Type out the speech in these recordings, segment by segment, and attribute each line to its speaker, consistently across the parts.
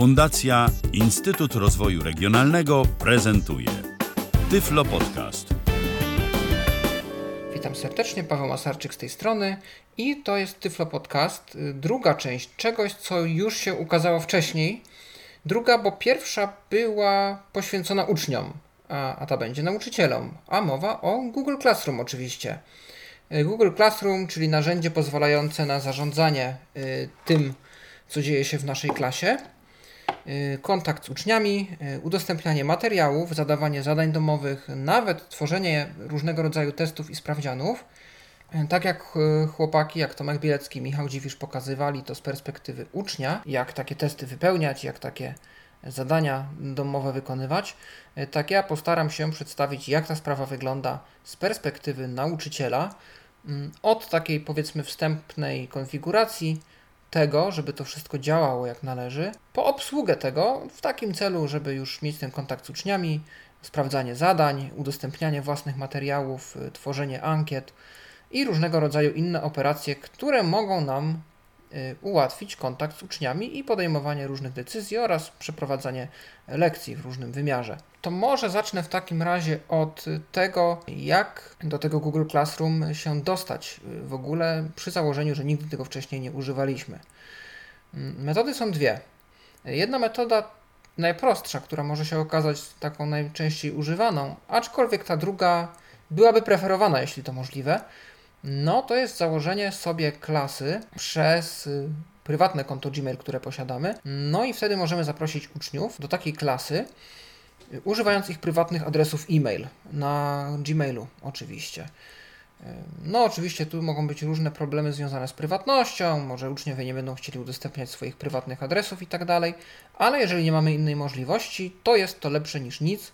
Speaker 1: Fundacja Instytut Rozwoju Regionalnego prezentuje Tyflo Podcast.
Speaker 2: Witam serdecznie, Paweł Masarczyk z tej strony i to jest Tyflo Podcast, y, druga część czegoś, co już się ukazało wcześniej. Druga, bo pierwsza była poświęcona uczniom, a, a ta będzie nauczycielom, a mowa o Google Classroom oczywiście. Y, Google Classroom, czyli narzędzie pozwalające na zarządzanie y, tym, co dzieje się w naszej klasie, kontakt z uczniami, y, udostępnianie materiałów, zadawanie zadań domowych, nawet tworzenie różnego rodzaju testów i sprawdzianów. Y, Tak jak y, chłopaki, jak Tomek Bielecki, Michał Dziwisz pokazywali to z perspektywy ucznia, jak takie testy wypełniać, jak takie zadania domowe wykonywać, y, tak ja postaram się przedstawić, jak ta sprawa wygląda z perspektywy nauczyciela, mm, od takiej powiedzmy wstępnej konfiguracji tego, żeby to wszystko działało jak należy, po obsługę tego w takim celu, żeby już mieć ten kontakt z uczniami, sprawdzanie zadań, udostępnianie własnych materiałów, y, tworzenie ankiet i różnego rodzaju inne operacje, które mogą nam ułatwić kontakt z uczniami i podejmowanie różnych decyzji oraz przeprowadzanie lekcji w różnym wymiarze. To może zacznę w takim razie od tego, jak do tego Google Classroom się dostać y, w ogóle przy założeniu, że nigdy tego wcześniej nie używaliśmy. Mm, Metody są dwie. Jedna metoda najprostsza, która może się okazać taką najczęściej używaną, aczkolwiek ta druga byłaby preferowana, jeśli to możliwe, no to jest założenie sobie klasy przez y, prywatne konto Gmail, które posiadamy. No i wtedy możemy zaprosić uczniów do takiej klasy, y, używając ich prywatnych adresów e-mail na Gmailu oczywiście. Y, No, oczywiście tu mogą być różne problemy związane z prywatnością, może uczniowie nie będą chcieli udostępniać swoich prywatnych adresów i tak dalej, ale jeżeli nie mamy innej możliwości, to jest to lepsze niż nic.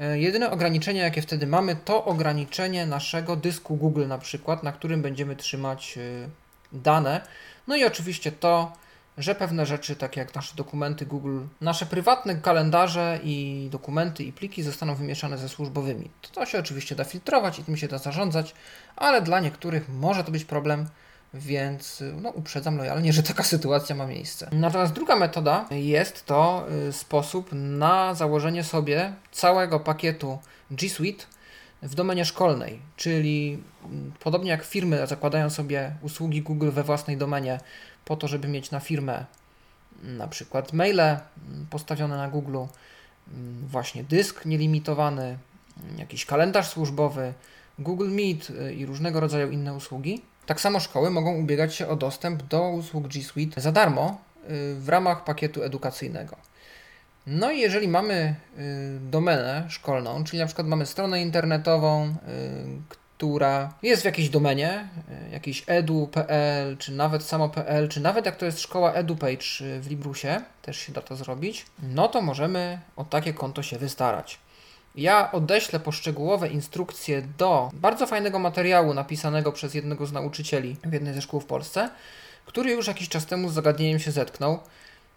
Speaker 2: E, Jedyne ograniczenie, jakie wtedy mamy, to ograniczenie naszego dysku Google, na przykład, na którym będziemy trzymać y, dane. No i oczywiście to, że pewne rzeczy, takie jak nasze dokumenty Google, nasze prywatne kalendarze i dokumenty i pliki zostaną wymieszane ze służbowymi. To, to się oczywiście da filtrować i tym się da zarządzać, ale dla niektórych może to być problem, więc no, uprzedzam lojalnie, że taka sytuacja ma miejsce. Natomiast druga metoda jest to y, sposób na założenie sobie całego pakietu G Suite w domenie szkolnej, czyli mm, podobnie jak firmy zakładają sobie usługi Google we własnej domenie po to, żeby mieć na firmę mm, na przykład maile mm, postawione na Google, właśnie dysk nielimitowany, jakiś kalendarz służbowy, Google Meet y, i różnego rodzaju inne usługi. Tak samo szkoły mogą ubiegać się o dostęp do usług G Suite za darmo y, w ramach pakietu edukacyjnego. No i jeżeli mamy y, domenę szkolną, czyli na przykład mamy stronę internetową, która jest w jakiejś domenie, jakiś edu.pl, czy nawet samo.pl, czy nawet jak to jest szkoła EduPage w Librusie, też się da to zrobić, no to możemy o takie konto się wystarać. Ja odeślę poszczegółowe instrukcje do bardzo fajnego materiału napisanego przez jednego z nauczycieli w jednej ze szkół w Polsce, który już jakiś czas temu z zagadnieniem się zetknął.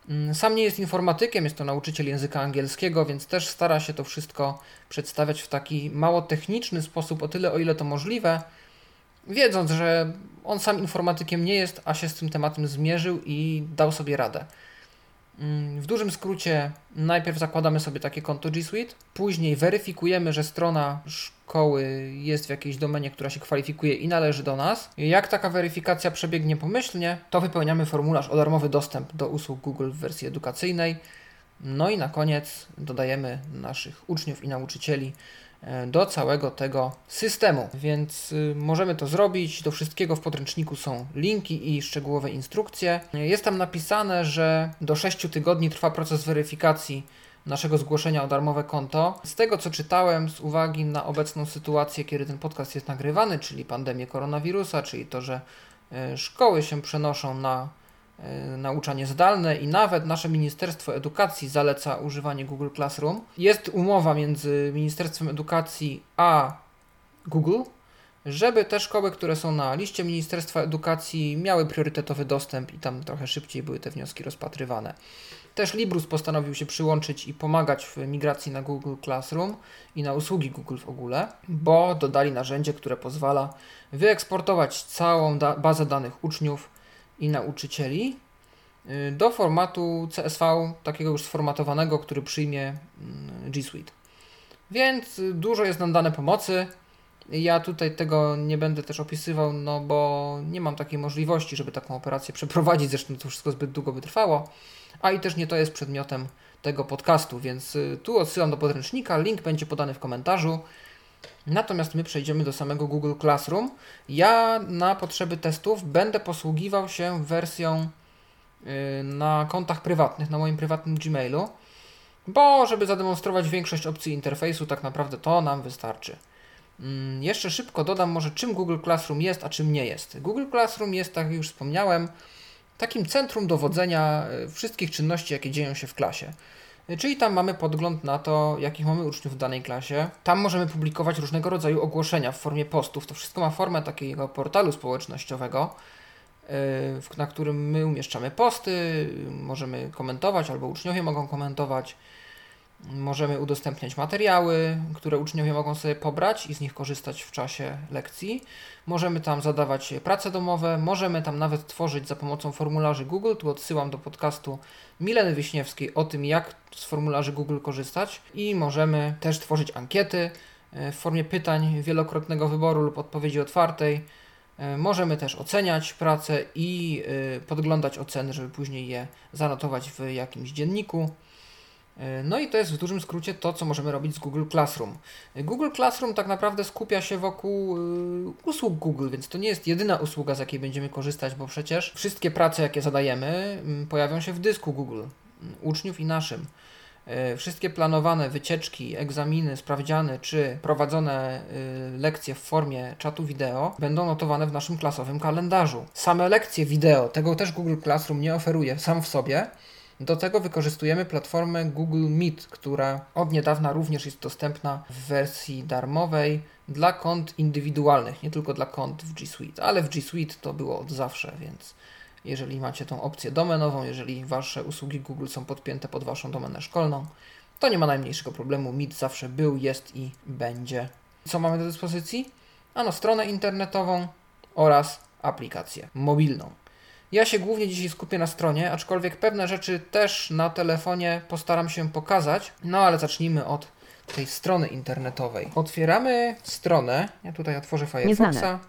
Speaker 2: Mm, Sam nie jest informatykiem, jest to nauczyciel języka angielskiego, więc też stara się to wszystko przedstawiać w taki mało techniczny sposób, o tyle o ile to możliwe, wiedząc, że on sam informatykiem nie jest, a się z tym tematem zmierzył i dał sobie radę. Mm, W dużym skrócie, najpierw zakładamy sobie takie konto G Suite, później weryfikujemy, że strona szkoły jest w jakiejś domenie, która się kwalifikuje i należy do nas. Jak taka weryfikacja przebiegnie pomyślnie, to wypełniamy formularz o darmowy dostęp do usług Google w wersji edukacyjnej. No i na koniec dodajemy naszych uczniów i nauczycieli do całego tego systemu. Więc y, możemy to zrobić. Do wszystkiego w podręczniku są linki i szczegółowe instrukcje. Jest tam napisane, że do 6 tygodni trwa proces weryfikacji naszego zgłoszenia o darmowe konto. Z tego co czytałem, z uwagi na obecną sytuację, kiedy ten podcast jest nagrywany, czyli pandemię koronawirusa, czyli to, że e, szkoły się przenoszą na e, nauczanie zdalne i nawet nasze Ministerstwo Edukacji zaleca używanie Google Classroom. Jest umowa między Ministerstwem Edukacji a Google, żeby te szkoły, które są na liście Ministerstwa Edukacji miały priorytetowy dostęp i tam trochę szybciej były te wnioski rozpatrywane. Też Librus postanowił się przyłączyć i pomagać w migracji na Google Classroom i na usługi Google w ogóle, bo dodali narzędzie, które pozwala wyeksportować całą da bazę danych uczniów i nauczycieli y, do formatu CSV, takiego już sformatowanego, który przyjmie mm, G Suite. Więc dużo jest nam dane pomocy. Ja tutaj tego nie będę też opisywał, no bo nie mam takiej możliwości, żeby taką operację przeprowadzić, zresztą to wszystko zbyt długo by trwało, a i też nie to jest przedmiotem tego podcastu, więc y, tu odsyłam do podręcznika, link będzie podany w komentarzu. Natomiast my przejdziemy do samego Google Classroom. Ja na potrzeby testów będę posługiwał się wersją y, na kontach prywatnych, na moim prywatnym Gmailu, bo żeby zademonstrować większość opcji interfejsu, tak naprawdę to nam wystarczy. Mm, jeszcze szybko dodam może czym Google Classroom jest, a czym nie jest. Google Classroom jest, tak jak już wspomniałem, takim centrum dowodzenia y, wszystkich czynności, jakie dzieją się w klasie. Czyli tam mamy podgląd na to, jakich mamy uczniów w danej klasie. Tam możemy publikować różnego rodzaju ogłoszenia w formie postów. To wszystko ma formę takiego portalu społecznościowego, y, w- na którym my umieszczamy posty, y, możemy komentować albo uczniowie mogą komentować. Możemy udostępniać materiały, które uczniowie mogą sobie pobrać i z nich korzystać w czasie lekcji. Możemy tam zadawać prace domowe, możemy tam nawet tworzyć za pomocą formularzy Google. Tu odsyłam do podcastu Mileny Wiśniewskiej o tym, jak z formularzy Google korzystać. I możemy też tworzyć ankiety e, w formie pytań wielokrotnego wyboru lub odpowiedzi otwartej. E, Możemy też oceniać pracę i e, podglądać oceny, żeby później je zanotować w jakimś dzienniku. E, No i to jest w dużym skrócie to, co możemy robić z Google Classroom. E, Google Classroom tak naprawdę skupia się wokół y, usług Google, więc to nie jest jedyna usługa, z jakiej będziemy korzystać, bo przecież wszystkie prace, jakie zadajemy, pojawią się w dysku Google, uczniów i naszym. E, Wszystkie planowane wycieczki, egzaminy, sprawdziany czy prowadzone lekcje w formie czatu wideo będą notowane w naszym klasowym kalendarzu. Same lekcje wideo, tego też Google Classroom nie oferuje sam w sobie. Do tego wykorzystujemy platformę Google Meet, która od niedawna również jest dostępna w wersji darmowej dla kont indywidualnych, nie tylko dla kont w G Suite, ale w G Suite to było od zawsze, więc jeżeli macie tą opcję domenową, jeżeli wasze usługi Google są podpięte pod waszą domenę szkolną, to nie ma najmniejszego problemu. Meet zawsze był, jest i będzie. Co mamy do dyspozycji? Ano stronę internetową oraz aplikację mobilną. Ja się głównie dzisiaj skupię na stronie, aczkolwiek pewne rzeczy też na telefonie postaram się pokazać. No ale zacznijmy od tej strony internetowej. Otwieramy stronę. Ja tutaj otworzę Firefoxa.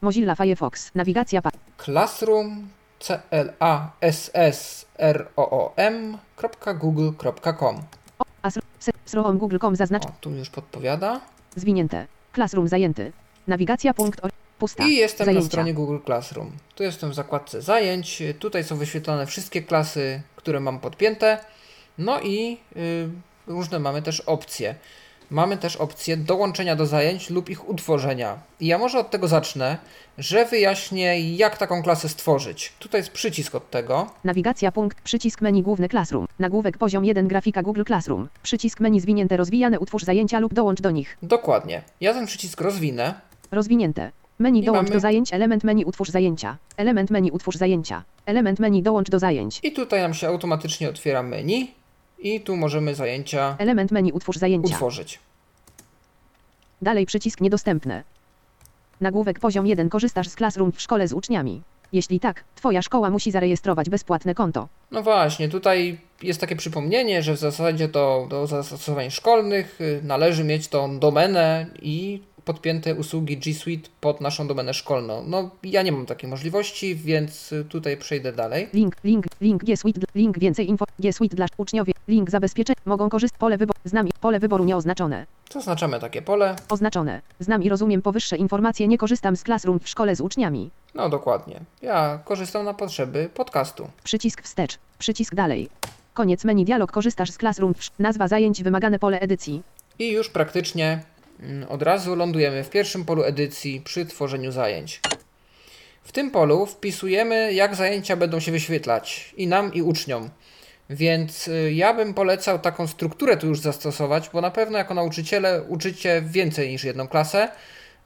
Speaker 3: Mozilla Firefox. Nawigacja pa-
Speaker 2: Classroom c l a s s r o o m.google.com.
Speaker 3: Asr. se- Sroom google.com zaznacz.
Speaker 2: O, tu już podpowiada.
Speaker 3: Zwinięte. Classroom zajęty. Nawigacja punkt. Pusta.
Speaker 2: I jestem
Speaker 3: Zajęcia.
Speaker 2: na stronie Google Classroom. Tu jestem w zakładce zajęć. Tutaj są wyświetlone wszystkie klasy, które mam podpięte. No i y, różne mamy też opcje. Mamy też opcję dołączenia do zajęć lub ich utworzenia. I ja może od tego zacznę, że wyjaśnię, jak taką klasę stworzyć. Tutaj jest przycisk od tego.
Speaker 3: Nawigacja punkt. Przycisk menu główny Classroom. Nagłówek poziom 1 grafika Google Classroom. Przycisk menu zwinięte rozwijane utwórz zajęcia lub dołącz do nich.
Speaker 2: Dokładnie. Ja ten przycisk rozwinę.
Speaker 3: Rozwinięte. Menu dołącz
Speaker 2: mamy-
Speaker 3: do zajęć. Element menu utwórz zajęcia. Element menu utwórz zajęcia. Element menu dołącz do zajęć.
Speaker 2: I tutaj nam się automatycznie otwiera menu. I tu możemy zajęcia
Speaker 3: Element menu utwórz zajęcia.
Speaker 2: utworzyć.
Speaker 3: Dalej przycisk niedostępne. Nagłówek poziom 1 korzystasz z Classroom w szkole z uczniami. Jeśli tak, Twoja szkoła musi zarejestrować bezpłatne konto.
Speaker 2: No właśnie, tutaj jest takie przypomnienie, że w zasadzie to do zastosowań szkolnych y, należy mieć tą domenę i podpięte usługi G Suite pod naszą domenę szkolną. No ja nie mam takiej możliwości, więc tutaj przejdę dalej.
Speaker 3: Link, link, link G Suite, link więcej info, G Suite dla uczniowie, link zabezpieczeń, mogą korzystać, pole wyboru, znam pole wyboru nieoznaczone.
Speaker 2: Zaznaczamy takie pole.
Speaker 3: Oznaczone. Znam i rozumiem powyższe informacje, nie korzystam z Classroom w szkole z uczniami.
Speaker 2: No dokładnie. Ja korzystam na potrzeby podcastu.
Speaker 3: Przycisk wstecz, przycisk dalej. Koniec menu dialog korzystasz z Classroom, nazwa zajęć wymagane pole edycji.
Speaker 2: I już praktycznie od razu lądujemy w pierwszym polu edycji przy tworzeniu zajęć. W tym polu wpisujemy, jak zajęcia będą się wyświetlać i nam, i uczniom. Więc y, ja bym polecał taką strukturę tu już zastosować, bo na pewno jako nauczyciele uczycie więcej niż jedną klasę,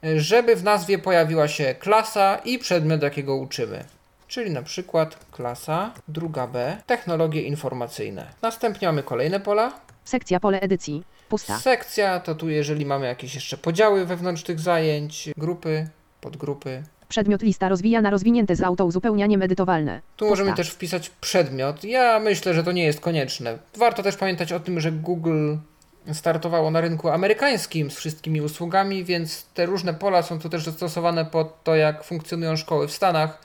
Speaker 2: y, żeby w nazwie pojawiła się klasa i przedmiot, jakiego uczymy. Czyli na przykład klasa druga B, technologie informacyjne. Następnie mamy kolejne pola,
Speaker 3: Sekcja pole edycji. Pusta.
Speaker 2: Sekcja to tu, jeżeli mamy jakieś jeszcze podziały wewnątrz tych zajęć, grupy, podgrupy.
Speaker 3: Przedmiot lista rozwijana rozwinięte z autouzupełnianiem edytowalne.
Speaker 2: Tu możemy
Speaker 3: Pusta.
Speaker 2: też wpisać przedmiot. Ja myślę, że to nie jest konieczne. Warto też pamiętać o tym, że Google startowało na rynku amerykańskim z wszystkimi usługami, więc te różne pola są tu też dostosowane pod to, jak funkcjonują szkoły w Stanach.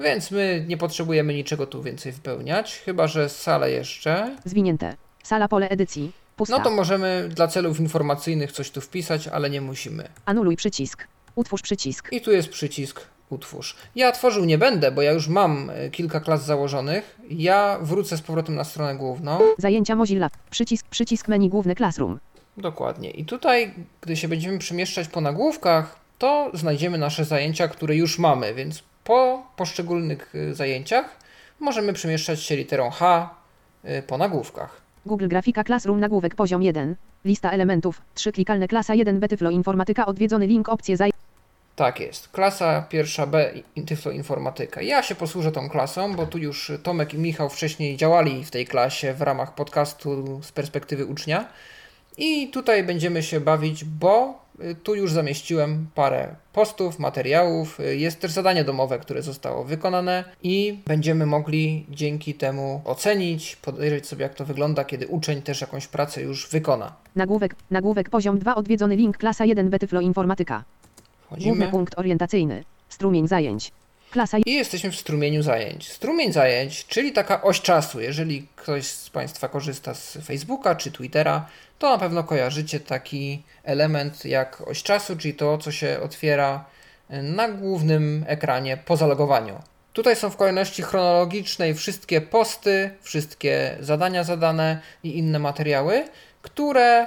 Speaker 2: Więc my nie potrzebujemy niczego tu więcej wypełniać, chyba że salę jeszcze.
Speaker 3: Zwinięte. Sala pole edycji. Pusta.
Speaker 2: No to możemy dla celów informacyjnych coś tu wpisać, ale nie musimy.
Speaker 3: Anuluj przycisk. Utwórz przycisk.
Speaker 2: I tu jest przycisk utwórz. Ja tworzył nie będę, bo ja już mam e, kilka klas założonych. Ja wrócę z powrotem na stronę główną.
Speaker 3: Zajęcia Mozilla. Przycisk, przycisk menu główny Classroom.
Speaker 2: Dokładnie. I tutaj, gdy się będziemy przemieszczać po nagłówkach, to znajdziemy nasze zajęcia, które już mamy, więc po poszczególnych y, zajęciach możemy przemieszczać się literą H y, po nagłówkach.
Speaker 3: Google Grafika Classroom nagłówek poziom 1. Lista elementów. 3 klikalne klasa 1 Betyflo informatyka odwiedzony link opcje zaj...
Speaker 2: Tak jest. Klasa pierwsza B Tyflo Informatyka. Ja się posłużę tą klasą, bo tu już Tomek i Michał wcześniej działali w tej klasie w ramach podcastu z perspektywy ucznia. I tutaj będziemy się bawić, bo tu już zamieściłem parę postów, materiałów. Jest też zadanie domowe, które zostało wykonane i będziemy mogli dzięki temu ocenić, podejrzeć sobie jak to wygląda, kiedy uczeń też jakąś pracę już wykona.
Speaker 3: Nagłówek, nagłówek poziom 2 odwiedzony link klasa 1 Betyflo informatyka. Główny
Speaker 2: Wchodzimy.
Speaker 3: punkt orientacyjny. Strumień zajęć. Klasa
Speaker 2: I jesteśmy w strumieniu zajęć. Strumień zajęć, czyli taka oś czasu. Jeżeli ktoś z Państwa korzysta z Facebooka czy Twittera, to na pewno kojarzycie taki element jak oś czasu, czyli to, co się otwiera na głównym ekranie po zalogowaniu. Tutaj są w kolejności chronologicznej wszystkie posty, wszystkie zadania zadane i inne materiały, które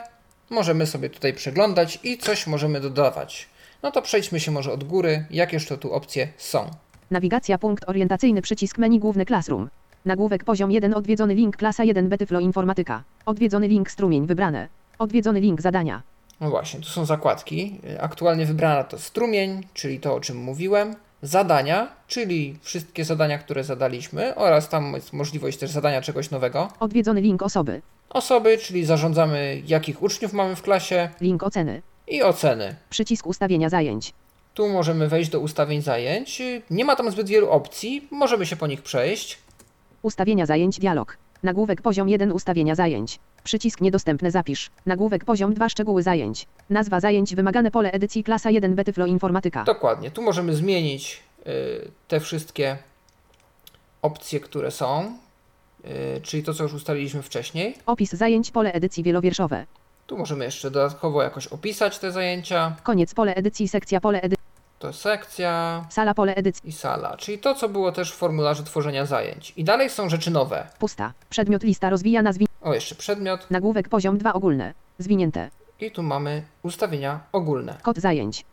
Speaker 2: możemy sobie tutaj przeglądać i coś możemy dodawać. No to przejdźmy się może od góry, jakież to tu opcje są.
Speaker 3: Nawigacja punkt orientacyjny przycisk menu główny Classroom. Nagłówek poziom 1 odwiedzony link klasa 1 Betyflo informatyka. Odwiedzony link strumień wybrane. Odwiedzony link zadania.
Speaker 2: No właśnie, tu są zakładki. Aktualnie wybrana to strumień, czyli to o czym mówiłem. Zadania, czyli wszystkie zadania, które zadaliśmy, oraz tam jest możliwość też zadania czegoś nowego.
Speaker 3: Odwiedzony link osoby.
Speaker 2: Osoby, czyli zarządzamy, jakich uczniów mamy w klasie
Speaker 3: Link oceny.
Speaker 2: i oceny.
Speaker 3: Przycisk ustawienia zajęć.
Speaker 2: Tu możemy wejść do ustawień zajęć. Nie ma tam zbyt wielu opcji, możemy się po nich przejść.
Speaker 3: Ustawienia zajęć dialog. Nagłówek poziom 1 ustawienia zajęć. Przycisk niedostępne zapisz. Nagłówek poziom 2 szczegóły zajęć. Nazwa zajęć wymagane pole edycji klasa 1 Betyflo informatyka.
Speaker 2: Dokładnie. Tu możemy zmienić y, te wszystkie opcje, które są, y, czyli to, co już ustaliliśmy wcześniej.
Speaker 3: Opis zajęć pole edycji wielowierszowe.
Speaker 2: Tu możemy jeszcze dodatkowo jakoś opisać te zajęcia.
Speaker 3: Koniec pole edycji sekcja pole edycji.
Speaker 2: To sekcja
Speaker 3: Sala pole edycji.
Speaker 2: i sala, czyli to, co było też w formularzu tworzenia zajęć. I dalej są rzeczy nowe.
Speaker 3: Pusta. Przedmiot lista rozwijana zwi...
Speaker 2: O, jeszcze przedmiot.
Speaker 3: Nagłówek poziom 2 ogólne. Zwinięte.
Speaker 2: I tu mamy ustawienia ogólne.
Speaker 3: Kod zajęć.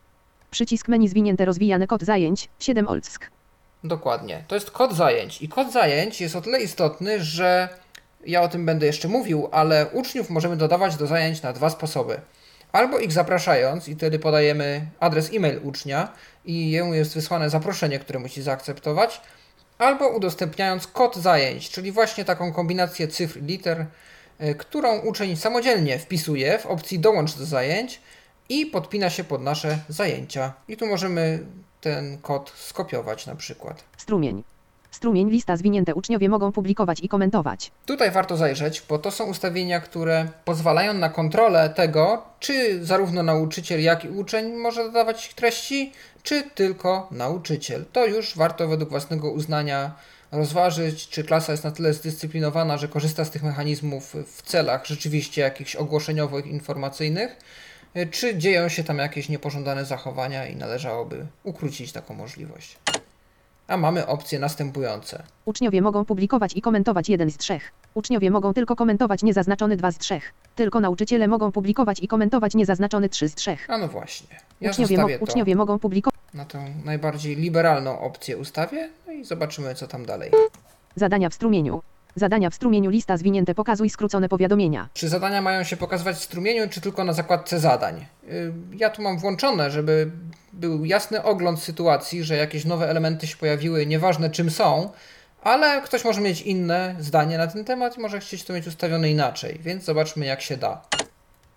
Speaker 3: Przycisk menu zwinięte rozwijane kod zajęć. 7 Olsk.
Speaker 2: Dokładnie. To jest kod zajęć. I kod zajęć jest o tyle istotny, że ja o tym będę jeszcze mówił, ale uczniów możemy dodawać do zajęć na dwa sposoby. Albo ich zapraszając i wtedy podajemy adres e-mail ucznia i jemu jest wysłane zaproszenie, które musi zaakceptować, albo udostępniając kod zajęć, czyli właśnie taką kombinację cyfr i liter, y, którą uczeń samodzielnie wpisuje w opcji dołącz do zajęć i podpina się pod nasze zajęcia. I tu możemy ten kod skopiować na przykład.
Speaker 3: Strumień. Strumień lista zwinięte uczniowie mogą publikować i komentować.
Speaker 2: Tutaj warto zajrzeć, bo to są ustawienia, które pozwalają na kontrolę tego, czy zarówno nauczyciel, jak i uczeń może dodawać treści, czy tylko nauczyciel. To już warto według własnego uznania rozważyć, czy klasa jest na tyle zdyscyplinowana, że korzysta z tych mechanizmów w celach rzeczywiście jakichś ogłoszeniowych, informacyjnych, czy dzieją się tam jakieś niepożądane zachowania i należałoby ukrócić taką możliwość. A mamy opcje następujące.
Speaker 3: Uczniowie mogą publikować i komentować jeden z trzech. Uczniowie mogą tylko komentować niezaznaczony dwa z trzech. Tylko nauczyciele mogą publikować i komentować niezaznaczony trzy z trzech.
Speaker 2: A no właśnie. Ja
Speaker 3: uczniowie, mo- uczniowie mogą publikować.
Speaker 2: na tę najbardziej liberalną opcję ustawię no i zobaczymy co tam dalej.
Speaker 3: Zadania w strumieniu. Zadania w strumieniu lista zwinięte pokazuj skrócone powiadomienia.
Speaker 2: Czy zadania mają się pokazywać w strumieniu, czy tylko na zakładce zadań? Y, Ja tu mam włączone, żeby był jasny ogląd sytuacji, że jakieś nowe elementy się pojawiły, nieważne czym są, ale ktoś może mieć inne zdanie na ten temat i może chcieć to mieć ustawione inaczej, więc zobaczmy jak się da.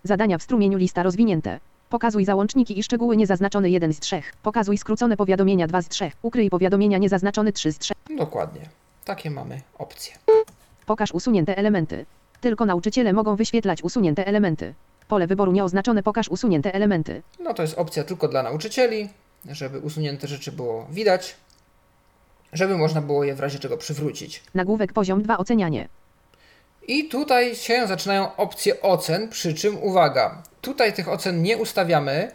Speaker 3: Zadania w strumieniu lista rozwinięte. Pokazuj załączniki i szczegóły niezaznaczony 1 z 3. Pokazuj skrócone powiadomienia 2 z 3. Ukryj powiadomienia niezaznaczone 3 z 3.
Speaker 2: Dokładnie. Takie mamy opcje.
Speaker 3: Pokaż usunięte elementy. Tylko nauczyciele mogą wyświetlać usunięte elementy. Pole wyboru nieoznaczone pokaż usunięte elementy.
Speaker 2: No to jest opcja tylko dla nauczycieli, żeby usunięte rzeczy było widać, żeby można było je w razie czego przywrócić.
Speaker 3: Nagłówek poziom 2 ocenianie.
Speaker 2: I tutaj się zaczynają opcje ocen, przy czym uwaga, tutaj tych ocen nie ustawiamy.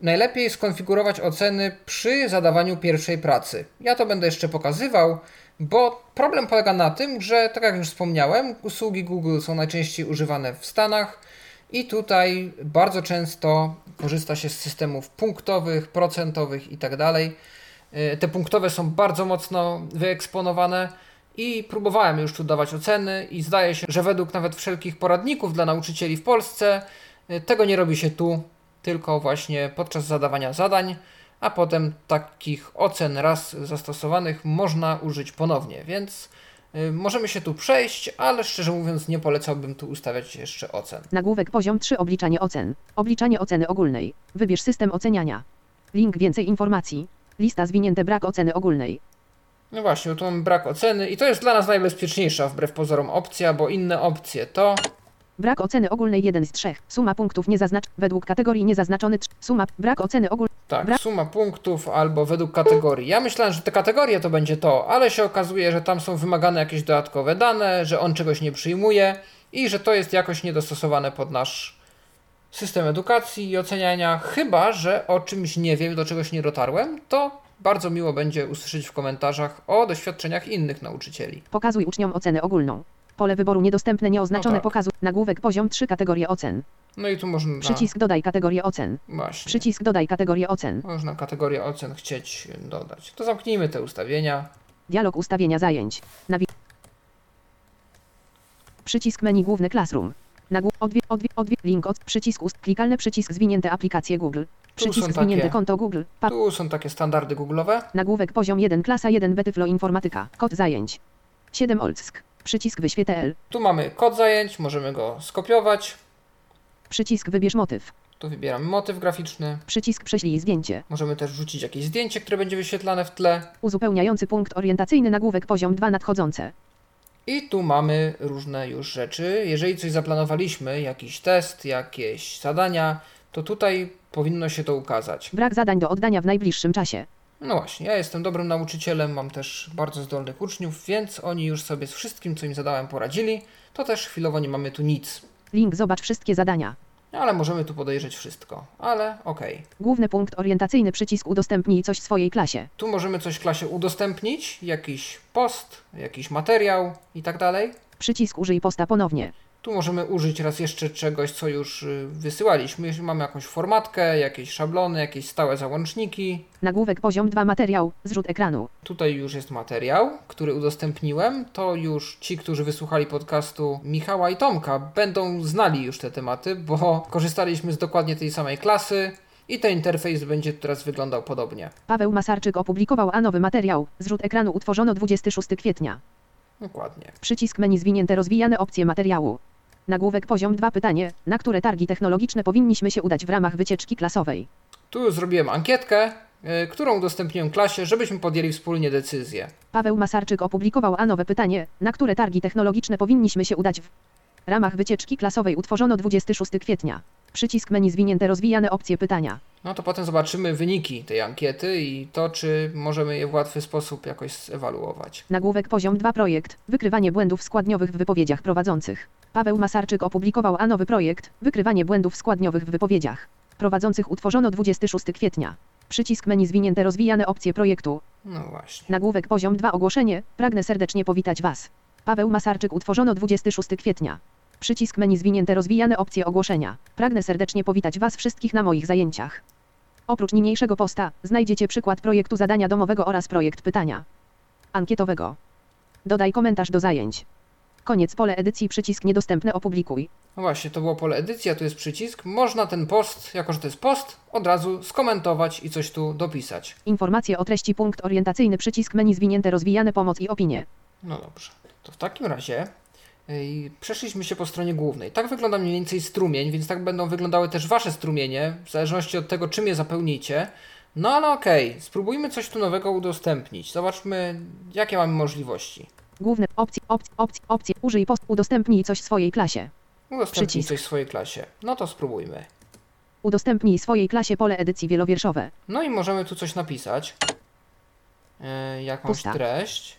Speaker 2: Najlepiej skonfigurować oceny przy zadawaniu pierwszej pracy. Ja to będę jeszcze pokazywał, bo problem polega na tym, że tak jak już wspomniałem, usługi Google są najczęściej używane w Stanach i tutaj bardzo często korzysta się z systemów punktowych, procentowych itd. Y, Te punktowe są bardzo mocno wyeksponowane i próbowałem już tu dawać oceny i zdaje się, że według nawet wszelkich poradników dla nauczycieli w Polsce y, tego nie robi się tu, tylko właśnie podczas zadawania zadań, a potem takich ocen raz zastosowanych można użyć ponownie, więc y, możemy się tu przejść, ale szczerze mówiąc nie polecałbym tu ustawiać jeszcze ocen.
Speaker 3: Nagłówek poziom 3 obliczanie ocen. Obliczanie oceny ogólnej. Wybierz system oceniania. Link więcej informacji. Lista zwinięte brak oceny ogólnej.
Speaker 2: No właśnie, tu mamy brak oceny i to jest dla nas najbezpieczniejsza wbrew pozorom opcja, bo inne opcje to
Speaker 3: Brak oceny ogólnej 1 z 3. Suma punktów niezaznacz według kategorii niezaznaczony 3. Suma brak oceny ogólnej.
Speaker 2: tak,
Speaker 3: Brak-
Speaker 2: suma punktów albo według kategorii. Ja myślałem, że te kategorie to będzie to, ale się okazuje, że tam są wymagane jakieś dodatkowe dane, że on czegoś nie przyjmuje i że to jest jakoś niedostosowane pod nasz system edukacji i oceniania, chyba że o czymś nie wiem, do czegoś nie dotarłem, to bardzo miło będzie usłyszeć w komentarzach o doświadczeniach innych nauczycieli.
Speaker 3: Pokazuj uczniom ocenę ogólną. Pole wyboru niedostępne nieoznaczone
Speaker 2: No tak.
Speaker 3: pokazuj. Nagłówek poziom 3 kategorie ocen.
Speaker 2: No i tu można.
Speaker 3: Przycisk dodaj kategorię ocen.
Speaker 2: Właśnie.
Speaker 3: Przycisk dodaj kategorię ocen.
Speaker 2: Można kategorię ocen chcieć dodać. To zamknijmy te ustawienia.
Speaker 3: Dialog ustawienia zajęć. Nawi- Przycisk menu główny Classroom. Nagłó- odwie, odwie, odwie, link od przycisk ust, klikalny przycisk zwinięte aplikacje Google. Przycisk zwinięte
Speaker 2: takie-
Speaker 3: konto Google. Pa-
Speaker 2: Tu są takie standardy Google'owe.
Speaker 3: nagłówek poziom 1 klasa 1 Betyflo informatyka. Kod zajęć. 7 Olsk. Przycisk wyświetl.
Speaker 2: Tu mamy kod zajęć, możemy go skopiować.
Speaker 3: Przycisk wybierz motyw.
Speaker 2: Tu wybieramy motyw graficzny.
Speaker 3: Przycisk prześlij zdjęcie.
Speaker 2: Możemy też wrzucić jakieś zdjęcie, które będzie wyświetlane w tle.
Speaker 3: Uzupełniający punkt orientacyjny nagłówek poziom 2 nadchodzące.
Speaker 2: I tu mamy różne już rzeczy. Jeżeli coś zaplanowaliśmy, jakiś test, jakieś zadania, to tutaj powinno się to ukazać.
Speaker 3: Brak zadań do oddania w najbliższym czasie.
Speaker 2: No właśnie, ja jestem dobrym nauczycielem, mam też bardzo zdolnych uczniów, więc oni już sobie z wszystkim, co im zadałem, poradzili. To też chwilowo nie mamy tu nic.
Speaker 3: Link zobacz wszystkie zadania.
Speaker 2: Ale możemy tu podejrzeć wszystko. Ale okej.
Speaker 3: Główny punkt orientacyjny przycisk udostępnij coś swojej klasie.
Speaker 2: Tu możemy coś klasie udostępnić, jakiś post, jakiś materiał i tak dalej.
Speaker 3: Przycisk użyj posta ponownie.
Speaker 2: Tu możemy użyć raz jeszcze czegoś, co już y, wysyłaliśmy. Jeśli mamy jakąś formatkę, jakieś szablony, jakieś stałe załączniki.
Speaker 3: Nagłówek poziom 2 materiał, zrzut ekranu.
Speaker 2: Tutaj już jest materiał, który udostępniłem. To już ci, którzy wysłuchali podcastu Michała i Tomka, będą znali już te tematy, bo korzystaliśmy z dokładnie tej samej klasy i ten interfejs będzie teraz wyglądał podobnie.
Speaker 3: Paweł Masarczyk opublikował a nowy materiał. Zrzut ekranu utworzono 26 kwietnia.
Speaker 2: Dokładnie.
Speaker 3: Przycisk menu zwinięte rozwijane opcje materiału. Nagłówek poziom 2 pytanie, na które targi technologiczne powinniśmy się udać w ramach wycieczki klasowej.
Speaker 2: Tu zrobiłem ankietkę, y, którą udostępniłem klasie, żebyśmy podjęli wspólnie decyzję.
Speaker 3: Paweł Masarczyk opublikował a nowe pytanie, na które targi technologiczne powinniśmy się udać w ramach wycieczki klasowej utworzono 26 kwietnia. Przycisk menu zwinięte rozwijane opcje pytania.
Speaker 2: No to potem zobaczymy wyniki tej ankiety i to, czy możemy je w łatwy sposób jakoś zewaluować.
Speaker 3: Nagłówek poziom 2 projekt, wykrywanie błędów składniowych w wypowiedziach prowadzących. Paweł Masarczyk opublikował a nowy projekt, wykrywanie błędów składniowych w wypowiedziach prowadzących utworzono 26 kwietnia. Przycisk menu zwinięte rozwijane opcje projektu.
Speaker 2: No właśnie.
Speaker 3: Nagłówek poziom 2 ogłoszenie, pragnę serdecznie powitać Was. Paweł Masarczyk utworzono 26 kwietnia. Przycisk menu zwinięte rozwijane opcje ogłoszenia. Pragnę serdecznie powitać Was wszystkich na moich zajęciach. Oprócz niniejszego posta, znajdziecie przykład projektu zadania domowego oraz projekt pytania ankietowego. Dodaj komentarz do zajęć. Koniec pole edycji przycisk niedostępne opublikuj.
Speaker 2: No właśnie, to było pole edycji, a tu jest przycisk. Można ten post, jako że to jest post, od razu skomentować i coś tu dopisać.
Speaker 3: Informacje o treści punkt orientacyjny przycisk menu zwinięte rozwijane pomoc i opinie.
Speaker 2: No dobrze. To w takim razie przeszliśmy się po stronie głównej. Tak wygląda mniej więcej strumień, więc tak będą wyglądały też Wasze strumienie, w zależności od tego, czym je zapełnicie. No ale okej, spróbujmy coś tu nowego udostępnić. Zobaczmy, jakie mamy możliwości.
Speaker 3: Główne opcje, opcje, opcje, opcje. Użyj post, udostępnij coś swojej klasie.
Speaker 2: Udostępnij
Speaker 3: Przycisk.
Speaker 2: coś w swojej klasie. No to spróbujmy.
Speaker 3: Udostępnij swojej klasie pole edycji wielowierszowe.
Speaker 2: No i możemy tu coś napisać. E, jakąś
Speaker 3: Pusta.
Speaker 2: treść.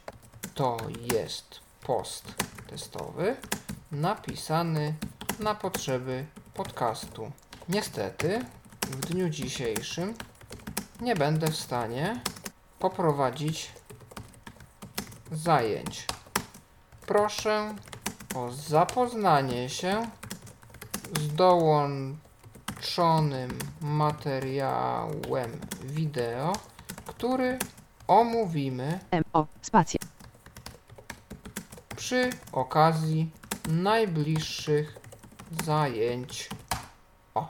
Speaker 2: To jest post testowy napisany na potrzeby podcastu. Niestety w dniu dzisiejszym nie będę w stanie poprowadzić zajęć. Proszę o zapoznanie się z dołączonym materiałem wideo, który omówimy
Speaker 3: M, O, spacja.
Speaker 2: Przy okazji najbliższych zajęć. O.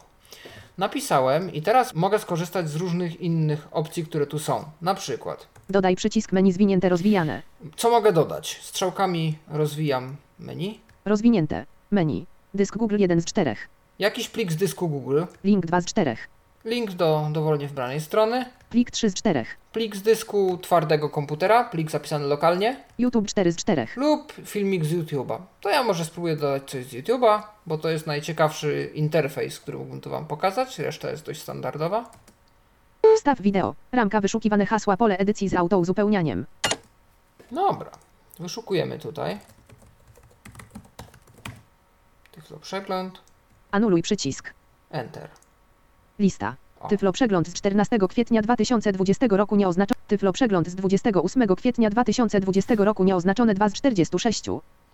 Speaker 2: Napisałem i teraz mogę skorzystać z różnych innych opcji, które tu są. Na przykład,
Speaker 3: Dodaj przycisk menu zwinięte rozwijane.
Speaker 2: co mogę dodać? Strzałkami rozwijam menu.
Speaker 3: Rozwinięte. Menu. Dysk Google 1 z 4.
Speaker 2: Jakiś plik z dysku Google.
Speaker 3: Link 2 z 4.
Speaker 2: Link do dowolnie wybranej strony.
Speaker 3: Plik 3 z 4.
Speaker 2: Plik z dysku twardego komputera. Plik zapisany lokalnie.
Speaker 3: YouTube 4 z 4.
Speaker 2: lub filmik z YouTube'a. To ja może spróbuję dodać coś z YouTube'a, bo to jest najciekawszy interfejs, który mógłbym tu Wam pokazać. Reszta jest dość standardowa.
Speaker 3: Wstaw wideo. Ramka wyszukiwane hasła pole edycji z auto uzupełnianiem.
Speaker 2: Dobra, wyszukujemy tutaj. Tyflo przegląd,
Speaker 3: Anuluj przycisk.
Speaker 2: Enter.
Speaker 3: Lista. Tyflo przegląd z 14 kwietnia 2020 roku nieoznaczony. Tyflo przegląd z 28 kwietnia 2020 roku nieoznaczone 2 z 46.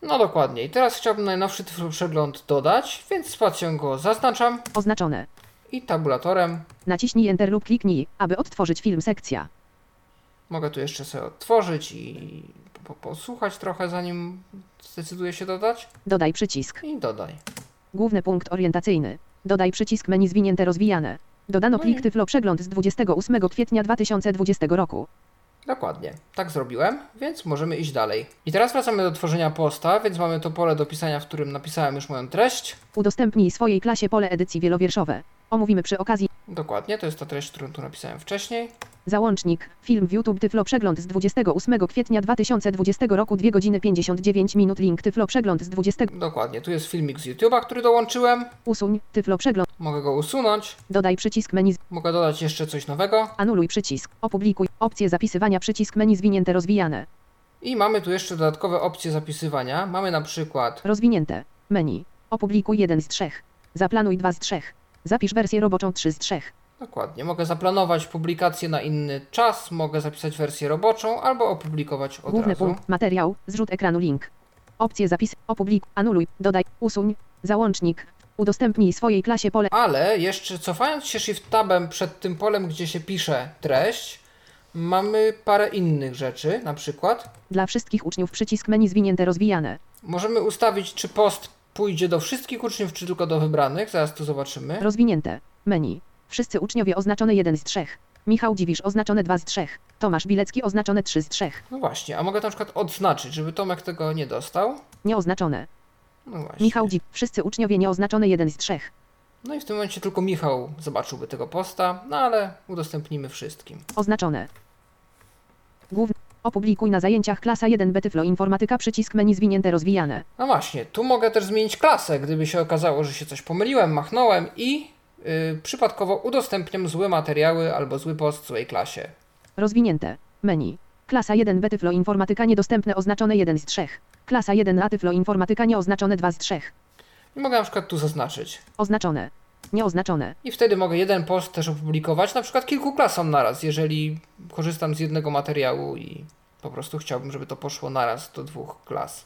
Speaker 2: No dokładnie. I teraz chciałbym najnowszy tyflo przegląd dodać, więc spacją go zaznaczam
Speaker 3: Oznaczone.
Speaker 2: i tabulatorem
Speaker 3: Naciśnij Enter lub kliknij, aby odtworzyć film sekcja.
Speaker 2: mogę tu jeszcze sobie otworzyć i po- posłuchać trochę, zanim zdecyduję się dodać.
Speaker 3: Dodaj przycisk.
Speaker 2: I dodaj.
Speaker 3: Główny punkt orientacyjny. Dodaj przycisk menu zwinięte rozwijane. Dodano
Speaker 2: No
Speaker 3: plik
Speaker 2: i-
Speaker 3: Tyflo przegląd z 28 kwietnia 2020 roku.
Speaker 2: Dokładnie, tak zrobiłem, więc możemy iść dalej. I teraz wracamy do tworzenia posta, więc mamy to pole do pisania, w którym napisałem już moją treść.
Speaker 3: Udostępnij swojej klasie pole edycji wielowierszowe. Omówimy przy okazji
Speaker 2: Dokładnie, to jest ta treść, którą tu napisałem wcześniej.
Speaker 3: Załącznik. Film w YouTube Tyflo Przegląd z 28 kwietnia 2020 roku 2 godziny 59 minut. Link Tyflo Przegląd z 20.
Speaker 2: Dokładnie, tu jest filmik z YouTube'a, który dołączyłem.
Speaker 3: Usuń. Tyflo Przegląd.
Speaker 2: Mogę go usunąć.
Speaker 3: Dodaj przycisk menu.
Speaker 2: Mogę dodać jeszcze coś nowego.
Speaker 3: Anuluj przycisk. Opublikuj. Opcje zapisywania przycisk menu zwinięte rozwijane.
Speaker 2: I mamy tu jeszcze dodatkowe opcje zapisywania. Mamy na przykład
Speaker 3: Rozwinięte. Menu. Opublikuj 1 z 3. Zaplanuj 2 z 3. Zapisz wersję roboczą 3 z 3.
Speaker 2: Dokładnie. Mogę zaplanować publikację na inny czas, mogę zapisać wersję roboczą albo opublikować od
Speaker 3: Główny
Speaker 2: razu.
Speaker 3: punkt. Materiał. Zrzut ekranu link. Opcje zapis. Opublikuj. Anuluj. Dodaj. Usuń. Załącznik. Udostępnij swojej klasie pole.
Speaker 2: Ale jeszcze cofając się Shift Tabem przed tym polem, gdzie się pisze treść, mamy parę innych rzeczy. Na przykład
Speaker 3: Dla wszystkich uczniów przycisk menu zwinięte rozwijane.
Speaker 2: możemy ustawić, czy post pójdzie do wszystkich uczniów, czy tylko do wybranych. Zaraz to zobaczymy.
Speaker 3: Rozwinięte. Menu. Wszyscy uczniowie oznaczone 1 z 3. Michał Dziwisz oznaczone 2 z 3. Tomasz Bilecki oznaczone 3 z 3.
Speaker 2: No właśnie, a mogę na przykład odznaczyć, żeby Tomek tego nie dostał.
Speaker 3: Nieoznaczone.
Speaker 2: No właśnie.
Speaker 3: Michał Dziw. Wszyscy uczniowie nieoznaczone 1 z 3.
Speaker 2: No i w tym momencie tylko Michał zobaczyłby tego posta, no ale udostępnimy wszystkim.
Speaker 3: Oznaczone. Opublikuj na zajęciach klasa 1 Tyflo Informatyka przycisk menu zwinięte rozwijane.
Speaker 2: No właśnie, tu mogę też zmienić klasę, gdyby się okazało, że się coś pomyliłem, machnąłem i yy, przypadkowo udostępniam złe materiały albo zły post złej klasie.
Speaker 3: Rozwinięte. Menu. Klasa 1 Tyflo Informatyka niedostępne oznaczone 1 z 3. Klasa 1 Tyflo Informatyka nieoznaczone 2 z 3.
Speaker 2: I mogę na przykład tu zaznaczyć.
Speaker 3: Oznaczone. Nieoznaczone.
Speaker 2: I wtedy mogę jeden post też opublikować, na przykład kilku klasom naraz, jeżeli korzystam z jednego materiału i po prostu chciałbym, żeby to poszło naraz do dwóch klas.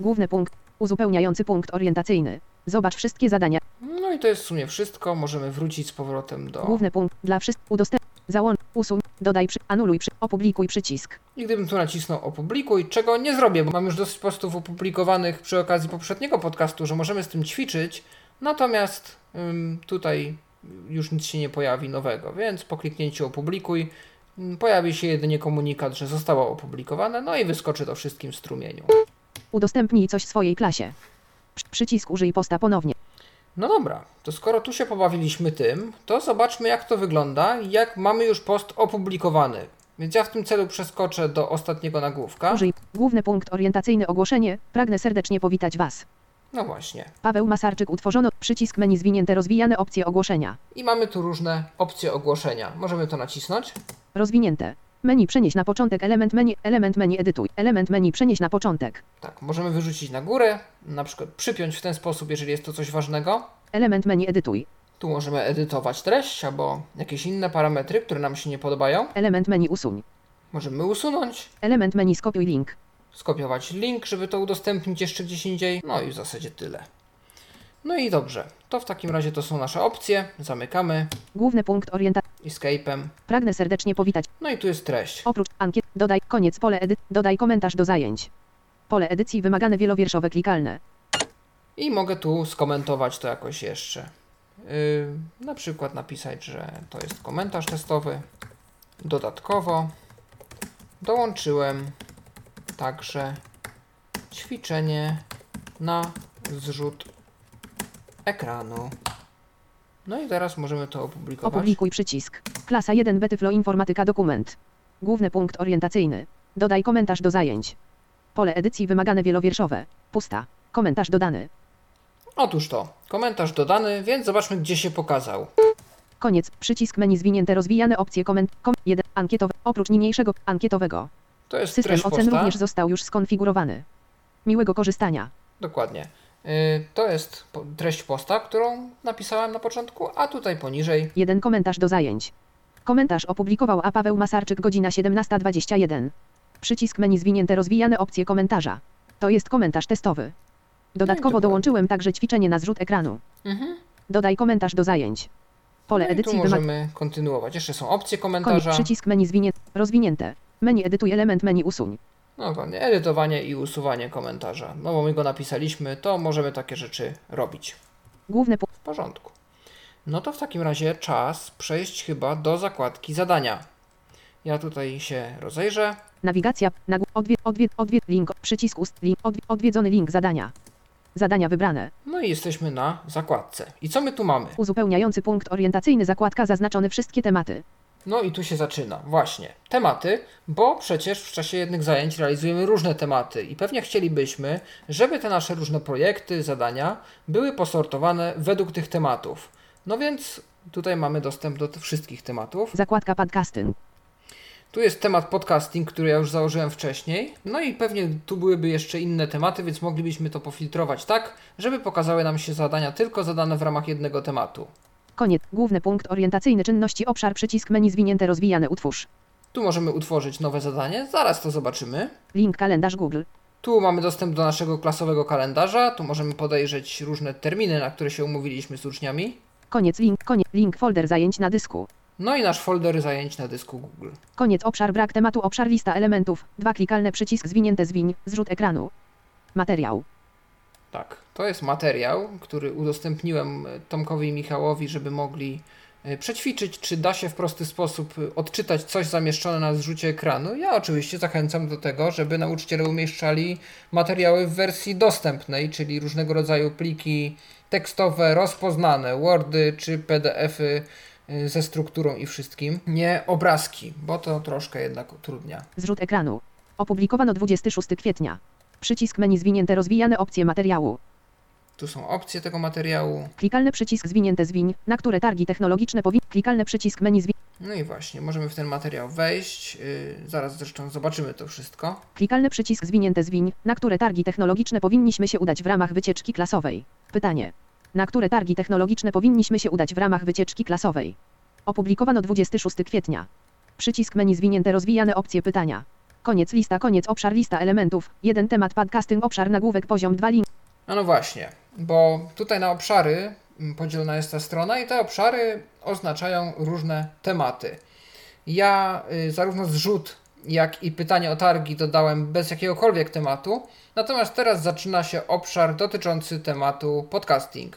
Speaker 3: Główny punkt. Uzupełniający punkt orientacyjny. Zobacz wszystkie zadania.
Speaker 2: No i to jest w sumie wszystko. Możemy wrócić z powrotem do.
Speaker 3: Główny punkt. Dla wszystkich. Udostęp. Załącz. Usuń. Dodaj. Przy... Anuluj. Przy... Opublikuj przycisk.
Speaker 2: I gdybym tu nacisnął opublikuj, czego nie zrobię, bo mam już dosyć postów opublikowanych przy okazji poprzedniego podcastu, że możemy z tym ćwiczyć, natomiast tutaj już nic się nie pojawi nowego, więc po kliknięciu opublikuj pojawi się jedynie komunikat, że zostało opublikowane, no i wyskoczy to wszystkim w strumieniu.
Speaker 3: Udostępnij coś swojej klasie. Przy- Przycisk użyj posta ponownie.
Speaker 2: No dobra, to skoro tu się pobawiliśmy tym, to zobaczmy jak to wygląda, jak mamy już post opublikowany. Więc ja w tym celu przeskoczę do ostatniego nagłówka.
Speaker 3: Użyj. Główny punkt orientacyjny ogłoszenie. Pragnę serdecznie powitać Was.
Speaker 2: No właśnie.
Speaker 3: Paweł Masarczyk utworzono. Przycisk menu zwinięte rozwijane opcje ogłoszenia.
Speaker 2: I mamy tu różne opcje ogłoszenia. Możemy to nacisnąć.
Speaker 3: Rozwinięte. Menu przenieść na początek element menu, element menu edytuj, element menu przenieść na początek,
Speaker 2: Tak, możemy wyrzucić na górę, na przykład przypiąć w ten sposób, jeżeli jest to coś ważnego.
Speaker 3: element menu edytuj,
Speaker 2: Tu możemy edytować treść albo jakieś inne parametry, które nam się nie podobają.
Speaker 3: element menu usuń,
Speaker 2: Możemy usunąć,
Speaker 3: element menu skopiuj link,
Speaker 2: skopiować link, żeby to udostępnić jeszcze gdzieś indziej. No i w zasadzie tyle. No i dobrze, to w takim razie to są nasze opcje. Zamykamy
Speaker 3: główny punkt orientacji,
Speaker 2: escape'em.
Speaker 3: pragnę serdecznie powitać,
Speaker 2: No i tu jest treść.
Speaker 3: oprócz ankiet, dodaj, koniec pole edyt, dodaj komentarz do zajęć. Pole edycji wymagane wielowierszowe klikalne.
Speaker 2: I mogę tu skomentować to jakoś jeszcze. Yy, na przykład napisać, że to jest komentarz testowy. Dodatkowo dołączyłem także ćwiczenie na zrzut ekranu. No i teraz możemy to opublikować.
Speaker 3: Opublikuj przycisk. Klasa 1 Betyflo Informatyka dokument. Główny punkt orientacyjny. Dodaj komentarz do zajęć. Pole edycji wymagane wielowierszowe. Pusta. Komentarz dodany.
Speaker 2: Otóż to, komentarz dodany, więc zobaczmy gdzie się pokazał.
Speaker 3: Koniec. Przycisk menu zwinięte rozwijane opcje koment. Kom 1. Ankietowe. Oprócz niniejszego ankietowego.
Speaker 2: To jest
Speaker 3: System ocen
Speaker 2: posta.
Speaker 3: również został już skonfigurowany. Miłego korzystania.
Speaker 2: Dokładnie. Yy, To jest treść posta, którą napisałem na początku, a tutaj poniżej
Speaker 3: Jeden komentarz do zajęć. Komentarz opublikował A. Paweł Masarczyk godzina 17.21. Przycisk menu zwinięte rozwijane opcje komentarza. To jest komentarz testowy. Dodatkowo
Speaker 2: dokładnie.
Speaker 3: dołączyłem także ćwiczenie na zrzut ekranu.
Speaker 2: Mhm.
Speaker 3: Dodaj komentarz do zajęć. Pole
Speaker 2: No
Speaker 3: edycji wymaga...
Speaker 2: możemy kontynuować. Jeszcze są opcje
Speaker 3: Koniec.
Speaker 2: komentarza.
Speaker 3: Przycisk menu zwinięte. Rozwinięte. Menu edytuj element menu usuń.
Speaker 2: No dokładnie, edytowanie i usuwanie komentarza. No bo my go napisaliśmy, to możemy takie rzeczy robić.
Speaker 3: Główny punkt.
Speaker 2: W porządku. No to w takim razie czas przejść chyba do zakładki zadania. Ja tutaj się rozejrzę.
Speaker 3: Nawigacja. Nagł... Odwie... Odwie... Odwie... Link. Przycisk ust. Link. Odwie... Odwiedzony link zadania. Zadania wybrane.
Speaker 2: No i jesteśmy na zakładce. I co my tu mamy?
Speaker 3: Uzupełniający punkt orientacyjny zakładka zaznaczone wszystkie tematy.
Speaker 2: No i tu się zaczyna. Właśnie. Tematy, bo przecież w czasie jednych zajęć realizujemy różne tematy i pewnie chcielibyśmy, żeby te nasze różne projekty, zadania były posortowane według tych tematów. No więc tutaj mamy dostęp do wszystkich tematów.
Speaker 3: Zakładka podcasting.
Speaker 2: Tu jest temat podcasting, który ja już założyłem wcześniej. No i pewnie tu byłyby jeszcze inne tematy, więc moglibyśmy to pofiltrować tak, żeby pokazały nam się zadania tylko zadane w ramach jednego tematu.
Speaker 3: Koniec. Główny punkt orientacyjny czynności obszar przycisk menu zwinięte rozwijane utwórz.
Speaker 2: Tu możemy utworzyć nowe zadanie, zaraz to zobaczymy.
Speaker 3: Link kalendarz Google.
Speaker 2: Tu mamy dostęp do naszego klasowego kalendarza, tu możemy podejrzeć różne terminy, na które się umówiliśmy z uczniami.
Speaker 3: Koniec link. Koniec link folder zajęć na dysku.
Speaker 2: No i nasz folder zajęć na dysku Google.
Speaker 3: Koniec obszar brak tematu obszar lista elementów. Dwa klikalne przycisk zwinięte zwiń. Zrzut ekranu. Materiał.
Speaker 2: Tak, to jest materiał, który udostępniłem e, Tomkowi i Michałowi, żeby mogli e, przećwiczyć, czy da się w prosty sposób e, odczytać coś zamieszczone na zrzucie ekranu. Ja oczywiście zachęcam do tego, żeby nauczyciele umieszczali materiały w wersji dostępnej, czyli różnego rodzaju pliki tekstowe, rozpoznane, Wordy czy PDFy y, ze strukturą i wszystkim, nie obrazki, bo to troszkę jednak utrudnia.
Speaker 3: Zrzut ekranu. Opublikowano 26 kwietnia. Przycisk menu zwinięte rozwijane opcje materiału.
Speaker 2: Tu są opcje tego materiału.
Speaker 3: Klikalny przycisk zwinięte zwiń, na które targi technologiczne powinny. Klikalny przycisk menu zwiń.
Speaker 2: No i właśnie, możemy w ten materiał wejść. Yy, zaraz zresztą zobaczymy to wszystko.
Speaker 3: Klikalny przycisk zwinięte zwiń, na które targi technologiczne powinniśmy się udać w ramach wycieczki klasowej. Pytanie. Na które targi technologiczne powinniśmy się udać w ramach wycieczki klasowej? Opublikowano 26 kwietnia. Przycisk menu zwinięte rozwijane opcje pytania. Koniec lista, koniec obszar lista elementów. Jeden temat podcasting obszar nagłówek poziom 2 link.
Speaker 2: A no właśnie, bo tutaj na obszary mm, podzielona jest ta strona i te obszary oznaczają różne tematy. Ja y, zarówno zrzut, jak i pytanie o targi dodałem bez jakiegokolwiek tematu, natomiast teraz zaczyna się obszar dotyczący tematu podcasting.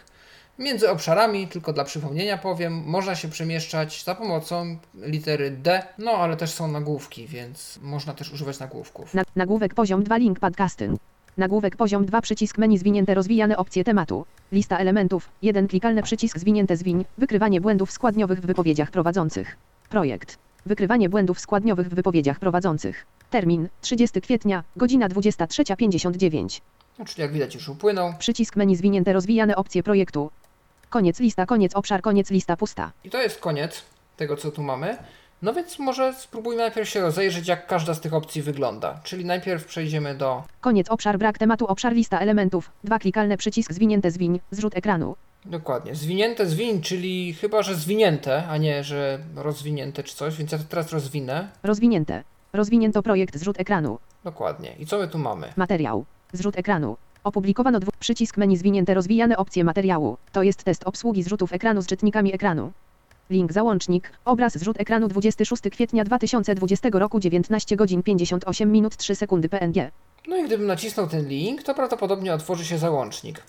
Speaker 2: Między obszarami, tylko dla przypomnienia powiem, można się przemieszczać za pomocą litery D, no ale też są nagłówki, więc można też używać nagłówków.
Speaker 3: Na, nagłówek poziom 2 link podcasting. Nagłówek poziom 2 przycisk menu zwinięte rozwijane opcje tematu. Lista elementów. 1 klikalny przycisk zwinięte zwiń. Wykrywanie błędów składniowych w wypowiedziach prowadzących. Projekt. Wykrywanie błędów składniowych w wypowiedziach prowadzących. Termin 30 kwietnia, godzina 23.59.
Speaker 2: No, czyli jak widać już upłynął.
Speaker 3: Przycisk menu zwinięte rozwijane opcje projektu. Koniec lista, koniec obszar, koniec lista pusta.
Speaker 2: I to jest koniec tego, co tu mamy. No więc może spróbujmy najpierw się rozejrzeć, jak każda z tych opcji wygląda. Czyli najpierw przejdziemy do
Speaker 3: Koniec obszar, brak tematu, obszar lista elementów. Dwa klikalne przycisk zwinięte zwiń, zrzut ekranu.
Speaker 2: Dokładnie. Zwinięte zwiń, czyli chyba, że zwinięte, a nie, że rozwinięte czy coś, więc ja to teraz rozwinę.
Speaker 3: Rozwinięte. Rozwinięto projekt zrzut ekranu.
Speaker 2: Dokładnie. I co my tu mamy?
Speaker 3: Materiał. Zrzut ekranu. Opublikowano dwóch przycisk menu zwinięte rozwijane opcje materiału. To jest test obsługi zrzutów ekranu z czytnikami ekranu. Link załącznik. Obraz zrzut ekranu 26 kwietnia 2020 roku 19 godzin 58 minut 3 sekundy PNG.
Speaker 2: No i gdybym nacisnął ten link, to prawdopodobnie otworzy się załącznik.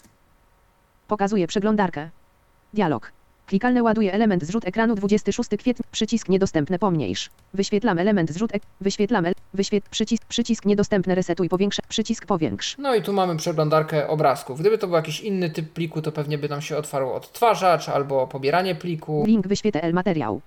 Speaker 3: Pokazuje przeglądarkę. Dialog. Klikalne ładuje element zrzut ekranu 26 kwietnia. Przycisk niedostępne pomniejsz. Wyświetlam element zrzut ek. Wyświetlam el. Wyświet. Przycisk. Przycisk niedostępny resetuj powiększ. Przycisk powiększ.
Speaker 2: No i tu mamy przeglądarkę obrazków. Gdyby to był jakiś inny typ pliku, to pewnie by nam się otwarł odtwarzacz albo pobieranie pliku.
Speaker 3: Link wyświetlę el materiał.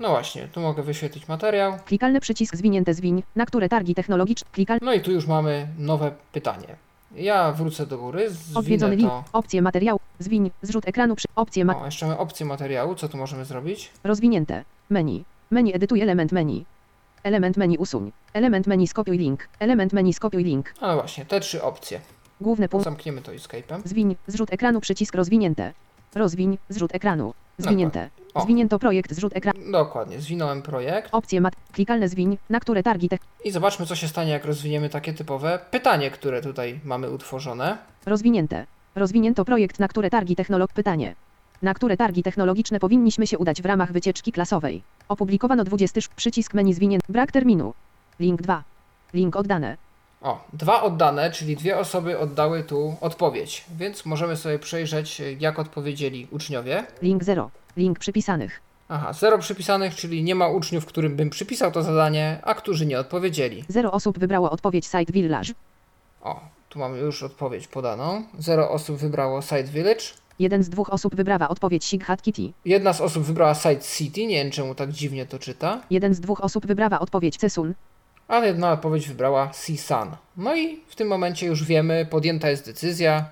Speaker 2: No właśnie, tu mogę wyświetlić materiał.
Speaker 3: Klikalny przycisk zwinięte zwiń, na które targi technologiczne. Klikal.
Speaker 2: No i tu już mamy nowe pytanie. Ja wrócę do góry,
Speaker 3: Odwiedzony link.
Speaker 2: to.
Speaker 3: Opcje materiału. Zwiń. Zrzut ekranu przy. Opcje ma.
Speaker 2: O, jeszcze mamy opcję materiału. Co tu możemy zrobić?
Speaker 3: Rozwinięte. Menu. Menu edytuj element menu. Element menu usuń. Element menu skopiuj link. Element menu skopiuj link.
Speaker 2: No właśnie, te trzy opcje.
Speaker 3: Główny punkt.
Speaker 2: Zamkniemy to escape'em.
Speaker 3: Zwiń. Zrzut ekranu przycisk rozwinięte. Rozwiń. Zrzut ekranu. Zwinięte. Zwinięto projekt zrzut ekranu.
Speaker 2: Dokładnie, zwinąłem projekt.
Speaker 3: Opcje mat. Klikalne zwiń, na które targi tech.
Speaker 2: I zobaczmy, co się stanie, jak rozwiniemy takie typowe pytanie, które tutaj mamy utworzone.
Speaker 3: Rozwinięte. Rozwinięto projekt, na które targi technolog. Pytanie. Na które targi technologiczne powinniśmy się udać w ramach wycieczki klasowej? Opublikowano 20. sz- Przycisk menu zwinięty. Brak terminu. Link 2. Link oddane.
Speaker 2: O, dwa oddane, czyli dwie osoby oddały tu odpowiedź, więc możemy sobie przejrzeć, jak odpowiedzieli uczniowie.
Speaker 3: Link 0. Link przypisanych.
Speaker 2: Aha, zero przypisanych, czyli nie ma uczniów, którym bym przypisał to zadanie, a którzy nie odpowiedzieli.
Speaker 3: 0 osób wybrało odpowiedź Site Village.
Speaker 2: O, tu mamy już odpowiedź podaną. Zero osób wybrało Site Village.
Speaker 3: Jeden z dwóch osób wybrała odpowiedź Sighat Kitty.
Speaker 2: Jedna z osób wybrała Site City, nie wiem czemu tak dziwnie to czyta,
Speaker 3: Jeden z dwóch osób wybrała odpowiedź Cesun.
Speaker 2: ale jedna odpowiedź wybrała Sea-Sun. No i w tym momencie już wiemy, podjęta jest decyzja,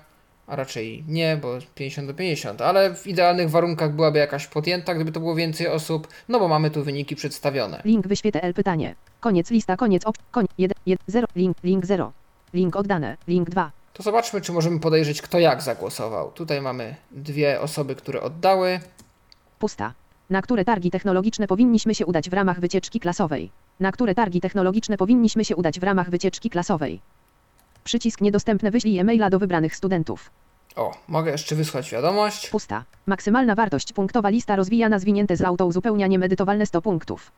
Speaker 2: a raczej nie, bo 50 do 50, ale w idealnych warunkach byłaby jakaś podjęta, gdyby to było więcej osób, no bo mamy tu wyniki przedstawione.
Speaker 3: Link wyświetlę L pytanie. Koniec lista, koniec op. 1, 1, 0. Link, link 0. Link oddane. Link 2.
Speaker 2: To zobaczmy, czy możemy podejrzeć, kto jak zagłosował. Tutaj mamy dwie osoby, które oddały.
Speaker 3: Pusta. Na które targi technologiczne powinniśmy się udać w ramach wycieczki klasowej? Na które targi technologiczne powinniśmy się udać w ramach wycieczki klasowej? Przycisk niedostępny wyślij e-maila do wybranych studentów.
Speaker 2: O, mogę jeszcze wysłać wiadomość.
Speaker 3: Pusta. Maksymalna wartość punktowa lista rozwijana zwinięte z auto uzupełnianie medytowalne 100 punktów.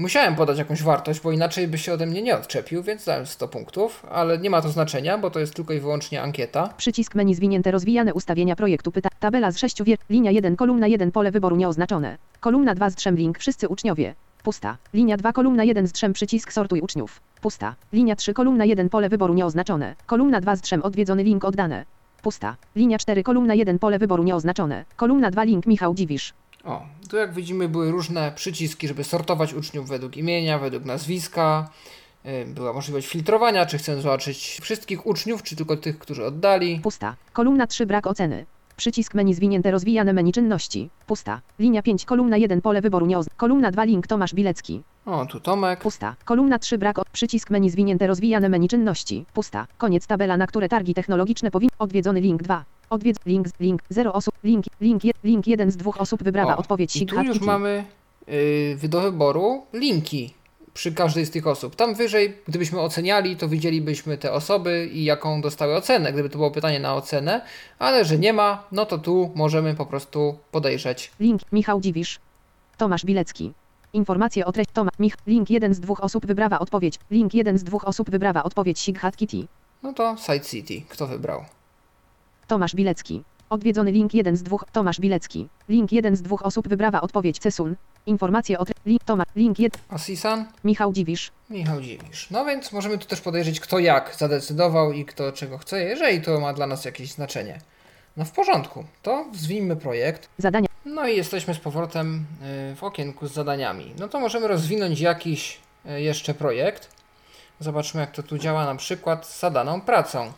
Speaker 2: Musiałem podać jakąś wartość, bo inaczej by się ode mnie nie odczepił, więc dałem 100 punktów, ale nie ma to znaczenia, bo to jest tylko i wyłącznie ankieta.
Speaker 3: Przycisk menu zwinięte rozwijane ustawienia projektu pyta. Tabela z 6 wier. Linia 1 kolumna 1 pole wyboru nieoznaczone. Kolumna 2 z 3 link wszyscy uczniowie. Pusta. Linia 2 kolumna 1 z 3 przycisk sortuj uczniów. Pusta. Linia 3 kolumna 1 pole wyboru nieoznaczone. Kolumna 2 z 3 odwiedzony link oddane. Pusta. Linia 4 kolumna 1 pole wyboru nieoznaczone. Kolumna 2 link Michał Dziwisz.
Speaker 2: O, tu jak widzimy były różne przyciski, żeby sortować uczniów według imienia, według nazwiska. Yy, Była możliwość filtrowania, czy chcę zobaczyć wszystkich uczniów, czy tylko tych, którzy oddali.
Speaker 3: Pusta. Kolumna 3 brak oceny. Przycisk menu zwinięte rozwijane menu czynności. Pusta. Linia 5 kolumna 1 pole wyboru nieoznaczone. Kolumna 2 link Tomasz Bilecki.
Speaker 2: O, tu Tomek.
Speaker 3: Pusta. Kolumna 3 brak o przycisk menu zwinięte rozwijane menu czynności. Pusta. Koniec tabela na które targi technologiczne powinny odwiedzony link 2. Odwiedz link link 0 osób link link link 1 z dwóch osób wybrała
Speaker 2: O,
Speaker 3: odpowiedź
Speaker 2: I tu już mamy yy, do wyboru linki przy każdej z tych osób. Tam wyżej, gdybyśmy oceniali, to widzielibyśmy te osoby i jaką dostały ocenę, gdyby to było pytanie na ocenę, ale że nie ma, no to tu możemy po prostu podejrzeć.
Speaker 3: Link Michał Dziwisz. Tomasz Bilecki. Informacje o treści Tomasz Mich link 1 z dwóch osób wybrała odpowiedź. Link 1 z dwóch osób wybrała odpowiedź Sighat Kitty.
Speaker 2: No to Side City. Kto wybrał?
Speaker 3: Tomasz Bilecki. Odwiedzony link 1 z dwóch Tomasz Bilecki. Link 1 z dwóch osób wybrała odpowiedź Cesun. Informacje o tre- link Toma, link 1,
Speaker 2: Asisan,
Speaker 3: Michał Dziwisz,
Speaker 2: Michał Dziwisz. No więc możemy tu też podejrzeć, kto jak zadecydował i kto czego chce, jeżeli to ma dla nas jakieś znaczenie. No w porządku, to zwinmy projekt.
Speaker 3: zadania,
Speaker 2: No i jesteśmy z powrotem y, w okienku z zadaniami. No to możemy rozwinąć jakiś y, jeszcze projekt. Zobaczmy, jak to tu działa na przykład z zadaną pracą.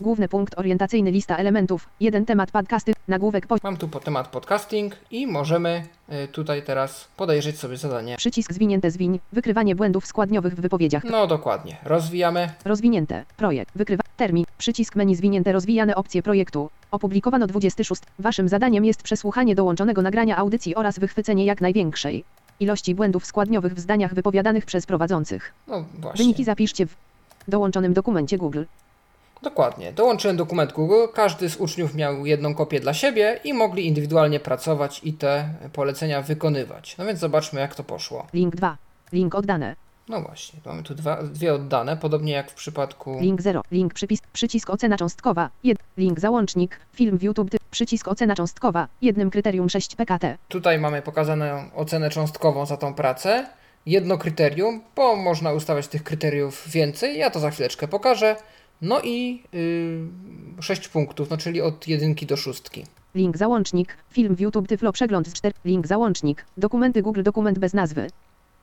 Speaker 3: główny punkt orientacyjny, lista elementów, jeden temat podcasty, nagłówek po,
Speaker 2: Mam tu po temat podcasting i możemy y, tutaj teraz podejrzeć sobie zadanie.
Speaker 3: przycisk zwinięte zwiń, wykrywanie błędów składniowych w wypowiedziach,
Speaker 2: No dokładnie, rozwijamy.
Speaker 3: rozwinięte, projekt, wykrywa, termin, przycisk menu zwinięte rozwijane opcje projektu, opublikowano 26. Waszym zadaniem jest przesłuchanie dołączonego nagrania audycji oraz wychwycenie jak największej ilości błędów składniowych w zdaniach wypowiadanych przez prowadzących.
Speaker 2: No właśnie.
Speaker 3: Wyniki zapiszcie w dołączonym dokumencie Google.
Speaker 2: Dokładnie. Dołączyłem dokument Google. Każdy z uczniów miał jedną kopię dla siebie i mogli indywidualnie pracować i te polecenia wykonywać. No więc zobaczmy, jak to poszło.
Speaker 3: Link 2. Link oddane.
Speaker 2: No właśnie, mamy tu dwa, dwie oddane, podobnie jak w przypadku.
Speaker 3: Link 0. Link przypis. Przycisk ocena cząstkowa. 1. Link załącznik. Film w YouTube. Ty- Przycisk ocena cząstkowa. Jednym kryterium 6 PKT.
Speaker 2: Tutaj mamy pokazaną ocenę cząstkową za tą pracę. Jedno kryterium, bo można ustawiać tych kryteriów więcej. Ja to za chwileczkę pokażę. No i yy, 6 punktów, no czyli od jedynki do szóstki.
Speaker 3: Link załącznik. Film w YouTube. Tyflo przegląd z 4. Link załącznik. Dokumenty Google. Dokument bez nazwy.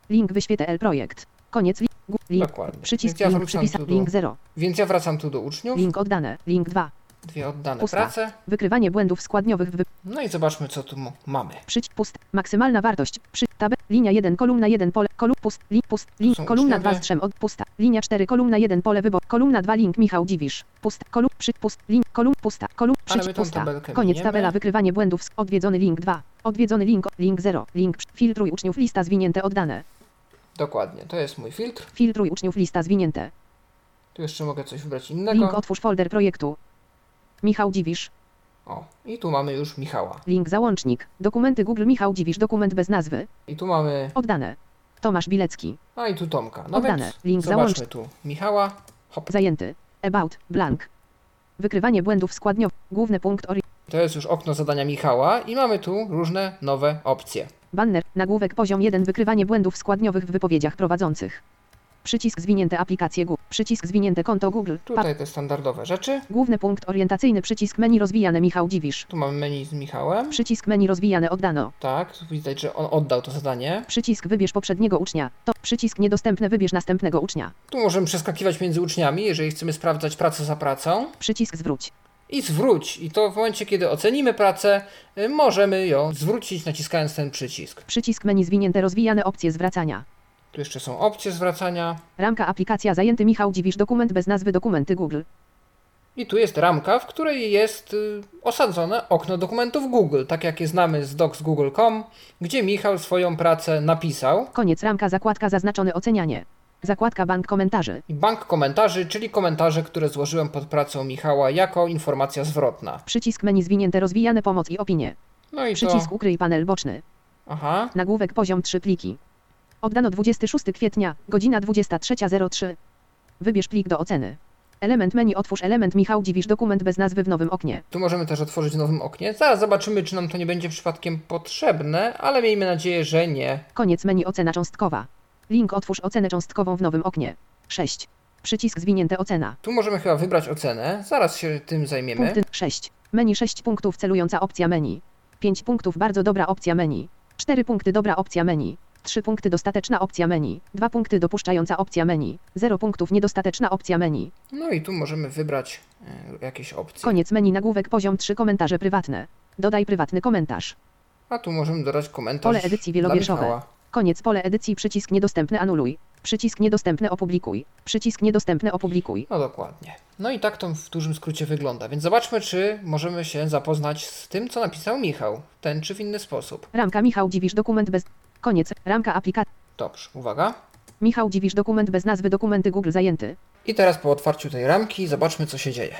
Speaker 3: Link wyświetel projekt. Koniec. Li- gu- link.
Speaker 2: Dokładnie.
Speaker 3: Przycisk
Speaker 2: Więc ja
Speaker 3: link przypisa.
Speaker 2: do-
Speaker 3: Link 0.
Speaker 2: Więc ja wracam tu do uczniów.
Speaker 3: Link oddane. Link 2.
Speaker 2: Dwie oddane
Speaker 3: Pusta.
Speaker 2: prace.
Speaker 3: Wykrywanie błędów składniowych w wy...
Speaker 2: No i zobaczmy, co tu mamy.
Speaker 3: Przyć pust. Maksymalna wartość. Przy tab. Linia 1 kolumna 1 pole. Kolum pust. Link pust. Link kolumna
Speaker 2: uczniowie.
Speaker 3: 2 strzem od pusta. Linia 4 kolumna 1 pole wybor. Kolumna 2 link Michał Dziwisz. Pusta. Kolum przy pust. Link kolum pusta. Kolum przyć pusta. Koniec
Speaker 2: miniemy.
Speaker 3: tabela wykrywanie błędów. Odwiedzony link 2. Odwiedzony link. Link 0. Link filtruj uczniów lista zwinięte oddane.
Speaker 2: Dokładnie, to jest mój filtr.
Speaker 3: Filtruj uczniów lista zwinięte.
Speaker 2: Tu jeszcze mogę coś wybrać
Speaker 3: Link
Speaker 2: innego.
Speaker 3: otwórz folder projektu. Michał Dziwisz.
Speaker 2: O, i tu mamy już Michała.
Speaker 3: Link załącznik. Dokumenty Google Michał Dziwisz. Dokument bez nazwy.
Speaker 2: I tu mamy.
Speaker 3: Oddane. Tomasz Bilecki.
Speaker 2: A i tu Tomka. No
Speaker 3: Oddane.
Speaker 2: więc
Speaker 3: Link
Speaker 2: zobaczmy tu Michała. Hop.
Speaker 3: Zajęty. About. Blank. Wykrywanie błędów składniowych. Główny punkt ori...
Speaker 2: To jest już okno zadania Michała i mamy tu różne nowe opcje.
Speaker 3: Banner. Nagłówek poziom 1. Wykrywanie błędów składniowych w wypowiedziach prowadzących. Przycisk zwinięte aplikacje Google. Przycisk zwinięte konto Google.
Speaker 2: Tutaj te standardowe rzeczy.
Speaker 3: Główny punkt orientacyjny. Przycisk menu rozwijane Michał Dziwisz.
Speaker 2: Tu mamy menu z Michałem.
Speaker 3: Przycisk menu rozwijane oddano.
Speaker 2: Tak, widać, że on oddał to zadanie.
Speaker 3: Przycisk wybierz poprzedniego ucznia. To przycisk niedostępny wybierz następnego ucznia.
Speaker 2: Tu możemy przeskakiwać między uczniami, jeżeli chcemy sprawdzać pracę za pracą.
Speaker 3: Przycisk zwróć.
Speaker 2: I zwróć. I to w momencie, kiedy ocenimy pracę, y, możemy ją zwrócić naciskając ten przycisk.
Speaker 3: Przycisk menu zwinięte rozwijane opcje zwracania.
Speaker 2: Tu jeszcze są opcje zwracania.
Speaker 3: Ramka aplikacja zajęty Michał Dziwisz dokument bez nazwy dokumenty Google.
Speaker 2: I tu jest ramka, w której jest y, osadzone okno dokumentów Google, tak jak je znamy z docs.google.com, gdzie Michał swoją pracę napisał.
Speaker 3: Koniec ramka zakładka zaznaczony ocenianie. Zakładka bank komentarzy.
Speaker 2: Bank komentarzy, czyli komentarze, które złożyłem pod pracą Michała jako informacja zwrotna.
Speaker 3: Przycisk menu zwinięte rozwijane pomoc i opinie.
Speaker 2: No i
Speaker 3: Przycisk
Speaker 2: to...
Speaker 3: ukryj panel boczny.
Speaker 2: Aha,
Speaker 3: Nagłówek poziom 3 pliki. Oddano 26 kwietnia, godzina 23.03. Wybierz plik do oceny. Element menu otwórz element Michał Dziwisz dokument bez nazwy w nowym oknie.
Speaker 2: tu możemy też otworzyć w nowym oknie. Zaraz zobaczymy, czy nam to nie będzie przypadkiem potrzebne, ale miejmy nadzieję, że nie.
Speaker 3: Koniec menu ocena cząstkowa. Link otwórz ocenę cząstkową w nowym oknie. 6. Przycisk zwinięte ocena.
Speaker 2: Tu możemy chyba wybrać ocenę. Zaraz się tym zajmiemy.
Speaker 3: Punkty 6. Menu 6 punktów celująca opcja menu. 5 punktów bardzo dobra opcja menu. 4 punkty dobra opcja menu. 3 punkty dostateczna opcja menu. 2 punkty dopuszczająca opcja menu. 0 punktów niedostateczna opcja menu.
Speaker 2: No i tu możemy wybrać e, jakieś opcje.
Speaker 3: Koniec menu nagłówek poziom 3 komentarze prywatne. Dodaj prywatny komentarz.
Speaker 2: A tu możemy dodać komentarz.
Speaker 3: Pole edycji wielowierszowe. Koniec pole edycji przycisk niedostępny anuluj. Przycisk niedostępny opublikuj. Przycisk niedostępny opublikuj.
Speaker 2: No dokładnie. No i tak to w dużym skrócie wygląda. Więc zobaczmy, czy możemy się zapoznać z tym, co napisał Michał. Ten czy w inny sposób.
Speaker 3: Ramka Michał Dziwisz dokument bez... Koniec. Ramka aplikacji.
Speaker 2: Dobrze, uwaga.
Speaker 3: Michał Dziwisz dokument bez nazwy dokumenty Google zajęty.
Speaker 2: I teraz po otwarciu tej ramki zobaczmy, co się dzieje.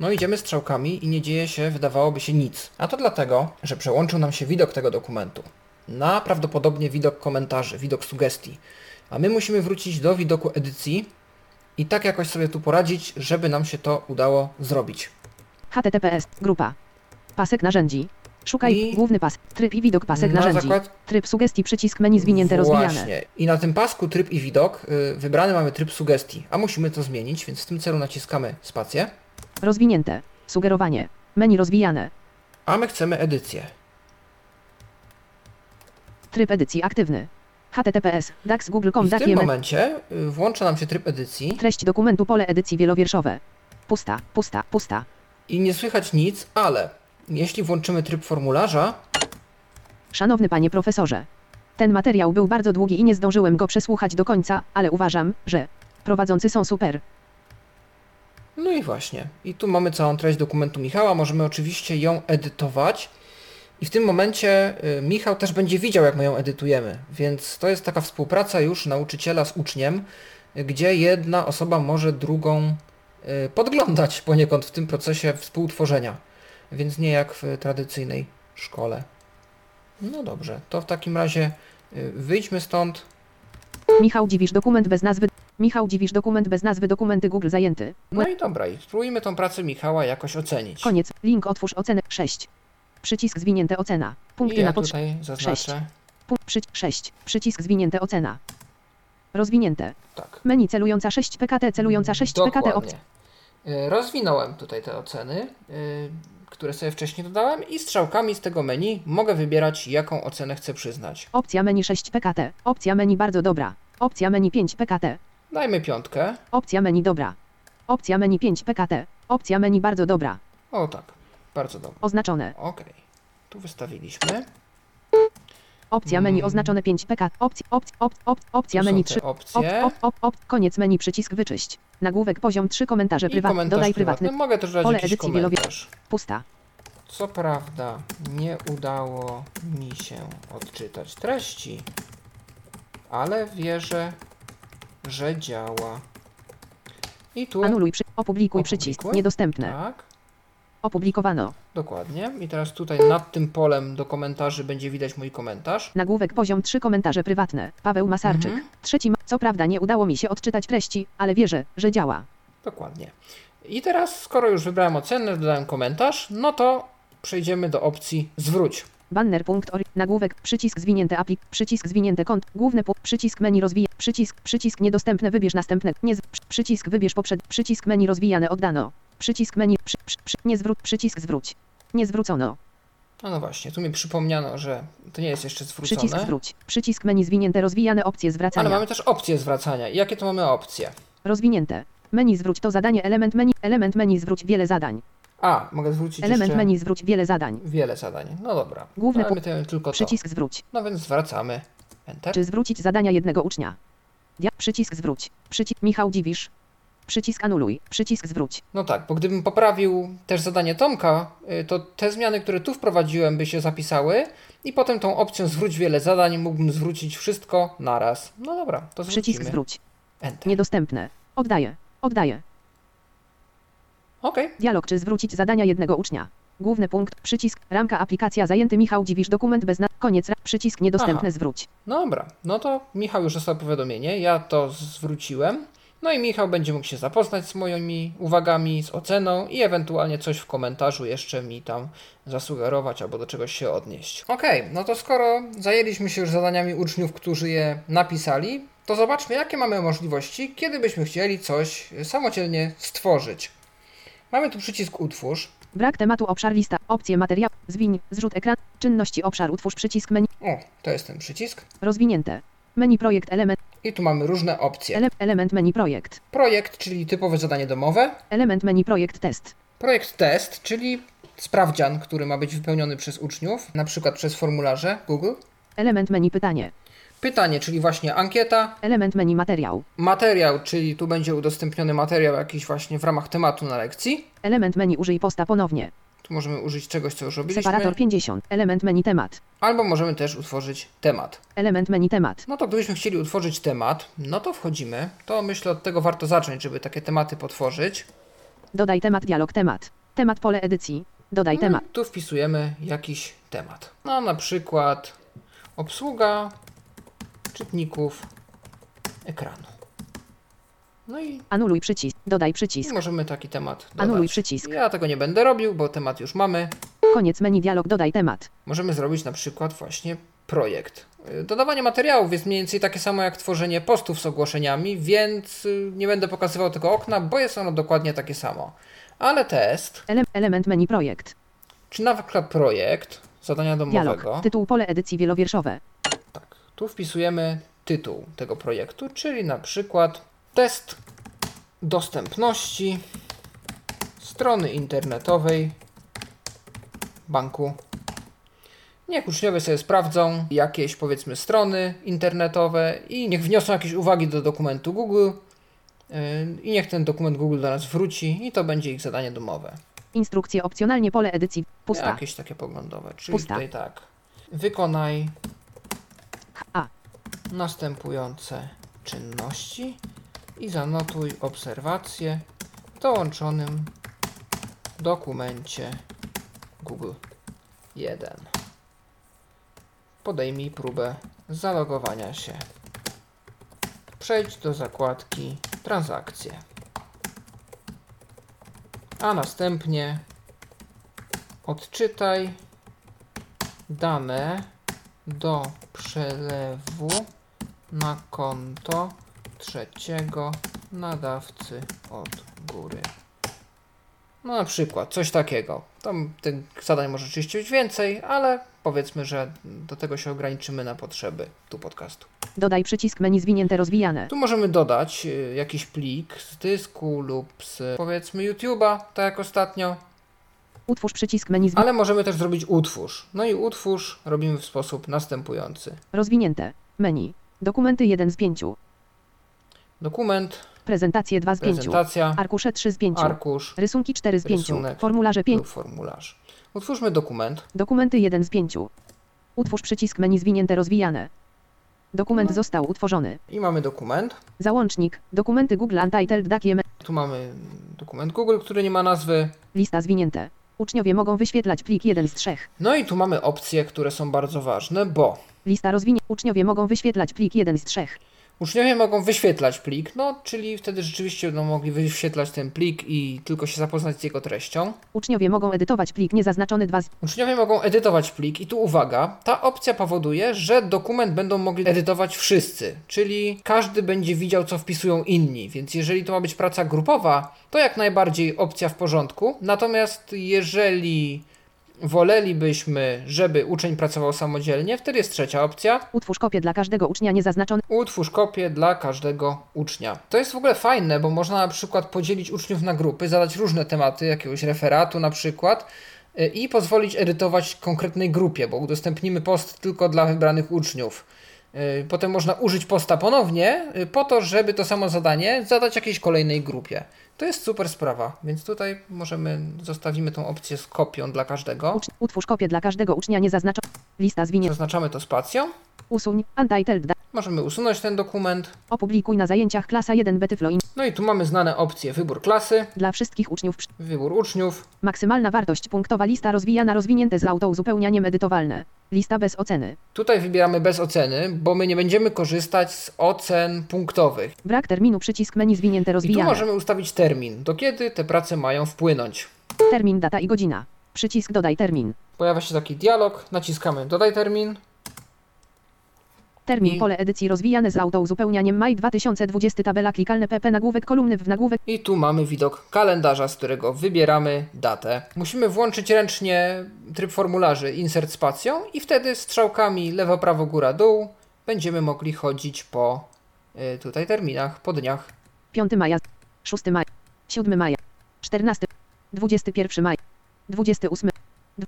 Speaker 2: No idziemy strzałkami i nie dzieje się, wydawałoby się, nic. A to dlatego, że przełączył nam się widok tego dokumentu na prawdopodobnie widok komentarzy, widok sugestii. A my musimy wrócić do widoku edycji i tak jakoś sobie tu poradzić, żeby nam się to udało zrobić.
Speaker 3: HTTPS. Grupa. Pasek narzędzi. Szukaj,
Speaker 2: I
Speaker 3: główny pas, tryb i widok pasek
Speaker 2: na
Speaker 3: narzędzi.
Speaker 2: zakład-
Speaker 3: Tryb sugestii, przycisk menu zwinięte, rozwijane.
Speaker 2: Właśnie. I na tym pasku tryb i widok y, wybrany mamy tryb sugestii, a musimy to zmienić, więc w tym celu naciskamy spację,
Speaker 3: Rozwinięte. Sugerowanie. Menu rozwijane.
Speaker 2: a my chcemy edycję.
Speaker 3: Tryb edycji aktywny. https dax google.com
Speaker 2: w tym momencie y, włącza nam się tryb edycji
Speaker 3: treść dokumentu pole edycji wielowierszowe. Pusta, pusta, pusta.
Speaker 2: i nie słychać nic, ale jeśli włączymy tryb formularza,
Speaker 3: Szanowny panie profesorze. Ten materiał był bardzo długi i nie zdążyłem go przesłuchać do końca, ale uważam, że prowadzący są super.
Speaker 2: no i właśnie. I tu mamy całą treść dokumentu Michała, możemy oczywiście ją edytować. I w tym momencie y, Michał też będzie widział, jak my ją edytujemy, więc to jest taka współpraca już nauczyciela z uczniem, gdzie jedna osoba może drugą y, podglądać poniekąd w tym procesie współtworzenia, więc nie jak w tradycyjnej szkole. No dobrze, to w takim razie y, wyjdźmy stąd.
Speaker 3: Michał Dziwisz dokument bez nazwy. Michał Dziwisz dokument bez nazwy dokumenty Google zajęty.
Speaker 2: No i dobra, i spróbujmy tą pracę Michała jakoś ocenić.
Speaker 3: Koniec. Link otwórz ocenę 6. Przycisk zwinięte ocena. Punkty
Speaker 2: ja
Speaker 3: na potrzeb.
Speaker 2: tutaj zaznaczę.
Speaker 3: Punkt przy 6. Przycisk zwinięte ocena. Rozwinięte.
Speaker 2: Tak.
Speaker 3: Menu celująca 6 PKT celująca 6 PKT opcja.
Speaker 2: Dokładnie. Y, Rozwinąłem tutaj te oceny, y, które sobie wcześniej dodałem i strzałkami z tego menu mogę wybierać, jaką ocenę chcę przyznać.
Speaker 3: Opcja menu 6 PKT. Opcja menu bardzo dobra. Opcja menu 5 PKT.
Speaker 2: Dajmy piątkę.
Speaker 3: Opcja menu dobra. Opcja menu 5 PKT. Opcja menu bardzo dobra.
Speaker 2: O tak, bardzo dobrze.
Speaker 3: Oznaczone.
Speaker 2: Ok, tu wystawiliśmy.
Speaker 3: Opcja menu
Speaker 2: Mm.
Speaker 3: oznaczone 5 PKT. Opcja, opcja, op, op, opcja
Speaker 2: są
Speaker 3: menu
Speaker 2: te
Speaker 3: 3. Op,
Speaker 2: opcje.
Speaker 3: op, op, op, koniec menu przycisk wyczyść. Nagłówek poziom 3 komentarze prywatne.
Speaker 2: komentarz
Speaker 3: Dodaj
Speaker 2: prywatny.
Speaker 3: prywatny.
Speaker 2: Mogę też dać
Speaker 3: Pole
Speaker 2: jakiś
Speaker 3: edycji
Speaker 2: komentarz.
Speaker 3: Pusta.
Speaker 2: Co prawda nie udało mi się odczytać treści, ale wierzę, że działa. I tu
Speaker 3: Anuluj przy, opublikuj przycisk.
Speaker 2: Opublikuj.
Speaker 3: Niedostępne.
Speaker 2: tak,
Speaker 3: Opublikowano.
Speaker 2: dokładnie. I teraz tutaj nad tym polem do komentarzy będzie widać mój komentarz.
Speaker 3: Nagłówek poziom 3 komentarze prywatne. Paweł Masarczyk.
Speaker 2: Mhm.
Speaker 3: Trzeci ma... Co prawda nie udało mi się odczytać treści, ale wierzę, że działa.
Speaker 2: Dokładnie. I teraz, skoro już wybrałem ocenę, dodałem komentarz, no to przejdziemy do opcji zwróć.
Speaker 3: Banner punkt ori... Nagłówek, przycisk zwinięte aplik, przycisk zwinięte kont, główny punkt, przycisk menu rozwija, przycisk, przycisk niedostępne, wybierz następne, nie przycisk wybierz poprzed, przycisk menu rozwijane oddano, przycisk menu, przy, przy, przy, nie zwróć, przycisk zwróć, nie zwrócono,
Speaker 2: No, no właśnie, tu mi przypomniano, że to nie jest jeszcze zwrócone.
Speaker 3: przycisk zwróć, przycisk menu zwinięte, rozwijane opcje zwracania,
Speaker 2: Ale mamy też opcję zwracania. I jakie to mamy opcje?
Speaker 3: rozwinięte, menu zwróć to zadanie, element menu, element menu zwróć wiele zadań,
Speaker 2: A, mogę zwrócić
Speaker 3: element
Speaker 2: jeszcze
Speaker 3: menu zwróć wiele zadań,
Speaker 2: wiele zadań. No dobra.
Speaker 3: Główny
Speaker 2: Mamy te- tylko to.
Speaker 3: przycisk zwróć,
Speaker 2: No więc zwracamy. Enter.
Speaker 3: czy zwrócić zadania jednego ucznia, Dia, przycisk zwróć, przycisk Michał Dziwisz, przycisk anuluj, przycisk zwróć,
Speaker 2: No tak, bo gdybym poprawił też zadanie Tomka, y, to te zmiany, które tu wprowadziłem, by się zapisały i potem tą opcją zwróć wiele zadań mógłbym zwrócić wszystko naraz. No dobra, to zwrócimy.
Speaker 3: przycisk zwróć.
Speaker 2: Enter.
Speaker 3: Niedostępne. Oddaję. Oddaję.
Speaker 2: Okej.
Speaker 3: Dialog czy zwrócić zadania jednego ucznia. Główny punkt, przycisk, ramka aplikacja zajęty Michał Dziwisz dokument bez na... Koniec, przycisk niedostępny
Speaker 2: Aha.
Speaker 3: zwróć.
Speaker 2: No dobra, no to Michał już dostał powiadomienie, ja to zwróciłem. No i Michał będzie mógł się zapoznać z moimi uwagami, z oceną i ewentualnie coś w komentarzu jeszcze mi tam zasugerować albo do czegoś się odnieść. Okej, no to skoro zajęliśmy się już zadaniami uczniów, którzy je napisali, to zobaczmy jakie mamy możliwości, kiedy byśmy chcieli coś samodzielnie stworzyć. Mamy tu przycisk utwórz.
Speaker 3: Brak tematu obszar lista, opcje materiał, zwiń, zrzut ekran, czynności obszar utwórz przycisk menu,
Speaker 2: O, to jest ten przycisk.
Speaker 3: rozwinięte. Menu projekt element,
Speaker 2: I tu mamy różne opcje.
Speaker 3: ele, element menu projekt.
Speaker 2: Projekt, czyli typowe zadanie domowe.
Speaker 3: Element menu projekt test.
Speaker 2: Projekt test, czyli sprawdzian, który ma być wypełniony przez uczniów, na przykład przez formularze Google.
Speaker 3: Element menu pytanie.
Speaker 2: Pytanie, czyli właśnie ankieta.
Speaker 3: Element menu materiał.
Speaker 2: Materiał, czyli tu będzie udostępniony materiał jakiś właśnie w ramach tematu na lekcji.
Speaker 3: Element menu użyj posta ponownie.
Speaker 2: Tu możemy użyć czegoś, co już robiliśmy.
Speaker 3: Separator 50. Element menu temat.
Speaker 2: Albo możemy też utworzyć temat.
Speaker 3: Element menu temat.
Speaker 2: No to gdybyśmy chcieli utworzyć temat, no to wchodzimy. To myślę od tego warto zacząć, żeby takie tematy potworzyć.
Speaker 3: Dodaj temat dialog temat. Temat pole edycji. Dodaj
Speaker 2: No
Speaker 3: temat.
Speaker 2: tu wpisujemy jakiś temat. No na przykład obsługa czytników ekranu. No i
Speaker 3: Anuluj przycisk. Dodaj przycisk.
Speaker 2: możemy taki temat dodać.
Speaker 3: Anuluj przycisk.
Speaker 2: Ja tego nie będę robił, bo temat już mamy.
Speaker 3: Koniec menu dialog dodaj temat.
Speaker 2: Możemy zrobić na przykład właśnie projekt. Y, Dodawanie materiałów jest mniej więcej takie samo jak tworzenie postów z ogłoszeniami, więc y, nie będę pokazywał tego okna, bo jest ono dokładnie takie samo. Ale test,
Speaker 3: Ele element menu projekt.
Speaker 2: czy na przykład projekt zadania domowego,
Speaker 3: Dialog. Tytuł pole edycji wielowierszowe.
Speaker 2: tak, tu wpisujemy tytuł tego projektu, czyli na przykład test dostępności strony internetowej banku. Niech uczniowie sobie sprawdzą jakieś powiedzmy strony internetowe i niech wniosą jakieś uwagi do dokumentu Google yy, i niech ten dokument Google do nas wróci i to będzie ich zadanie domowe.
Speaker 3: Instrukcje opcjonalnie pole edycji. Pusta.
Speaker 2: Jakieś takie poglądowe, czyli
Speaker 3: Pusta.
Speaker 2: tutaj tak. Wykonaj
Speaker 3: A.
Speaker 2: następujące czynności i zanotuj obserwacje w dołączonym dokumencie Google 1. Podejmij próbę zalogowania się. Przejdź do zakładki Transakcje. A następnie odczytaj dane do przelewu na konto trzeciego nadawcy od góry. No na przykład coś takiego. Tam tych zadań może oczywiście być więcej, ale powiedzmy, że do tego się ograniczymy na potrzeby tu podcastu.
Speaker 3: Dodaj przycisk menu zwinięte rozwijane.
Speaker 2: Tu możemy dodać y, jakiś plik z dysku lub z powiedzmy YouTube'a, tak jak ostatnio,
Speaker 3: Utwórz przycisk menu zwi
Speaker 2: ale możemy też zrobić utwórz. No i utwórz robimy w sposób następujący.
Speaker 3: rozwinięte. Menu. Dokumenty 1 z 5.
Speaker 2: Dokument,
Speaker 3: Prezentacje 2 z 5.
Speaker 2: prezentacja,
Speaker 3: Arkusze 3 z 5.
Speaker 2: arkusz
Speaker 3: Rysunki 4 z 5.
Speaker 2: Rysunek.
Speaker 3: Formularze 5.
Speaker 2: lub formularz. Utwórzmy dokument.
Speaker 3: Dokumenty 1 z 5. Utwórz przycisk menu zwinięte rozwijane. Dokument został utworzony.
Speaker 2: I mamy dokument.
Speaker 3: Załącznik. Dokumenty Google Untitled Document.
Speaker 2: Tu mamy dokument Google, który nie ma nazwy.
Speaker 3: Lista zwinięte. Uczniowie mogą wyświetlać plik 1 z 3.
Speaker 2: No i tu mamy opcje, które są bardzo ważne, bo
Speaker 3: Lista rozwinięta. Uczniowie mogą wyświetlać plik 1 z 3.
Speaker 2: uczniowie mogą wyświetlać plik, no czyli wtedy rzeczywiście będą mogli wyświetlać ten plik i tylko się zapoznać z jego treścią.
Speaker 3: Uczniowie mogą edytować plik niezaznaczony 2 z
Speaker 2: Uczniowie mogą edytować plik i tu uwaga, ta opcja powoduje, że dokument będą mogli edytować wszyscy, czyli każdy będzie widział, co wpisują inni, więc jeżeli to ma być praca grupowa, to jak najbardziej opcja w porządku. Natomiast jeżeli wolelibyśmy, żeby uczeń pracował samodzielnie, wtedy jest trzecia opcja.
Speaker 3: Utwórz kopię dla każdego ucznia niezaznaczony.
Speaker 2: Utwórz kopię dla każdego ucznia. To jest w ogóle fajne, bo można na przykład podzielić uczniów na grupy, zadać różne tematy, jakiegoś referatu na przykład y, i pozwolić edytować konkretnej grupie, bo udostępnimy post tylko dla wybranych uczniów. Y, Potem można użyć posta ponownie y, po to, żeby to samo zadanie zadać jakiejś kolejnej grupie. To jest super sprawa, więc tutaj możemy, zostawimy tą opcję z kopią dla każdego.
Speaker 3: Utwórz kopię dla każdego ucznia niezaznaczony. Lista zwinięta.
Speaker 2: Zaznaczamy to spacją.
Speaker 3: Usuń. Untitled.
Speaker 2: Możemy usunąć ten dokument.
Speaker 3: Opublikuj na zajęciach klasa 1 Betyflo. In-
Speaker 2: No i tu mamy znane opcje wybór klasy,
Speaker 3: Dla wszystkich uczniów.
Speaker 2: wybór uczniów,
Speaker 3: Maksymalna wartość punktowa. Lista rozwijana rozwinięte z autouzupełnianiem edytowalne. Lista bez oceny.
Speaker 2: Tutaj wybieramy bez oceny, bo my nie będziemy korzystać z ocen punktowych.
Speaker 3: Brak terminu. Przycisk menu zwinięte
Speaker 2: I tu
Speaker 3: rozwijane.
Speaker 2: możemy ustawić termin, do kiedy te prace mają wpłynąć.
Speaker 3: Termin, data i godzina. Przycisk dodaj termin.
Speaker 2: Pojawia się taki dialog, naciskamy dodaj termin.
Speaker 3: Termin pole edycji rozwijane z autouzupełnianiem maj 2020 tabela klikalne pp nagłówek kolumny w nagłówek
Speaker 2: I tu mamy widok kalendarza, z którego wybieramy datę. Musimy włączyć ręcznie tryb formularzy insert spacją i wtedy strzałkami lewo, prawo, góra, dół będziemy mogli chodzić po y, tutaj terminach, po dniach.
Speaker 3: 5 maja 6 maja 7 maja 14 21 maja 28 dw-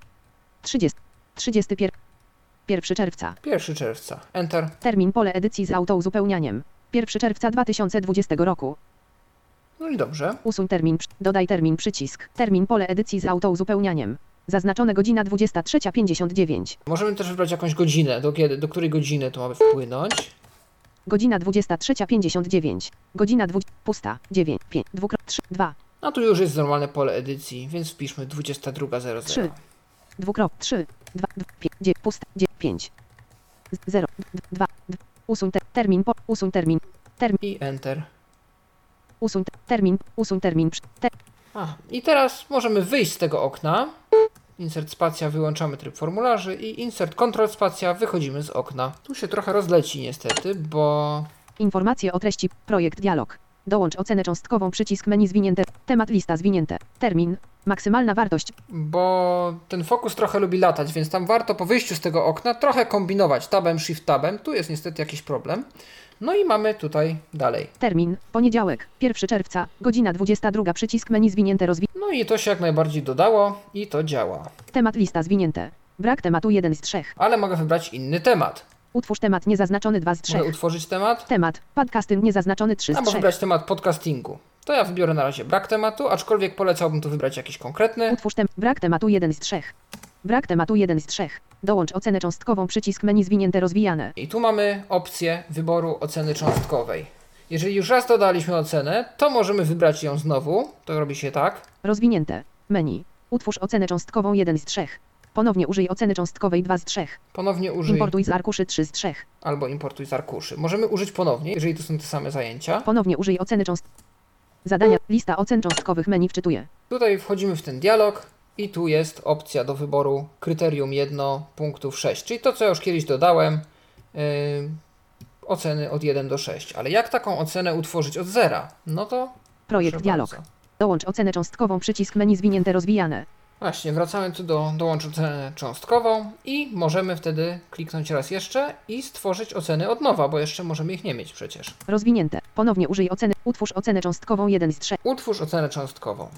Speaker 3: 30 31 1 czerwca
Speaker 2: 1 czerwca. Enter.
Speaker 3: termin pole edycji z autouzupełnianiem 1 czerwca 2020 roku
Speaker 2: No i dobrze.
Speaker 3: usuń termin dodaj termin przycisk termin pole edycji z autouzupełnianiem zaznaczone godzina 23.59
Speaker 2: Możemy też wybrać jakąś godzinę, do kiedy, do której godziny to mamy wpłynąć.
Speaker 3: godzina 23.59 godzina 20 pusta 9 5 2 3 2
Speaker 2: A tu już jest normalne pole edycji, więc wpiszmy 22.00.
Speaker 3: Trzy. dwukrop 3 2 5 pusta 5 0 2 usuń te, termin po, usuń termin termin
Speaker 2: I Enter.
Speaker 3: usuń te, termin usuń termin te,
Speaker 2: A, i teraz możemy wyjść z tego okna insert spacja, wyłączamy tryb formularzy i insert control spacja, wychodzimy z okna. Tu się trochę rozleci niestety, bo
Speaker 3: Informacje o treści. Projekt dialog. Dołącz ocenę cząstkową. Przycisk menu zwinięte. Temat lista zwinięte. Termin. Maksymalna wartość.
Speaker 2: bo ten fokus trochę lubi latać, więc tam warto po wyjściu z tego okna trochę kombinować tabem, shift tabem. Tu jest niestety jakiś problem. No i mamy tutaj dalej.
Speaker 3: Termin. Poniedziałek. 1 czerwca. Godzina 22. Przycisk menu zwinięte rozwi.
Speaker 2: No i to się jak najbardziej dodało i to działa.
Speaker 3: Temat lista zwinięte. Brak tematu 1 z 3.
Speaker 2: Ale mogę wybrać inny temat.
Speaker 3: Utwórz temat niezaznaczony 2 z 3.
Speaker 2: Mogę utworzyć temat,
Speaker 3: Temat. Podcasting niezaznaczony 3 z
Speaker 2: albo
Speaker 3: 3.
Speaker 2: wybrać temat podcastingu. To ja wybiorę na razie brak tematu, aczkolwiek polecałbym tu wybrać jakiś konkretny.
Speaker 3: Utwórz tem. Brak tematu 1 z 3. Brak tematu 1 z 3. Dołącz ocenę cząstkową. Przycisk menu zwinięte rozwijane.
Speaker 2: I tu mamy opcję wyboru oceny cząstkowej. Jeżeli już raz dodaliśmy ocenę, to możemy wybrać ją znowu. To robi się tak.
Speaker 3: Rozwinięte. Menu. Utwórz ocenę cząstkową 1 z 3. Ponownie użyj oceny cząstkowej 2 z 3.
Speaker 2: Ponownie użyj
Speaker 3: Importuj z arkuszy 3 z 3.
Speaker 2: albo importuj z arkuszy. Możemy użyć ponownie, jeżeli to są te same zajęcia.
Speaker 3: Ponownie użyj oceny cząst... Zadania. Lista ocen cząstkowych menu wczytuje.
Speaker 2: Tutaj wchodzimy w ten dialog i tu jest opcja do wyboru kryterium 1 punktów 6, czyli to co ja już kiedyś dodałem, yy, oceny od 1 do 6. Ale jak taką ocenę utworzyć od zera? No to
Speaker 3: Projekt dialog. Dołącz ocenę cząstkową. Przycisk menu zwinięte rozwijane.
Speaker 2: Właśnie, wracamy tu do dołącz ocenę cząstkową i możemy wtedy kliknąć raz jeszcze i stworzyć oceny od nowa, bo jeszcze możemy ich nie mieć przecież.
Speaker 3: Rozwinięte. Ponownie użyj oceny. Utwórz ocenę cząstkową 1 z 3.
Speaker 2: Utwórz ocenę cząstkową.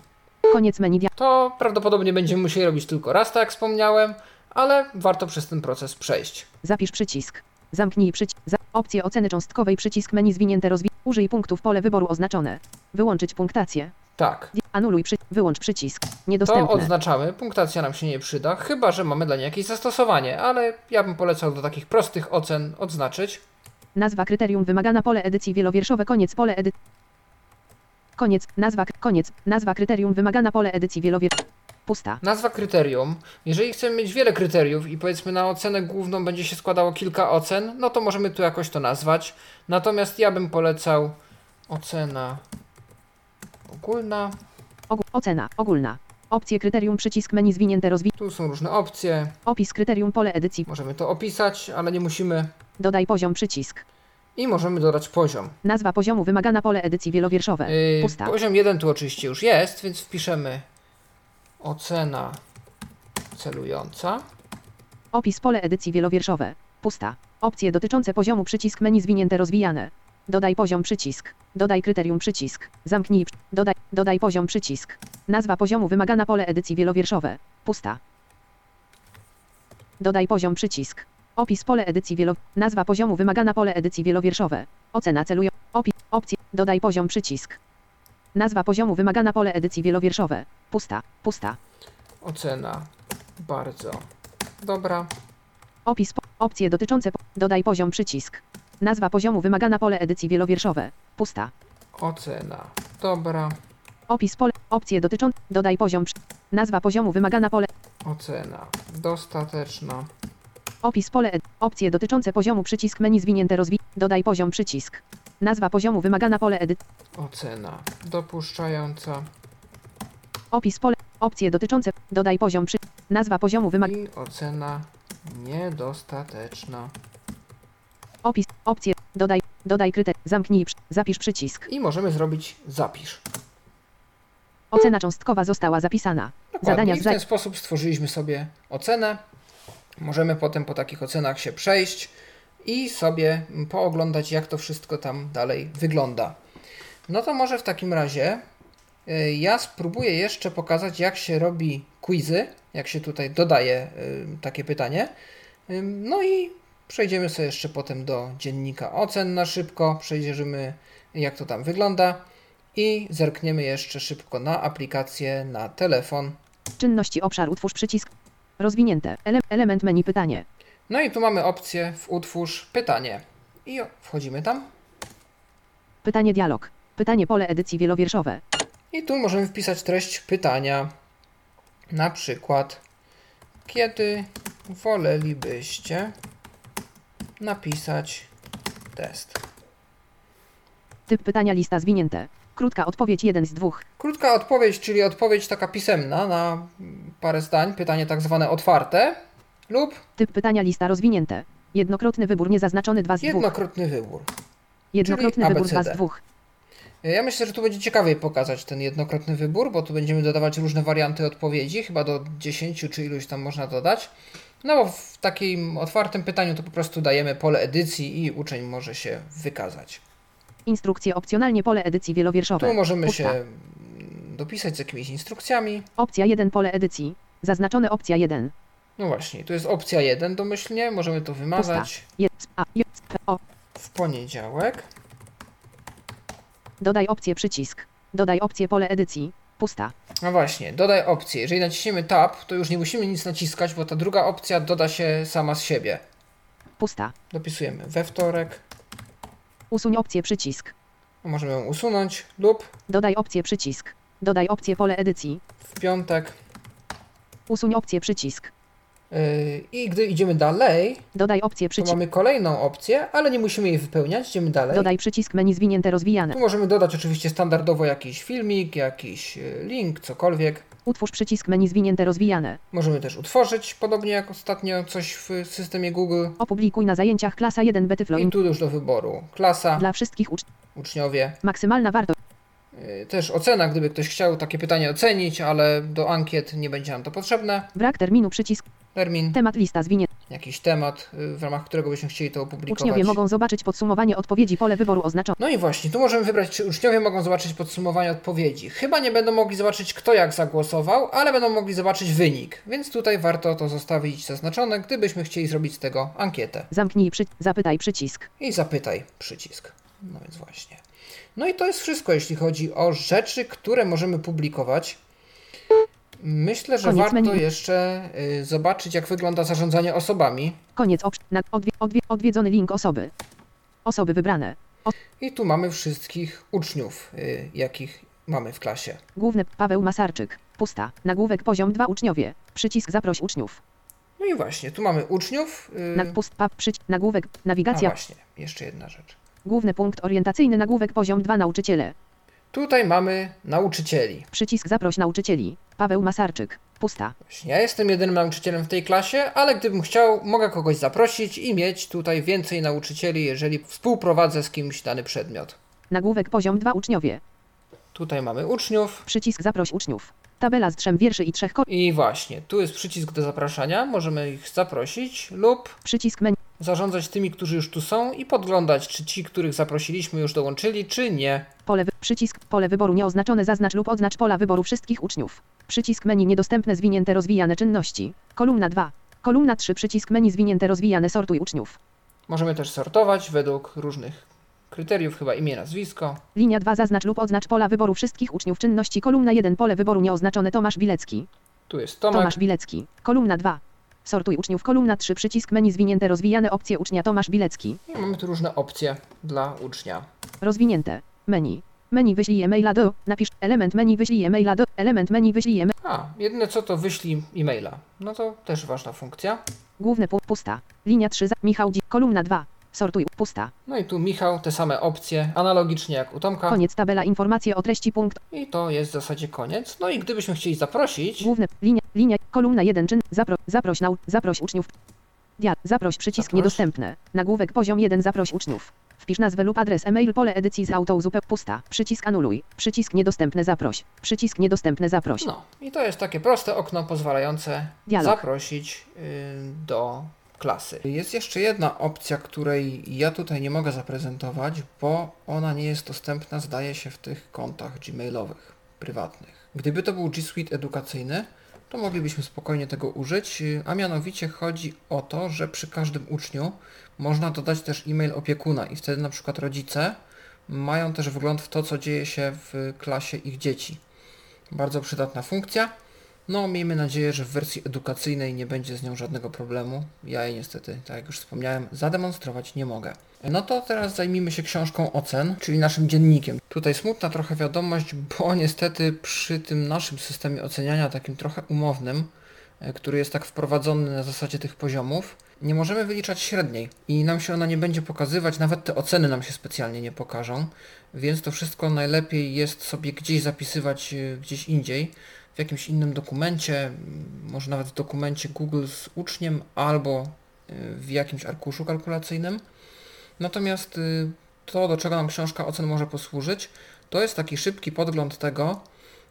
Speaker 3: Koniec menu dia-
Speaker 2: To prawdopodobnie będziemy musieli robić tylko raz, tak jak wspomniałem, ale warto przez ten proces przejść.
Speaker 3: Zapisz przycisk. Zamknij przycisk. Za- opcję oceny cząstkowej. Przycisk menu zwinięte rozwi. Użyj punktów pole wyboru oznaczone. Wyłączyć punktację.
Speaker 2: Tak,
Speaker 3: Anuluj przy... Wyłącz przycisk.
Speaker 2: to
Speaker 3: Niedostępne.
Speaker 2: odznaczamy. Punktacja nam się nie przyda, chyba że mamy dla niej jakieś zastosowanie, ale ja bym polecał do takich prostych ocen odznaczyć.
Speaker 3: Nazwa kryterium wymagana pole edycji wielowierszowe koniec pole edycji. Koniec, nazwa, koniec, nazwa kryterium wymagana pole edycji wielowierszowe. Pusta.
Speaker 2: Nazwa kryterium. Jeżeli chcemy mieć wiele kryteriów i powiedzmy na ocenę główną będzie się składało kilka ocen, no to możemy tu jakoś to nazwać. Natomiast ja bym polecał ocena ogólna.
Speaker 3: Ogó- ocena, ogólna. Opcje kryterium przycisk menu zwinięte rozwi.
Speaker 2: Tu są różne opcje.
Speaker 3: Opis kryterium pole edycji.
Speaker 2: Możemy to opisać, ale nie musimy.
Speaker 3: Dodaj poziom przycisk.
Speaker 2: I możemy dodać poziom.
Speaker 3: Nazwa poziomu wymagana pole edycji wielowierszowe.
Speaker 2: Yy,
Speaker 3: Pusta.
Speaker 2: Poziom 1 tu oczywiście już jest, więc wpiszemy ocena celująca.
Speaker 3: Opis pole edycji wielowierszowe. Pusta. Opcje dotyczące poziomu przycisk menu zwinięte rozwijane. Dodaj poziom przycisk. Dodaj kryterium przycisk. Zamknij. Dodaj, dodaj poziom przycisk. Nazwa poziomu wymagana pole edycji wielowierszowe. Pusta. Dodaj poziom przycisk. Opis pole edycji wielo... Nazwa poziomu wymagana pole edycji wielowierszowe. Ocena celują. Opis. Opcje. Dodaj poziom przycisk. Nazwa poziomu wymagana pole edycji wielowierszowe. Pusta. Pusta.
Speaker 2: Ocena bardzo dobra.
Speaker 3: Opis. Po, opcje dotyczące. Po, dodaj poziom przycisk. Nazwa poziomu wymagana pole edycji wielowierszowe. Pusta.
Speaker 2: Ocena dobra.
Speaker 3: Opis pole. Opcje dotyczące. Dodaj poziom. Nazwa poziomu wymagana pole.
Speaker 2: Ocena dostateczna.
Speaker 3: Opis pole. ed- Opcje dotyczące poziomu przycisk menu zwinięte rozwi. Dodaj poziom przycisk. Nazwa poziomu wymagana pole edyt.
Speaker 2: Ocena dopuszczająca.
Speaker 3: Opis pole. Opcje dotyczące. Dodaj poziom przy. Nazwa poziomu wymaga.
Speaker 2: I ocena niedostateczna.
Speaker 3: Opis. Opcje. Dodaj. Dodaj kryter. Zamknij. Zapisz przycisk.
Speaker 2: I możemy zrobić zapisz.
Speaker 3: Ocena cząstkowa została zapisana.
Speaker 2: Dokładnie.
Speaker 3: Zadania
Speaker 2: I w ten sposób stworzyliśmy sobie ocenę. Możemy potem po takich ocenach się przejść i sobie pooglądać, jak to wszystko tam dalej wygląda. No to może w takim razie y, ja spróbuję jeszcze pokazać, jak się robi quizy, jak się tutaj dodaje y, takie pytanie. Y, No i przejdziemy sobie jeszcze potem do dziennika ocen na szybko, przejrzymy, jak to tam wygląda i zerkniemy jeszcze szybko na aplikację na telefon.
Speaker 3: Czynności obszar utwórz przycisk. Rozwinięte. Ele element menu pytanie.
Speaker 2: No i tu mamy opcję w utwórz pytanie. I wchodzimy tam.
Speaker 3: Pytanie dialog. Pytanie pole edycji wielowierszowe.
Speaker 2: I tu możemy wpisać treść pytania. Na przykład, kiedy wolelibyście napisać test?
Speaker 3: Typ pytania lista zwinięte. Krótka odpowiedź jeden z dwóch.
Speaker 2: Krótka odpowiedź, czyli odpowiedź taka pisemna na parę zdań, pytanie tak zwane otwarte lub
Speaker 3: Typ pytania lista rozwinięte. Jednokrotny wybór niezaznaczony 2 z 2.
Speaker 2: jednokrotny wybór.
Speaker 3: Jednokrotny wybór 2 z. 2.
Speaker 2: Ja myślę, że tu będzie ciekawiej pokazać ten jednokrotny wybór, bo tu będziemy dodawać różne warianty odpowiedzi, chyba do 10 czy iluś tam można dodać. No bo w takim otwartym pytaniu to po prostu dajemy pole edycji i uczeń może się wykazać.
Speaker 3: Instrukcje opcjonalnie pole edycji wielowierszowe.
Speaker 2: Tu możemy
Speaker 3: Pusta.
Speaker 2: się mm, dopisać z jakimiś instrukcjami.
Speaker 3: Opcja 1 pole edycji. Zaznaczone opcja 1.
Speaker 2: No właśnie, tu jest opcja 1 domyślnie, możemy to wymazać w poniedziałek.
Speaker 3: Dodaj opcję przycisk. Dodaj opcję pole edycji. Pusta.
Speaker 2: No właśnie, dodaj opcję. Jeżeli naciśniemy Tab, to już nie musimy nic naciskać, bo ta druga opcja doda się sama z siebie.
Speaker 3: Pusta.
Speaker 2: Dopisujemy we wtorek,
Speaker 3: Usuń opcję przycisk.
Speaker 2: możemy ją usunąć lub
Speaker 3: Dodaj opcję przycisk. Dodaj opcję pole edycji.
Speaker 2: w piątek.
Speaker 3: Usuń opcję przycisk.
Speaker 2: Yy, I gdy idziemy dalej,
Speaker 3: Dodaj opcję przycisk.
Speaker 2: mamy kolejną opcję, ale nie musimy jej wypełniać. Idziemy dalej.
Speaker 3: Dodaj przycisk menu zwinięte rozwijane.
Speaker 2: Tu możemy dodać oczywiście standardowo jakiś filmik, jakiś yy, link, cokolwiek.
Speaker 3: Utwórz przycisk menu zwinięte rozwijane.
Speaker 2: Możemy też utworzyć, podobnie jak ostatnio coś w systemie Google.
Speaker 3: Opublikuj na zajęciach klasa 1 Betyflo.
Speaker 2: I tu już do wyboru klasa,
Speaker 3: Dla wszystkich uczniów.
Speaker 2: uczniowie.
Speaker 3: Maksymalna wartość.
Speaker 2: Yy, Też ocena, gdyby ktoś chciał takie pytanie ocenić, ale do ankiet nie będzie nam to potrzebne.
Speaker 3: Brak terminu przycisk.
Speaker 2: Termin,
Speaker 3: Temat lista zwinięta.
Speaker 2: jakiś temat, yy, w ramach którego byśmy chcieli to opublikować.
Speaker 3: Uczniowie mogą zobaczyć podsumowanie odpowiedzi pole wyboru oznaczone.
Speaker 2: No i właśnie, tu możemy wybrać, czy uczniowie mogą zobaczyć podsumowanie odpowiedzi. Chyba nie będą mogli zobaczyć, kto jak zagłosował, ale będą mogli zobaczyć wynik. Więc tutaj warto to zostawić zaznaczone, gdybyśmy chcieli zrobić z tego ankietę.
Speaker 3: Zamknij przy... zapytaj przycisk.
Speaker 2: I zapytaj przycisk. No więc właśnie. No i to jest wszystko, jeśli chodzi o rzeczy, które możemy publikować. Myślę, że
Speaker 3: Koniec
Speaker 2: warto
Speaker 3: menu.
Speaker 2: jeszcze y, zobaczyć, jak wygląda zarządzanie osobami.
Speaker 3: Koniec. Odwie... Odwie... Odwiedzony link osoby. Osoby wybrane.
Speaker 2: I tu mamy wszystkich uczniów, y, jakich mamy w klasie.
Speaker 3: Główny Paweł Masarczyk. Pusta. Nagłówek poziom 2 uczniowie. Przycisk zaproś uczniów.
Speaker 2: No i właśnie, tu mamy uczniów. y,
Speaker 3: Nag pust pap przyć nagłówek
Speaker 2: A
Speaker 3: nawigacja.
Speaker 2: właśnie, jeszcze jedna rzecz.
Speaker 3: Główny punkt orientacyjny nagłówek poziom 2 nauczyciele.
Speaker 2: Tutaj mamy nauczycieli.
Speaker 3: Przycisk zaproś nauczycieli. Paweł Masarczyk. Pusta.
Speaker 2: Ja jestem jedynym nauczycielem w tej klasie, ale gdybym chciał, mogę kogoś zaprosić i mieć tutaj więcej nauczycieli, jeżeli współprowadzę z kimś dany przedmiot.
Speaker 3: Nagłówek poziom 2 uczniowie.
Speaker 2: Tutaj mamy uczniów.
Speaker 3: Przycisk zaproś uczniów. Tabela z trzem wierszy i trzech ko...
Speaker 2: I właśnie, tu jest przycisk do zapraszania, możemy ich zaprosić lub
Speaker 3: Przycisk menu.
Speaker 2: Zarządzać tymi, którzy już tu są i podglądać, czy ci, których zaprosiliśmy już dołączyli, czy nie.
Speaker 3: Pole wy... Przycisk pole wyboru nieoznaczone zaznacz lub odznacz pola wyboru wszystkich uczniów. Przycisk menu niedostępne zwinięte rozwijane czynności. Kolumna 2. Kolumna 3 przycisk menu zwinięte rozwijane sortuj uczniów.
Speaker 2: Możemy też sortować według różnych kryteriów, chyba imię, nazwisko.
Speaker 3: Linia 2 zaznacz lub odznacz pola wyboru wszystkich uczniów czynności. Kolumna 1 pole wyboru nieoznaczone Tomasz Bilecki.
Speaker 2: Tu jest Tomek.
Speaker 3: Tomasz Bilecki. Kolumna 2. Sortuj uczniów. Kolumna 3 przycisk menu zwinięte rozwijane opcje ucznia Tomasz Bilecki.
Speaker 2: I mamy tu różne opcje dla ucznia.
Speaker 3: Rozwinięte. Menu. Menu wyślij e-maila do. Napisz element menu wyślij e-maila do. Element menu wyślij e
Speaker 2: A, jedyne co to wyślij e-maila. No to też ważna funkcja.
Speaker 3: Główny punkt pusta. Linia 3 za. Michał Dzi. Kolumna 2. Sortuj pusta.
Speaker 2: No i tu Michał, te same opcje, analogicznie jak u Tomka.
Speaker 3: Koniec tabela informacje o treści punkt.
Speaker 2: I to jest w zasadzie koniec. No i gdybyśmy chcieli zaprosić,
Speaker 3: Główny linia linia kolumna 1 czyn zapro, zaproś nau, zaproś uczniów. Dia, zaproś przycisk
Speaker 2: Zaproś.
Speaker 3: niedostępne. Nagłówek poziom 1 zaproś uczniów. Wpisz nazwę lub adres e-mail pole edycji z auto zupeł pusta. Przycisk anuluj. Przycisk niedostępny zaproś. Przycisk niedostępny zaproś.
Speaker 2: no i to jest takie proste okno pozwalające
Speaker 3: Dialog.
Speaker 2: zaprosić yy, do klasy. Jest jeszcze jedna opcja, której ja tutaj nie mogę zaprezentować, bo ona nie jest dostępna, zdaje się, w tych kontach gmailowych, prywatnych. Gdyby to był G Suite edukacyjny, to moglibyśmy spokojnie tego użyć, a mianowicie chodzi o to, że przy każdym uczniu można dodać też e-mail opiekuna i wtedy na przykład rodzice mają też wgląd w to, co dzieje się w klasie ich dzieci. Bardzo przydatna funkcja. No, miejmy nadzieję, że w wersji edukacyjnej nie będzie z nią żadnego problemu. Ja jej niestety, tak jak już wspomniałem, zademonstrować nie mogę. No to teraz zajmijmy się książką ocen, czyli naszym dziennikiem. Tutaj smutna trochę wiadomość, bo niestety przy tym naszym systemie oceniania, takim trochę umownym, e, który jest tak wprowadzony na zasadzie tych poziomów, nie możemy wyliczać średniej i nam się ona nie będzie pokazywać, nawet te oceny nam się specjalnie nie pokażą, więc to wszystko najlepiej jest sobie gdzieś zapisywać y, gdzieś indziej, w jakimś innym dokumencie, może nawet w dokumencie Google z uczniem albo y, w jakimś arkuszu kalkulacyjnym. Natomiast y, to, do czego nam książka ocen może posłużyć, to jest taki szybki podgląd tego,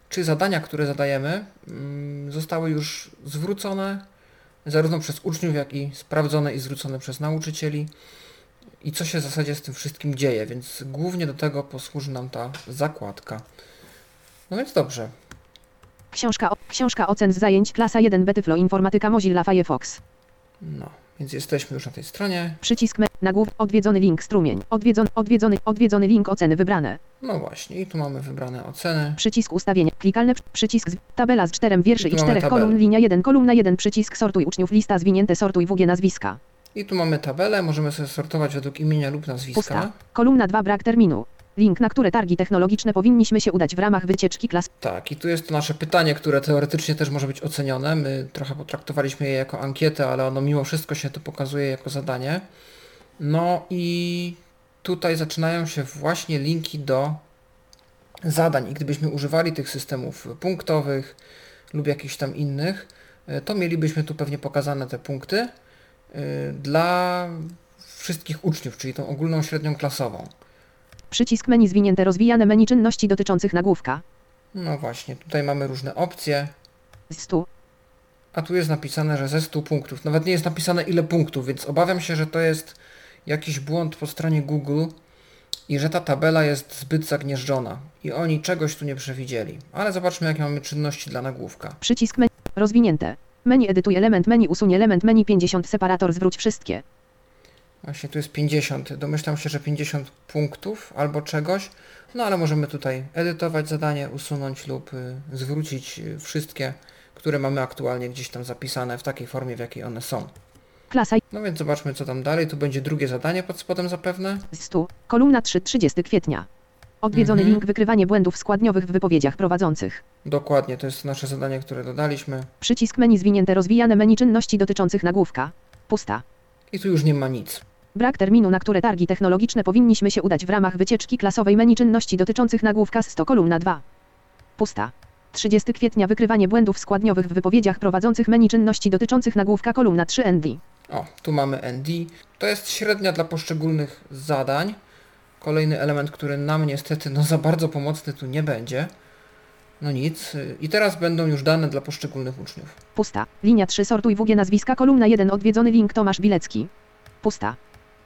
Speaker 2: czy zadania, które zadajemy, mm, zostały już zwrócone zarówno przez uczniów, jak i sprawdzone i zwrócone przez nauczycieli i co się w zasadzie z tym wszystkim dzieje, więc głównie do tego posłuży nam ta zakładka. No więc dobrze.
Speaker 4: Książka, o, książka ocen z zajęć klasa 1 Betyflo Informatyka Mozilla Firefox.
Speaker 2: No, więc jesteśmy już na tej stronie.
Speaker 4: Przycisk me, nagłów, odwiedzony link strumień, odwiedzony, odwiedzony, odwiedzony link oceny wybrane.
Speaker 2: No właśnie, i tu mamy wybrane oceny.
Speaker 4: Przycisk ustawienia, klikalne, przy- przycisk z, tabela z czterem wierszy
Speaker 2: I
Speaker 4: i czterech kolumn, linia 1, kolumna 1, przycisk sortuj uczniów, lista zwinięte, sortuj WG nazwiska.
Speaker 2: I tu mamy tabelę, możemy sobie sortować według imienia lub nazwiska.
Speaker 4: Pusta. Kolumna 2, brak terminu. Link, na które targi technologiczne powinniśmy się udać w ramach wycieczki klas.
Speaker 2: Tak, i tu jest to nasze pytanie, które teoretycznie też może być ocenione. My trochę potraktowaliśmy je jako ankietę, ale ono mimo wszystko się tu pokazuje jako zadanie. No i tutaj zaczynają się właśnie linki do zadań. I gdybyśmy używali tych systemów punktowych lub jakichś tam innych, y, to mielibyśmy tu pewnie pokazane te punkty y, dla wszystkich uczniów, czyli tą ogólną średnią klasową.
Speaker 4: Przycisk menu zwinięte, rozwijane menu czynności dotyczących nagłówka.
Speaker 2: No właśnie, tutaj mamy różne opcje.
Speaker 4: Z 100.
Speaker 2: A tu jest napisane, że ze 100 punktów. Nawet nie jest napisane ile punktów, więc obawiam się, że to jest jakiś błąd po stronie Google i że ta tabela jest zbyt zagnieżdżona i oni czegoś tu nie przewidzieli. Ale zobaczmy, jakie mamy czynności dla nagłówka.
Speaker 4: Przycisk menu. Rozwinięte. Menu edytuj element menu usuń element menu 50 separator zwróć wszystkie.
Speaker 2: Właśnie tu jest 50. Domyślam się, że 50 punktów albo czegoś. No ale możemy tutaj edytować zadanie, usunąć lub y, zwrócić y, wszystkie, które mamy aktualnie gdzieś tam zapisane w takiej formie, w jakiej one są.
Speaker 4: Klasa
Speaker 2: No więc zobaczmy, co tam dalej. Tu będzie drugie zadanie pod spodem zapewne.
Speaker 4: z 100. Kolumna 3 30 kwietnia. Odwiedzony
Speaker 2: Mhm.
Speaker 4: link wykrywanie błędów składniowych w wypowiedziach prowadzących.
Speaker 2: Dokładnie, to jest nasze zadanie, które dodaliśmy.
Speaker 4: Przycisk menu zwinięte rozwijane menu czynności dotyczących nagłówka. Pusta.
Speaker 2: I tu już nie ma nic.
Speaker 4: Brak terminu, na które targi technologiczne powinniśmy się udać w ramach wycieczki klasowej menu czynności dotyczących nagłówka z 100 kolumna 2. Pusta. 30 kwietnia wykrywanie błędów składniowych w wypowiedziach prowadzących menu czynności dotyczących nagłówka kolumna 3 ND.
Speaker 2: O, tu mamy ND. To jest średnia dla poszczególnych zadań. Kolejny element, który nam niestety no za bardzo pomocny tu nie będzie. No nic. I teraz będą już dane dla poszczególnych uczniów.
Speaker 4: Pusta. Linia 3 sortuj WG nazwiska kolumna 1 odwiedzony link Tomasz Bilecki. Pusta.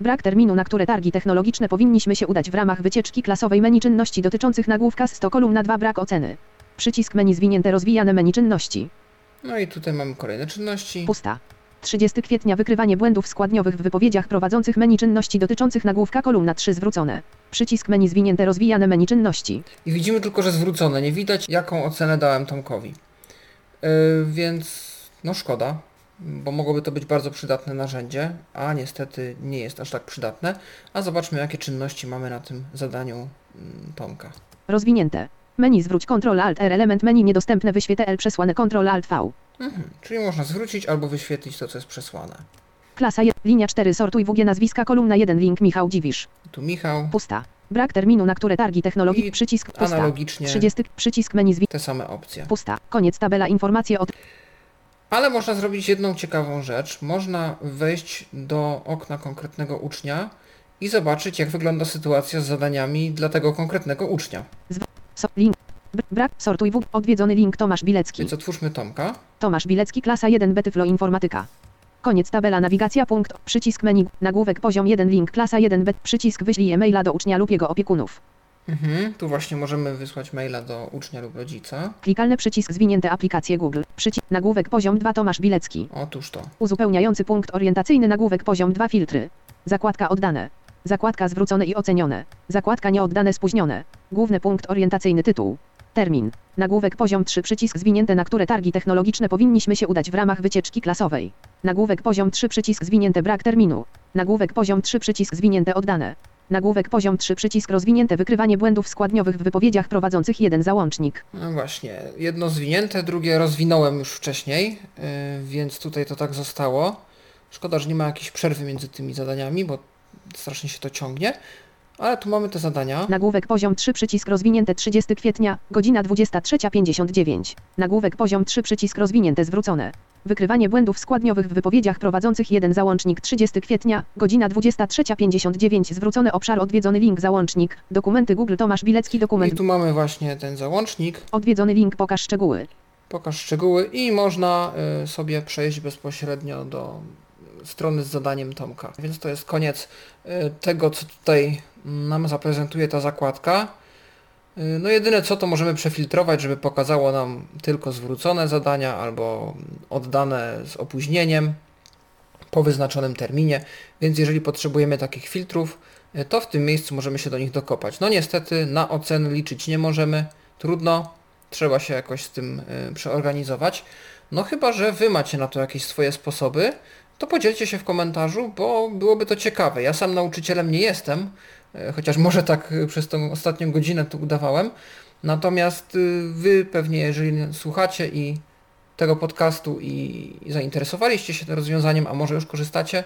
Speaker 4: Brak terminu, na które targi technologiczne powinniśmy się udać w ramach wycieczki klasowej menu czynności dotyczących nagłówka z 100 kolumna 2 brak oceny. Przycisk menu zwinięte rozwijane menu czynności.
Speaker 2: No i tutaj mamy kolejne czynności.
Speaker 4: Pusta. 30 kwietnia wykrywanie błędów składniowych w wypowiedziach prowadzących menu czynności dotyczących nagłówka kolumna 3 zwrócone. Przycisk menu zwinięte rozwijane menu czynności.
Speaker 2: I widzimy tylko, że zwrócone. Nie widać, jaką ocenę dałem Tomkowi. Yy, więc, no szkoda, bo mogłoby to być bardzo przydatne narzędzie, a niestety nie jest aż tak przydatne. A zobaczmy, jakie czynności mamy na tym zadaniu mm, Tomka.
Speaker 4: Rozwinięte. Menu zwróć Ctrl Alt R element menu niedostępne wyświetlę L przesłane Ctrl Alt V.
Speaker 2: Mhm. Czyli można zwrócić albo wyświetlić to, co jest przesłane.
Speaker 4: Klasa 1, linia 4 sortuj WG nazwiska kolumna 1 link Michał Dziwisz.
Speaker 2: Tu Michał,
Speaker 4: Pusta. Brak terminu, na które targi technologii.
Speaker 2: I
Speaker 4: przycisk pusta.
Speaker 2: analogicznie
Speaker 4: 30 przycisk menu zwi.
Speaker 2: te same opcje.
Speaker 4: Pusta. Koniec tabela informacje o.
Speaker 2: Ale można zrobić jedną ciekawą rzecz. Można wejść do okna konkretnego ucznia i zobaczyć, jak wygląda sytuacja z zadaniami dla tego konkretnego ucznia.
Speaker 4: So, link. Br- Brak sortuj WG. Odwiedzony link Tomasz Bilecki.
Speaker 2: Więc otwórzmy Tomka.
Speaker 4: Tomasz Bilecki klasa 1 Betyflo Informatyka. Koniec tabela nawigacja punkt przycisk menu nagłówek poziom 1 link klasa 1 bet przycisk wyślij e-maila do ucznia lub jego opiekunów.
Speaker 2: Mhm. Tu właśnie możemy wysłać maila do ucznia lub rodzica.
Speaker 4: Klikalny przycisk zwinięte aplikacje Google. Przycisk nagłówek poziom 2 Tomasz Bilecki.
Speaker 2: Otóż to.
Speaker 4: Uzupełniający punkt orientacyjny nagłówek poziom 2 filtry. Zakładka oddane. Zakładka zwrócone i ocenione. Zakładka nieoddane spóźnione. Główny punkt orientacyjny tytuł. Termin. Nagłówek poziom 3 przycisk zwinięte na które targi technologiczne powinniśmy się udać w ramach wycieczki klasowej. Nagłówek poziom 3 przycisk zwinięte brak terminu. Nagłówek poziom 3 przycisk zwinięte oddane. Nagłówek poziom 3 przycisk rozwinięte wykrywanie błędów składniowych w wypowiedziach prowadzących jeden załącznik.
Speaker 2: No właśnie. Jedno zwinięte, drugie rozwinąłem już wcześniej, yy, więc tutaj to tak zostało. Szkoda, że nie ma jakiejś przerwy między tymi zadaniami, bo strasznie się to ciągnie. Ale tu mamy te zadania.
Speaker 4: Nagłówek poziom 3 przycisk rozwinięte 30 kwietnia, godzina 23.59. Nagłówek poziom 3 przycisk rozwinięte zwrócone. Wykrywanie błędów składniowych w wypowiedziach prowadzących jeden załącznik 30 kwietnia, godzina 23.59 zwrócony obszar odwiedzony link załącznik, dokumenty Google Tomasz Bilecki
Speaker 2: I
Speaker 4: dokument,
Speaker 2: tu mamy właśnie ten załącznik.
Speaker 4: odwiedzony link pokaż szczegóły.
Speaker 2: Pokaż szczegóły i można y, sobie przejść bezpośrednio do strony z zadaniem Tomka. Więc to jest koniec y, tego, co tutaj nam zaprezentuje ta zakładka. Y, No jedyne co to możemy przefiltrować, żeby pokazało nam tylko zwrócone zadania albo oddane z opóźnieniem po wyznaczonym terminie, więc jeżeli potrzebujemy takich filtrów, y, to w tym miejscu możemy się do nich dokopać. No niestety na oceny liczyć nie możemy, trudno, trzeba się jakoś z tym przeorganizować. No chyba, że Wy macie na to jakieś swoje sposoby, to podzielcie się w komentarzu, bo byłoby to ciekawe. Ja sam nauczycielem nie jestem, y, chociaż może tak y, przez tą ostatnią godzinę to udawałem. Natomiast y, Wy pewnie, jeżeli słuchacie i tego podcastu i zainteresowaliście się tym rozwiązaniem, a może już korzystacie,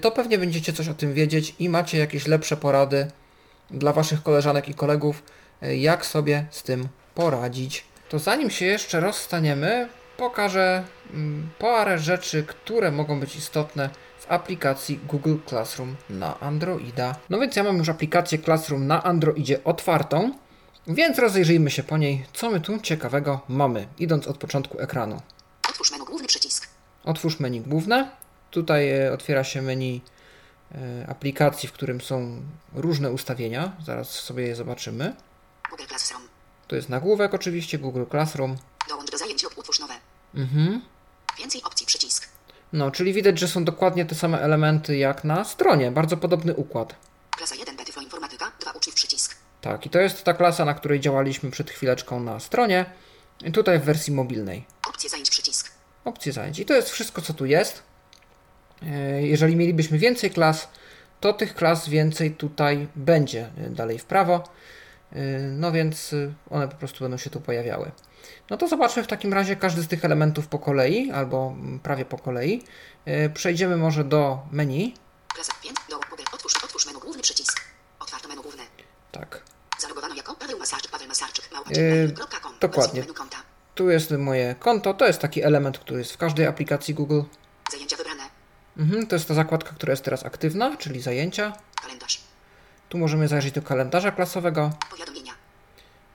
Speaker 2: to pewnie będziecie coś o tym wiedzieć i macie jakieś lepsze porady dla Waszych koleżanek i kolegów, jak sobie z tym poradzić. To zanim się jeszcze rozstaniemy, pokażę mm, parę rzeczy, które mogą być istotne w aplikacji Google Classroom na Androida. No więc ja mam już aplikację Classroom na Androidzie otwartą, więc rozejrzyjmy się po niej, co my tu ciekawego mamy, idąc od początku ekranu.
Speaker 3: Otwórz menu główny przycisk.
Speaker 2: Otwórz menu główne. Tutaj e, otwiera się menu e, aplikacji, w którym są różne ustawienia. Zaraz sobie je zobaczymy.
Speaker 3: Google Classroom.
Speaker 2: To jest nagłówek oczywiście, Google Classroom.
Speaker 3: Dołącz do zajęć.
Speaker 2: Mhm.
Speaker 3: Więcej opcji przycisk.
Speaker 2: No, czyli widać, że są dokładnie te same elementy jak na stronie. Bardzo podobny układ.
Speaker 3: Klasa 1 Betyflo Informatyka. 2 uczniów przycisk.
Speaker 2: Tak, i to jest ta klasa, na której działaliśmy przed chwileczką na stronie. I tutaj w wersji mobilnej.
Speaker 3: Opcje zajęć przycisk.
Speaker 2: Opcje zajęć. I to jest wszystko, co tu jest. E, Jeżeli mielibyśmy więcej klas, to tych klas więcej tutaj będzie e, dalej w prawo. E, No więc e, one po prostu będą się tu pojawiały. No to zobaczmy w takim razie każdy z tych elementów po kolei, albo prawie po kolei. E, Przejdziemy może do menu.
Speaker 3: Klasa 5. Do Google. Otwórz, otwórz menu główny przycisk. Otwarto menu główne.
Speaker 2: Tak.
Speaker 3: Zalogowano jako Paweł Masarczyk. Paweł Masarczyk. Małpa gmail.com.
Speaker 2: dokładnie. Tu jest moje konto. To jest taki element, który jest w każdej aplikacji Google.
Speaker 3: Zajęcia wybrane.
Speaker 2: Mhm, to jest ta zakładka, która jest teraz aktywna, czyli zajęcia.
Speaker 3: Kalendarz.
Speaker 2: Tu możemy zajrzeć do kalendarza klasowego,
Speaker 3: Powiadomienia.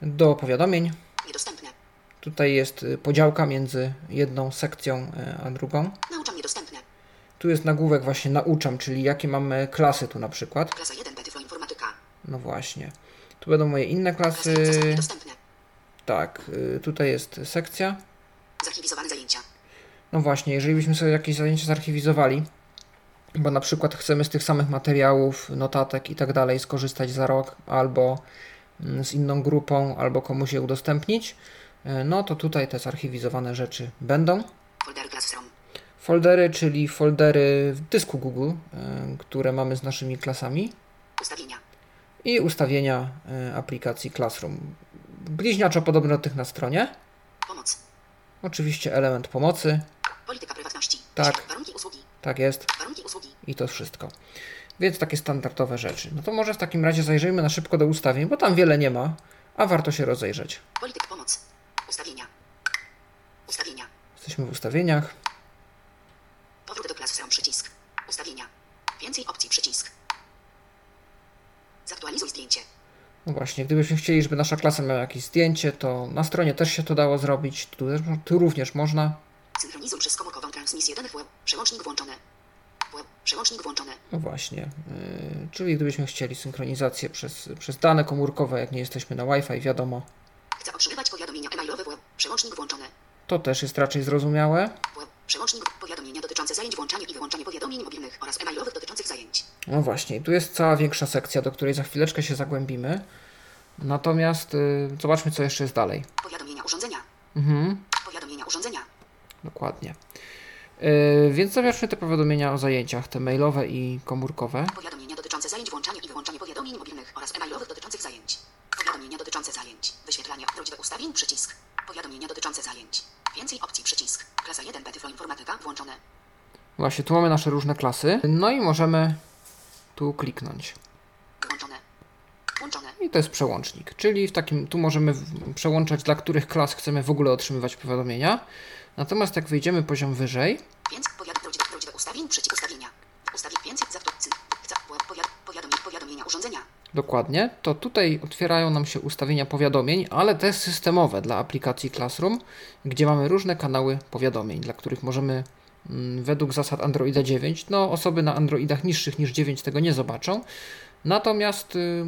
Speaker 2: do powiadomień.
Speaker 3: Niedostępne.
Speaker 2: Tutaj jest y, podziałka między jedną sekcją y, a drugą.
Speaker 3: Nauczam niedostępne.
Speaker 2: Tu jest nagłówek właśnie nauczam, czyli jakie mamy klasy tu na przykład.
Speaker 3: Klasa 1 Betyflo Informatyka.
Speaker 2: No właśnie. Tu będą moje inne klasy.
Speaker 3: 1 zasady niedostępne.
Speaker 2: Tak, y, tutaj jest sekcja.
Speaker 3: Zarchiwizowane zajęcia.
Speaker 2: No właśnie, jeżeli byśmy sobie jakieś zajęcia zarchiwizowali, bo na przykład chcemy z tych samych materiałów, notatek i tak dalej skorzystać za rok, albo mm, z inną grupą, albo komuś je udostępnić, y, no to tutaj te zarchiwizowane rzeczy będą. Foldery, czyli foldery w dysku Google, y, które mamy z naszymi klasami
Speaker 3: Ustawienia.
Speaker 2: i ustawienia y, aplikacji Classroom. Bliźniaczo podobne do tych na stronie.
Speaker 3: Pomoc.
Speaker 2: Oczywiście element pomocy,
Speaker 3: Polityka prywatności.
Speaker 2: Tak.
Speaker 3: Warunki usługi.
Speaker 2: Tak jest. I to wszystko. Więc takie standardowe rzeczy. No to może w takim razie zajrzyjmy na szybko do ustawień, bo tam wiele nie ma, a warto się rozejrzeć.
Speaker 3: Polityk pomoc. Ustawienia. Ustawienia.
Speaker 2: Jesteśmy w ustawieniach.
Speaker 3: Powrót do Classroom przycisk. Ustawienia. Więcej opcji przycisk. Zaktualizuj zdjęcie.
Speaker 2: No właśnie, gdybyśmy chcieli, żeby nasza klasa miała jakieś zdjęcie, to na stronie też się to dało zrobić. Tu, tu również można.
Speaker 3: Synchronizuj przez komórkową transmisję danych web. Przełącznik włączony. Przełącznik włączony.
Speaker 2: No właśnie. Yy, czyli gdybyśmy chcieli synchronizację przez, przez dane komórkowe, jak nie jesteśmy na Wi-Fi, wiadomo,
Speaker 3: Chcę otrzymywać powiadomienia e-mailowe. Przełącznik włączony.
Speaker 2: to też jest raczej zrozumiałe.
Speaker 3: Przełącznik powiadomienia dotyczące zajęć włączanie i wyłączanie powiadomień mobilnych oraz e-mailowych dotyczących zajęć.
Speaker 2: No właśnie, tu jest cała większa sekcja, do której za chwileczkę się zagłębimy. Natomiast yy, zobaczmy, co jeszcze jest dalej.
Speaker 3: Powiadomienia urządzenia.
Speaker 2: Mhm.
Speaker 3: Powiadomienia urządzenia.
Speaker 2: Dokładnie. Yy, więc zobaczmy te powiadomienia o zajęciach, te mailowe i komórkowe.
Speaker 3: Powiadomienia dotyczące zajęć włączanie i wyłączanie powiadomień mobilnych oraz e-mailowych dotyczących zajęć. Powiadomienia dotyczące zajęć. Wyświetlanie wróć do ustawień przycisk. Powiadomienia dotyczące zajęć. Więcej opcji przycisk. Klasa 1 Betyflo Informatyka włączone.
Speaker 2: Właśnie, tu mamy nasze różne klasy. No i możemy tu kliknąć.
Speaker 3: Włączone. Włączone.
Speaker 2: I to jest przełącznik, czyli w takim, tu możemy przełączać, dla których klas chcemy w ogóle otrzymywać powiadomienia. Natomiast jak wyjdziemy poziom wyżej,
Speaker 3: Więc powiad prawdziwe ustawień, przycisk ustawienia. Za za powiad, powiadomienia, powiadomienia urządzenia.
Speaker 2: dokładnie, to tutaj otwierają nam się ustawienia powiadomień, ale te systemowe dla aplikacji Classroom, gdzie mamy różne kanały powiadomień, dla których możemy mm, według zasad Androida 9, no osoby na Androidach niższych niż 9 tego nie zobaczą, natomiast y,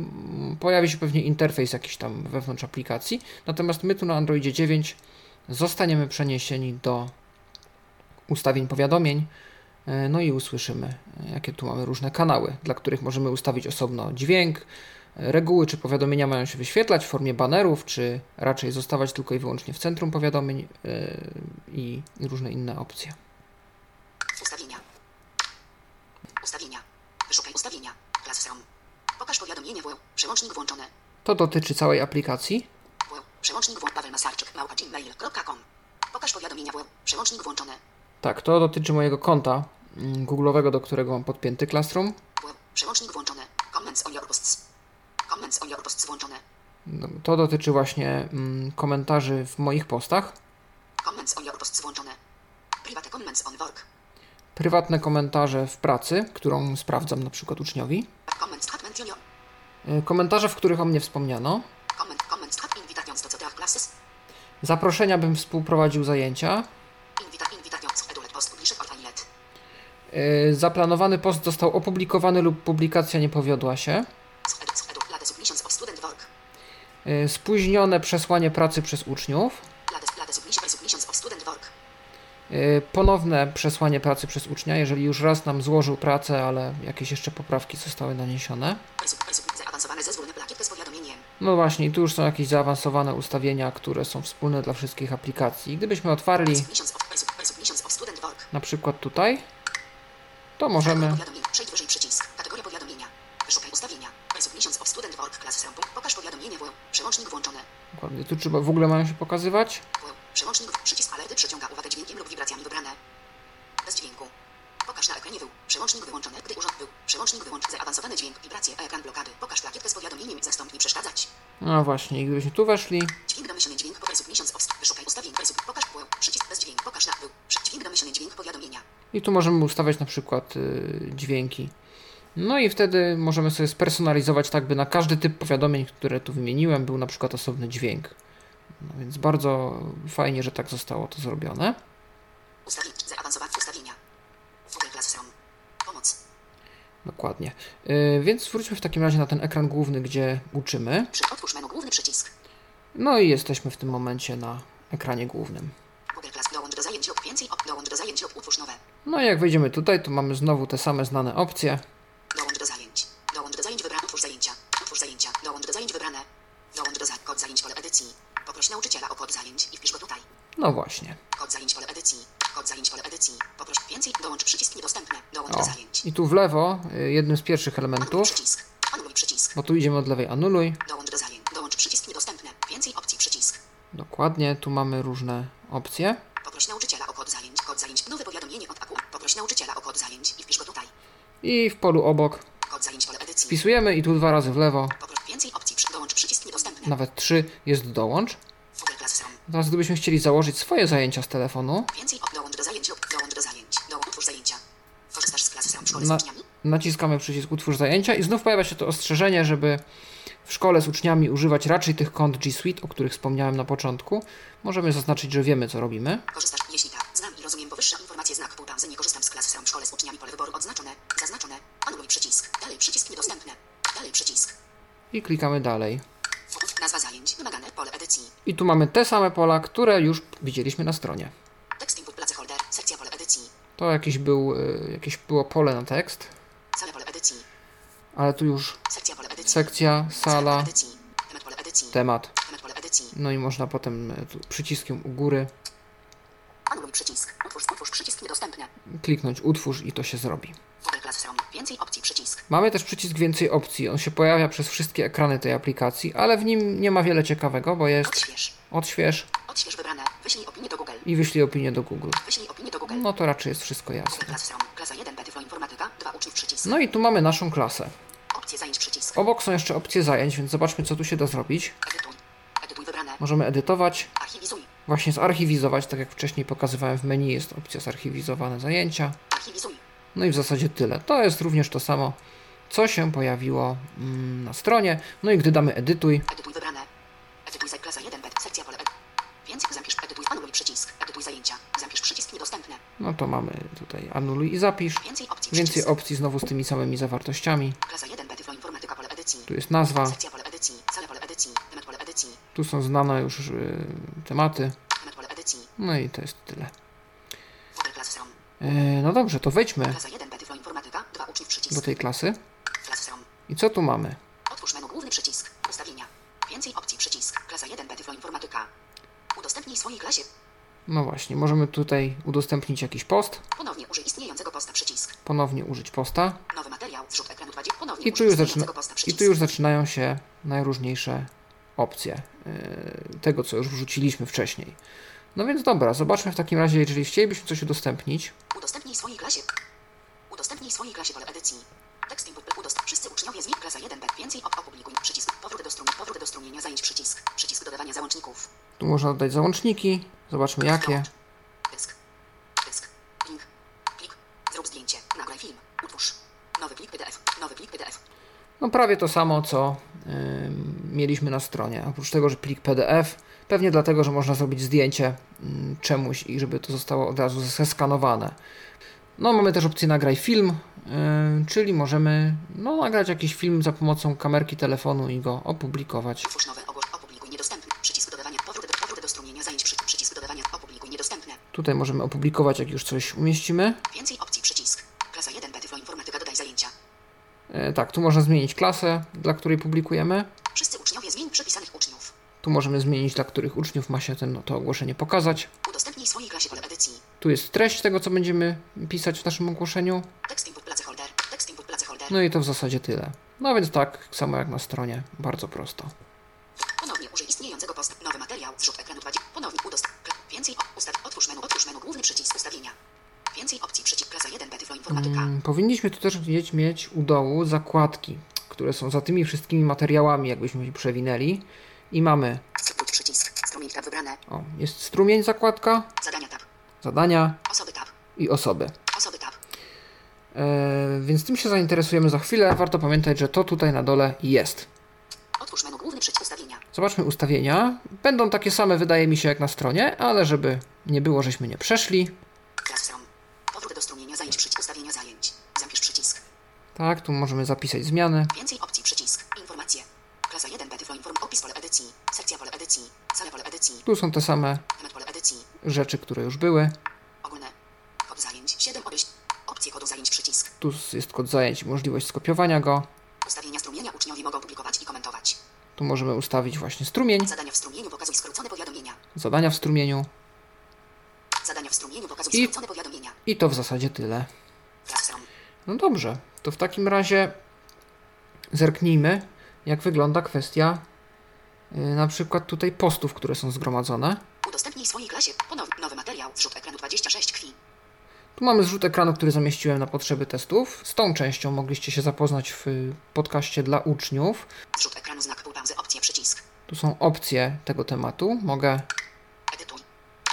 Speaker 2: pojawi się pewnie interfejs jakiś tam wewnątrz aplikacji, natomiast my tu na Androidzie 9 zostaniemy przeniesieni do ustawień powiadomień, e, no i usłyszymy, jakie tu mamy różne kanały, dla których możemy ustawić osobno dźwięk, reguły, czy powiadomienia mają się wyświetlać w formie banerów, czy raczej zostawać tylko i wyłącznie w centrum powiadomień e, i różne inne opcje.
Speaker 3: Ustawienia. Ustawienia. Wyszukaj ustawienia. Classroom. Pokaż powiadomienie w Przełącznik włączone.
Speaker 2: To dotyczy całej aplikacji.
Speaker 3: Przełącznik włączony. Paweł Masarczyk. Małpa gmail.com. Pokaż powiadomienia w Przełącznik włączone.
Speaker 2: Tak, to dotyczy mojego konta mm, Google'owego, do którego mam podpięty Classroom.
Speaker 3: Przełącznik włączone. Comments on your posts. Comments on your posts włączone.
Speaker 2: No, To dotyczy właśnie mm, komentarzy w moich postach.
Speaker 3: Comments on your posts włączone. Private comments on work.
Speaker 2: Prywatne komentarze w pracy, którą sprawdzam na przykład uczniowi.
Speaker 3: Comments.
Speaker 2: E, Komentarze, w których o mnie wspomniano. Zaproszenia, bym współprowadził zajęcia. E, Zaplanowany post został opublikowany lub publikacja nie powiodła się. E, Spóźnione przesłanie pracy przez uczniów. E, Ponowne przesłanie pracy przez ucznia, jeżeli już raz nam złożył pracę, ale jakieś jeszcze poprawki zostały naniesione.
Speaker 3: Presub, presub, zaawansowane zezwólne plakietkę z powiadomieniem.
Speaker 2: No właśnie, i tu już są jakieś zaawansowane ustawienia, które są wspólne dla wszystkich aplikacji. Gdybyśmy otwarli na przykład tutaj, to możemy. Dokładnie. Tu trzeba w ogóle mają się pokazywać.
Speaker 3: Przełącznik przycisk alerty przyciąga uwagę dźwiękiem lub wibracjami wybrane. Pokaż na ekranie był. Przełącznik wyłączony, gdy urząd był. Przełącznik wyłączony. Zaawansowany dźwięk, wibracje, ekran blokady. Pokaż plakietkę z powiadomieniem. Zastąpnij przeszkadzać.
Speaker 2: No właśnie, gdybyśmy tu weszli,
Speaker 3: Dźwięk domyślny dźwięk po submissions of Wyszukaj ustawień. Presub. Pokaż był. Przycisk bez dźwięku. Pokaż na był. Dźwięk domyślny dźwięk powiadomienia.
Speaker 2: i tu możemy ustawiać na przykład y, dźwięki. No i wtedy możemy sobie spersonalizować tak, by na każdy typ powiadomień, które tu wymieniłem, był na przykład osobny dźwięk. No więc bardzo fajnie, że tak zostało to zrobione.
Speaker 3: Ustawień. Zaawansowane ustawienia.
Speaker 2: Dokładnie. Y, więc wróćmy w takim razie na ten ekran główny, gdzie uczymy.
Speaker 3: Otwórz menu główny przycisk.
Speaker 2: No i jesteśmy w tym momencie na ekranie głównym. No i jak wejdziemy tutaj, to mamy znowu te same znane opcje.
Speaker 3: Dołącz do zajęć. Dołącz do zajęć wybrane. Utwórz zajęcia. Utwórz zajęcia. Dołącz do zajęć wybrane. Dołącz do za kod zajęć pole edycji. Poproś nauczyciela o kod zajęć i wpisz go tutaj.
Speaker 2: No właśnie.
Speaker 3: Kod zajęć pole edycji. Kod zajęć pole edycji. Poproś więcej. Dołącz przycisk niedostępne. Dołącz
Speaker 2: O.
Speaker 3: do zajęć.
Speaker 2: I tu w lewo, y, jednym z pierwszych
Speaker 3: Anuluj
Speaker 2: elementów,
Speaker 3: przycisk. Anuluj przycisk.
Speaker 2: bo tu idziemy od lewej anuluj.
Speaker 3: Dołącz do zajęć. Dołącz przycisk niedostępne. Więcej opcji przycisk.
Speaker 2: Dokładnie, tu mamy różne opcje.
Speaker 3: Poproś nauczyciela o kod zajęć. Kod zajęć. Nowe powiadomienie od AKU. Poproś nauczyciela o kod zajęć i wpisz go tutaj.
Speaker 2: I w polu obok wpisujemy i tu dwa razy w lewo,
Speaker 3: więcej opcji. Dołącz
Speaker 2: nawet trzy, jest dołącz. Teraz gdybyśmy chcieli założyć swoje zajęcia z telefonu,
Speaker 3: Więcej op- dołącz do zajęć lub dołącz do zajęć. Dołącz utwórz zajęcia. Korzystasz z klasy w szkole z
Speaker 2: na,
Speaker 3: uczniami?
Speaker 2: naciskamy przycisk utwórz zajęcia i znów pojawia się to ostrzeżenie, żeby w szkole z uczniami używać raczej tych kont G Suite, o których wspomniałem na początku. Możemy zaznaczyć, że wiemy co robimy.
Speaker 3: Korzystasz, jeśli tak, znam i rozumiem powyższe informacje znak pół pauzy, nie korzystam z klasy w szkole z uczniami pole wyboru odznaczone, zaznaczone, anuluj przycisk, dalej przycisk dalej przycisk,
Speaker 2: I klikamy dalej.
Speaker 3: Nazwa zajęć, wymagane, pole edycji,
Speaker 2: I tu mamy te same pola, które już widzieliśmy na stronie.
Speaker 3: tekst input placeholder, sekcja pole edycji,
Speaker 2: To jakiś był, y, jakieś było pole na tekst,
Speaker 3: sale pole edycji,
Speaker 2: ale tu już
Speaker 3: sekcja pole edycji,
Speaker 2: sekcja, sala,
Speaker 3: temat pole edycji,
Speaker 2: temat. No i można potem y, przyciskiem u góry
Speaker 3: anuluj przycisk, utwórz, utwórz przycisk niedostępne,
Speaker 2: kliknąć utwórz i to się zrobi.
Speaker 3: Więcej opcji przycisk,
Speaker 2: Mamy też przycisk więcej opcji. On się pojawia przez wszystkie ekrany tej aplikacji, ale w nim nie ma wiele ciekawego, bo jest
Speaker 3: odśwież,
Speaker 2: odśwież
Speaker 3: odśwież wybrane, wyślij opinię do Google,
Speaker 2: i wyślij opinię do Google.
Speaker 3: wyślij opinię do Google,
Speaker 2: No to raczej jest wszystko jasne.
Speaker 3: Klasa 1 B Tyflo Informatyka. 2 uczniów przycisk.
Speaker 2: No i tu mamy naszą klasę.
Speaker 3: Opcje zajęć przycisk.
Speaker 2: Obok są jeszcze opcje zajęć, więc zobaczmy, co tu się da zrobić.
Speaker 3: Edytuj. Edytuj wybrane.
Speaker 2: Możemy edytować,
Speaker 3: Archiwizuj.
Speaker 2: Właśnie zarchiwizować, tak jak wcześniej pokazywałem w menu, jest opcja zarchiwizowane zajęcia. No i w zasadzie tyle. To jest również to samo, co się pojawiło mm, na stronie. No i gdy damy edytuj,
Speaker 3: Edytuj wybrane. Edytuj klasa 1 B. Sekcja pole ed. Więcej zapisz. Edytuj. Anuluj przycisk. Edytuj zajęcia. Zapisz przycisk niedostępny.
Speaker 2: no to mamy tutaj anuluj i zapisz.
Speaker 3: Więcej opcji.
Speaker 2: Więcej
Speaker 3: przycisk.
Speaker 2: opcji znowu z tymi samymi zawartościami.
Speaker 3: Klasa 1 B Tyflo Informatyka pole edycji.
Speaker 2: Tu jest nazwa,
Speaker 3: Sekcja pole edycji. Pole edycji.
Speaker 2: Tu są znane już y, tematy. No i to jest tyle. E, no dobrze, to wejdźmy
Speaker 3: Klasa 1 B Tyflo Informatyka. 2 uczniów przycisk.
Speaker 2: do tej klasy. I co tu mamy?
Speaker 3: Otwórz menu główny przycisk. Ustawienia. Więcej opcji przycisk. Klasa 1 B Tyflo Informatyka. Udostępnij swojej klasie.
Speaker 2: No właśnie, możemy tutaj udostępnić jakiś post,
Speaker 3: Ponownie użyj istniejącego posta przycisk.
Speaker 2: ponownie użyć posta
Speaker 3: Nowy materiał. Zrzut ekranu 20. Ponownie
Speaker 2: i tu już, zaczyna, i tu już zaczynają się najróżniejsze opcje yy, tego, co już wrzuciliśmy wcześniej. No więc dobra, zobaczmy w takim razie, jeżeli chcielibyśmy coś udostępnić,
Speaker 3: Udostępnij swojej klasie. Udostępnij swojej klasie pole edycji. Tekst input. Udostęp. Wszyscy uczniowie z nich klasa 1 B. Więcej op opublikuj. Przycisk. Powrót do strumienia. Powrót do strumienia zajęć. Przycisk. Przycisk dodawania załączników.
Speaker 2: tu można dodać załączniki, zobaczmy jakie.
Speaker 3: Dysk. Dysk. Link. Plik. Zrób zdjęcie. Nagraj film. Utwórz. Nowy plik PDF. Nowy plik PDF.
Speaker 2: No prawie to samo, co yy, mieliśmy na stronie. Oprócz tego, że plik PDF, pewnie dlatego, że można zrobić zdjęcie mm, czemuś i żeby to zostało od razu zeskanowane. No mamy też opcję nagraj film, yy, czyli możemy no, nagrać jakiś film za pomocą kamerki telefonu i go opublikować.
Speaker 3: Ogłosz. Opublikuj niedostępny. Przycisk dodawania. Powrót do, powrót do strumienia zajęć. Przy, przycisk dodawania. Opublikuj niedostępne.
Speaker 2: Tutaj możemy opublikować, jak już coś umieścimy.
Speaker 3: Więcej opcji.
Speaker 2: Tak, tu można zmienić klasę, dla której publikujemy.
Speaker 3: Wszyscy uczniowie zmień przypisanych uczniów.
Speaker 2: Tu możemy zmienić, dla których uczniów ma się ten, to ogłoszenie pokazać.
Speaker 3: Udostępnij swojej klasie pole edycji.
Speaker 2: Tu jest treść tego, co będziemy pisać w naszym ogłoszeniu.
Speaker 3: Tekst input place holder. Tekst input place holder.
Speaker 2: No i to w zasadzie tyle. No więc tak, samo jak na stronie, bardzo prosto.
Speaker 3: Ponownie użyj istniejącego posta. Nowy materiał. Zrzut ekranu 20. Ponownie udostęp. Więcej ustaw. Otwórz menu. Otwórz menu. Główny przycisk ustawienia. Więcej opcji. Przycisk klasa 1 B Tyflo Informatyka.
Speaker 2: Mm, Powinniśmy tu też gdzieś mieć u dołu zakładki, które są za tymi wszystkimi materiałami, jakbyśmy je przewinęli. I mamy,
Speaker 3: Skrót przycisk. Strumień tab wybrane.
Speaker 2: o, jest strumień zakładka,
Speaker 3: Zadania tab.
Speaker 2: zadania
Speaker 3: Osoby tab.
Speaker 2: i osoby.
Speaker 3: Osoby tab.
Speaker 2: E, więc tym się zainteresujemy za chwilę. Warto pamiętać, że to tutaj na dole jest.
Speaker 3: Otwórz menu. Główny przycisk ustawienia.
Speaker 2: Zobaczmy ustawienia. Będą takie same, wydaje mi się, jak na stronie, ale żeby nie było, żeśmy nie przeszli.
Speaker 3: Klas stron. Powrót do strumienia zajęć. Przycisk ustawienia zajęć. Zapisz przycisk.
Speaker 2: Tak, tu możemy zapisać zmiany.
Speaker 3: Więcej opcji. Przycisk. Informacje. Klasa 1 B Tyflo Inform. Opis pole edycji. Sekcja pole edycji. Sale pole edycji.
Speaker 2: Tu są te same
Speaker 3: Temat pole edycji.
Speaker 2: rzeczy, które już były.
Speaker 3: Ogólne. Kod zajęć. 7 odejść. Opcje kodu zajęć. Przycisk.
Speaker 2: Tu jest kod zajęć i możliwość skopiowania go.
Speaker 3: Ustawienia strumienia uczniowie mogą publikować i komentować.
Speaker 2: Tu możemy ustawić właśnie strumień,
Speaker 3: Zadania w strumieniu pokazuj skrócone powiadomienia.
Speaker 2: zadania w strumieniu
Speaker 3: Zadania w strumieniu pokazuj skrócone powiadomienia.
Speaker 2: I to w zasadzie tyle. No dobrze, to w takim razie zerknijmy, jak wygląda kwestia yy, na przykład tutaj postów, które są zgromadzone.
Speaker 3: Udostępnij swojej klasie. Ponownie. Nowy materiał. Zrzut ekranu 26 kwi.
Speaker 2: Tu mamy zrzut ekranu, który zamieściłem na potrzeby testów. Z tą częścią mogliście się zapoznać w y, podcaście dla uczniów.
Speaker 3: Zrzut ekranu znak półpauzy. Opcje przycisk.
Speaker 2: Tu są opcje tego tematu. Mogę,
Speaker 3: Edytuj.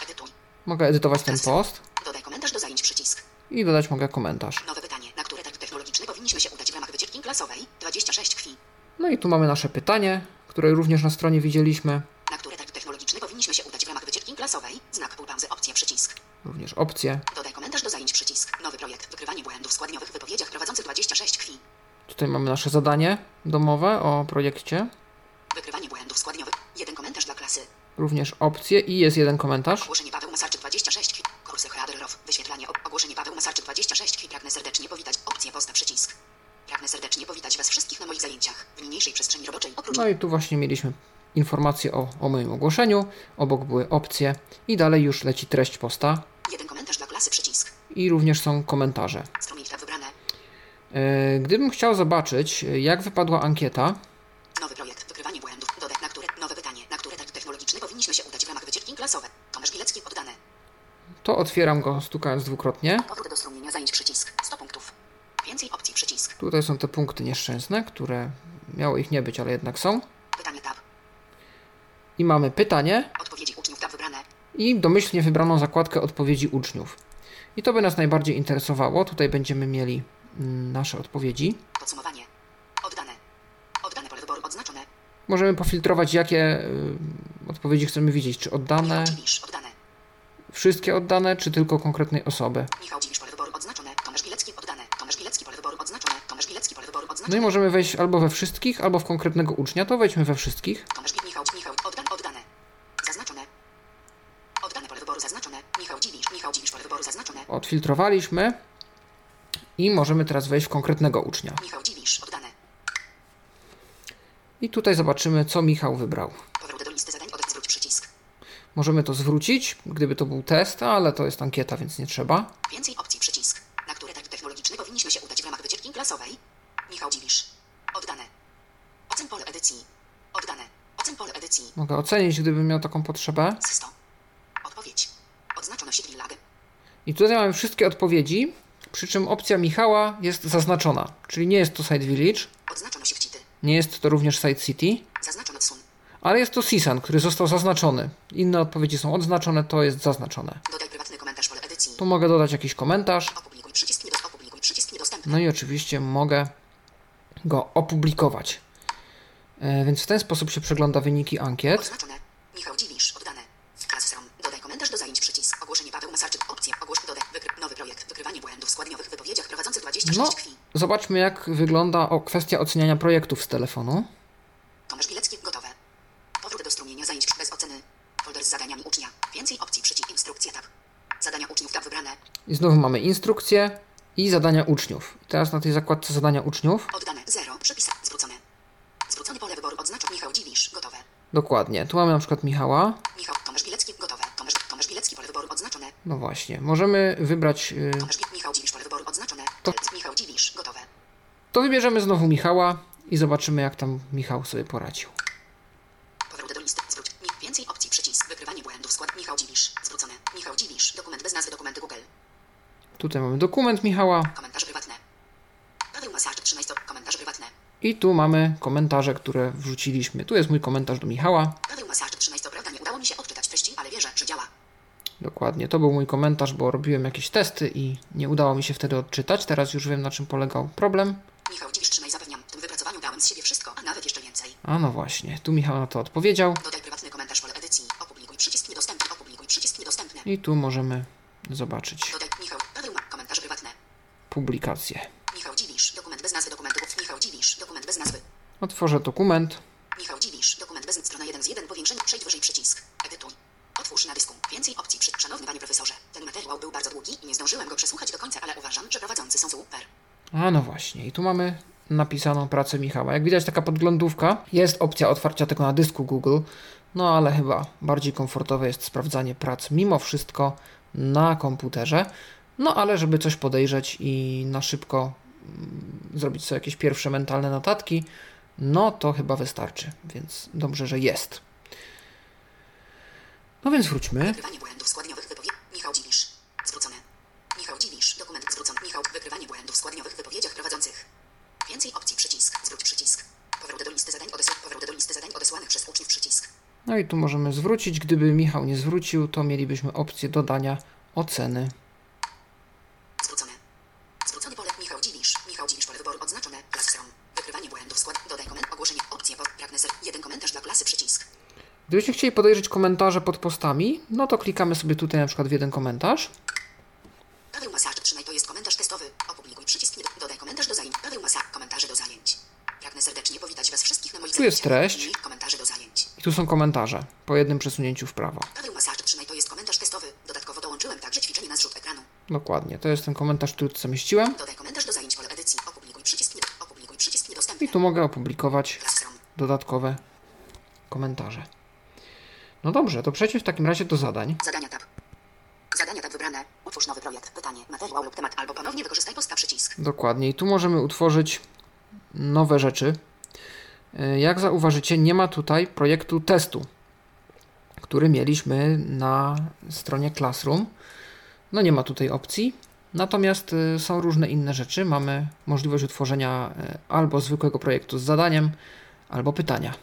Speaker 3: Edytuj.
Speaker 2: mogę edytować ten post
Speaker 3: Dodaj komentarz do zajęć przycisk.
Speaker 2: I dodać mogę komentarz.
Speaker 3: Nowe pytanie. Na które targ technologiczny powinniśmy się udać w ramach wycieczki klasowej? 26 kwi.
Speaker 2: No i tu mamy nasze pytanie, które również na stronie widzieliśmy.
Speaker 3: Na które targ technologiczny powinniśmy się udać w ramach wycieczki klasowej? Znak półpauzy. Opcje przycisk.
Speaker 2: Również opcje.
Speaker 3: Dodaj komentarz do zajęć przycisk. Nowy projekt. Wykrywanie błędów składniowych w wypowiedziach prowadzący 26 kwi.
Speaker 2: Tutaj mamy nasze zadanie domowe o projekcie.
Speaker 3: Wykrywanie błędów składniowych. Jeden komentarz dla klasy.
Speaker 2: Również opcje i jest jeden komentarz. No i tu właśnie mieliśmy informacje o, o moim ogłoszeniu. Obok były opcje i dalej już leci treść posta.
Speaker 3: jeden komentarz dla klasy przycisk.
Speaker 2: I również są komentarze.
Speaker 3: Strumień tab wybrane.
Speaker 2: E, Gdybym chciał zobaczyć, jak wypadła ankieta,
Speaker 3: Nowy projekt. Wykrywanie błędów. Na które. Nowe pytanie. Na które targ technologiczny powinniśmy się udać w ramach wycieczki klasowej? Tomasz Bilecki oddane.
Speaker 2: to otwieram go stukając dwukrotnie.
Speaker 3: Powrót do strumienia zajęć przycisk. 100 punktów. Więcej opcji przycisk.
Speaker 2: Tutaj są te punkty nieszczęsne, które miało ich nie być, ale jednak są.
Speaker 3: Pytanie tab.
Speaker 2: I mamy pytanie
Speaker 3: Odpowiedzi uczniów tab wybrane.
Speaker 2: i domyślnie wybraną zakładkę odpowiedzi uczniów. I to by nas najbardziej interesowało. Tutaj będziemy mieli mm, nasze odpowiedzi.
Speaker 3: Podsumowanie. Oddane. Oddane pole wyboru odznaczone.
Speaker 2: Możemy pofiltrować, jakie y, odpowiedzi chcemy widzieć. Czy oddane,
Speaker 3: Dziwisz. Oddane.
Speaker 2: wszystkie oddane, czy tylko konkretnej osoby.
Speaker 3: Michał Dziwisz pole wyboru odznaczone. Tomasz Bilecki oddane. Tomasz Bilecki pole wyboru odznaczone. Tomasz Bilecki pole wyboru
Speaker 2: No i możemy wejść albo we wszystkich, albo w konkretnego ucznia. To wejdźmy we wszystkich.
Speaker 3: Michał Michał oddane. Oddane. Zaznaczone. Oddane pole wyboru zaznaczone. Michał Dziwisz. Michał Dziwisz pole wyboru zaznaczone.
Speaker 2: Odfiltrowaliśmy i możemy teraz wejść w konkretnego ucznia.
Speaker 3: Michał Dziwisz. Oddane.
Speaker 2: I tutaj zobaczymy, co Michał wybrał.
Speaker 3: Powrót do listy zadań. Zwróć przycisk.
Speaker 2: Możemy to zwrócić, gdyby to był test, ale to jest ankieta, więc nie trzeba.
Speaker 3: Więcej opcji przycisk. Na które taki technologiczny powinniśmy się udać w ramach wycieczki klasowej? Michał Dziwisz. Oddane. Ocen pole edycji. Oddane. Ocen pole edycji.
Speaker 2: Mogę ocenić, gdybym miał taką potrzebę.
Speaker 3: 100. Odpowiedź. Odznaczono się.
Speaker 2: I tutaj mamy wszystkie odpowiedzi, przy czym opcja Michała jest zaznaczona, czyli nie jest to Site Village,
Speaker 3: Odznaczono się
Speaker 2: nie jest to również Site City,
Speaker 3: Zaznaczono sun.
Speaker 2: ale jest to Sisan, który został zaznaczony. Inne odpowiedzi są odznaczone, to jest zaznaczone.
Speaker 3: Dodaj prywatny komentarz pole edycji.
Speaker 2: Tu mogę dodać jakiś komentarz,
Speaker 3: Opublikuj przycisk niedos- opublikuj przycisk niedostępny.
Speaker 2: no i oczywiście mogę go opublikować. E, więc w ten sposób się przegląda wyniki ankiet.
Speaker 3: Oznaczone. Michał Dziwisz. Oddane. Dodaj komentarz do zajęć przycisk. Ogłoszenie Paweł Masarczyk. Opcja. Ogłosz. Dodaj. Wykry- nowy projekt. Wykrywanie błędów w składniowych wypowiedziach prowadzących 26
Speaker 2: No,
Speaker 3: krwi.
Speaker 2: zobaczmy jak wygląda o kwestia oceniania projektów z telefonu.
Speaker 3: Tomasz Bilecki. Gotowe. Powrót do strumienia zajęć bez oceny. Folder z zadaniami ucznia. Więcej opcji przycisk. Instrukcja tab. Zadania uczniów tab wybrane.
Speaker 2: I znowu mamy instrukcje i zadania uczniów. Teraz na tej zakładce zadania uczniów.
Speaker 3: Oddane. 0. Przepis. Zwrócone. Zwrócone pole wyboru Michał Dziwisz. Gotowe.
Speaker 2: Dokładnie. Tu mamy na przykład Michała.
Speaker 3: Michał. Tomasz Bilecki. Gotowe. Tomasz, Tomasz Bilecki. Pole wyboru odznaczone.
Speaker 2: No właśnie. Możemy wybrać. y,
Speaker 3: Tomasz Michał Dziwisz. Pole wyboru odznaczone.
Speaker 2: To-
Speaker 3: Michał Dziwisz. Gotowe.
Speaker 2: To wybierzemy znowu Michała i zobaczymy, jak tam Michał sobie poradził.
Speaker 3: Powrót do listy. Zwróć. Więcej opcji. Przycisk. Wykrywanie błędów. Skład. Michał Dziwisz. Zwrócone. Michał Dziwisz. Dokument bez nazwy. Dokumenty Google.
Speaker 2: Tutaj mamy dokument Michała
Speaker 3: Komentarze prywatne. Paweł Masarczyk. 13. Komentarze prywatne.
Speaker 2: i tu mamy komentarze, które wrzuciliśmy. Tu jest mój komentarz do Michała.
Speaker 3: Paweł Masarczyk. 13. Prawda nie udało mi się odczytać treści, ale wierzę, że działa.
Speaker 2: Dokładnie. To był mój komentarz, bo robiłem jakieś testy i nie udało mi się wtedy odczytać. Teraz już wiem, na czym polegał problem.
Speaker 3: Michał Dziwisz. Trzymaj zapewniam. W tym wypracowaniu dałem z siebie wszystko, a nawet jeszcze więcej.
Speaker 2: A no właśnie. Tu Michał na to odpowiedział.
Speaker 3: Dodaj prywatny komentarz pole edycji. Opublikuj przycisk niedostępny. Opublikuj przycisk niedostępny.
Speaker 2: I tu możemy zobaczyć
Speaker 3: Dodaj Michał. Paweł ma komentarze prywatne.
Speaker 2: Publikację.
Speaker 3: Michał Dziwisz. Dokument bez nazwy dokumentów. Michał Dziwisz. Dokument bez nazwy.
Speaker 2: Otworzę dokument.
Speaker 3: Michał Dziwisz. Dokument bez strona 1 z 1. Powiększenie. Przejdź wyżej przycisk. Edytuj. Otwórz na dysku. Więcej opcji przy... Szanowny panie profesorze. Ten materiał był bardzo długi i nie zdążyłem go przesłuchać do końca, ale uważam, że prowadzący są super.
Speaker 2: A no właśnie, i tu mamy napisaną pracę Michała. Jak widać, taka podglądówka. Jest opcja otwarcia tego na dysku Google, no ale chyba bardziej komfortowe jest sprawdzanie prac mimo wszystko na komputerze. No ale żeby coś podejrzeć i na szybko mm, zrobić sobie jakieś pierwsze mentalne notatki, no to chyba wystarczy, więc dobrze, że jest. No więc wróćmy.
Speaker 3: Wykrywanie błędów składniowych wypowiedzi. Michał Dziwisz. Zwrócone. Michał Dziwisz. Dokument zwrócony. Michał. Wykrywanie błędów składniowych w wypowiedziach prowadzących. Więcej opcji przycisk. Zwróć przycisk. Powrót do listy zadań odesła... Powrót do listy zadań odesłanych przez uczniów przycisk.
Speaker 2: No i tu możemy zwrócić. Gdyby Michał nie zwrócił, to mielibyśmy opcję dodania oceny.
Speaker 3: Zwrócone. Zwrócony pole Michał Dziwisz. Michał Dziwisz pole wyboru odznaczone. Classroom. Wykrywanie błędów skład. Dodaj koment. Ogłoszenie. Opcje. Pod. Pragnę ser. Jeden komentarz dla klasy przycisk.
Speaker 2: Gdybyśmy chcieli podejrzeć komentarze pod postami, no to klikamy sobie tutaj na przykład w jeden komentarz.
Speaker 3: Paweł. Trzymaj to jest komentarz testowy. Opublikuj przycisk. Dodaj komentarz do zajęć. Paweł. Komentarze do zajęć. Pragnę serdecznie powitać Was wszystkich na moich
Speaker 2: Tu jest treść.
Speaker 3: I Komentarze do zajęć.
Speaker 2: I tu są komentarze po jednym przesunięciu w prawo.
Speaker 3: Paweł. Trzymaj to jest komentarz testowy. Dodatkowo dołączyłem także ćwiczenie na zrzut ekranu.
Speaker 2: Dokładnie, to jest ten komentarz, który tu zamieściłem.
Speaker 3: Dodaj komentarz do zajęć pole edycji. Opublikuj przycisk. Opublikuj przycisk
Speaker 2: I
Speaker 3: niedostępny.
Speaker 2: tu mogę opublikować dodatkowe komentarze. No dobrze, to przejdźmy w takim razie do zadań.
Speaker 3: Zadania tab. Zadania tab wybrane. Utwórz nowy projekt. Pytanie, materiał lub temat albo ponownie wykorzystaj posta przycisk.
Speaker 2: Dokładnie, i tu możemy utworzyć nowe rzeczy. Y, Jak zauważycie, nie ma tutaj projektu testu, który mieliśmy na stronie Classroom. No nie ma tutaj opcji. Natomiast y, są różne inne rzeczy. Mamy możliwość utworzenia y, albo zwykłego projektu z zadaniem, albo pytania.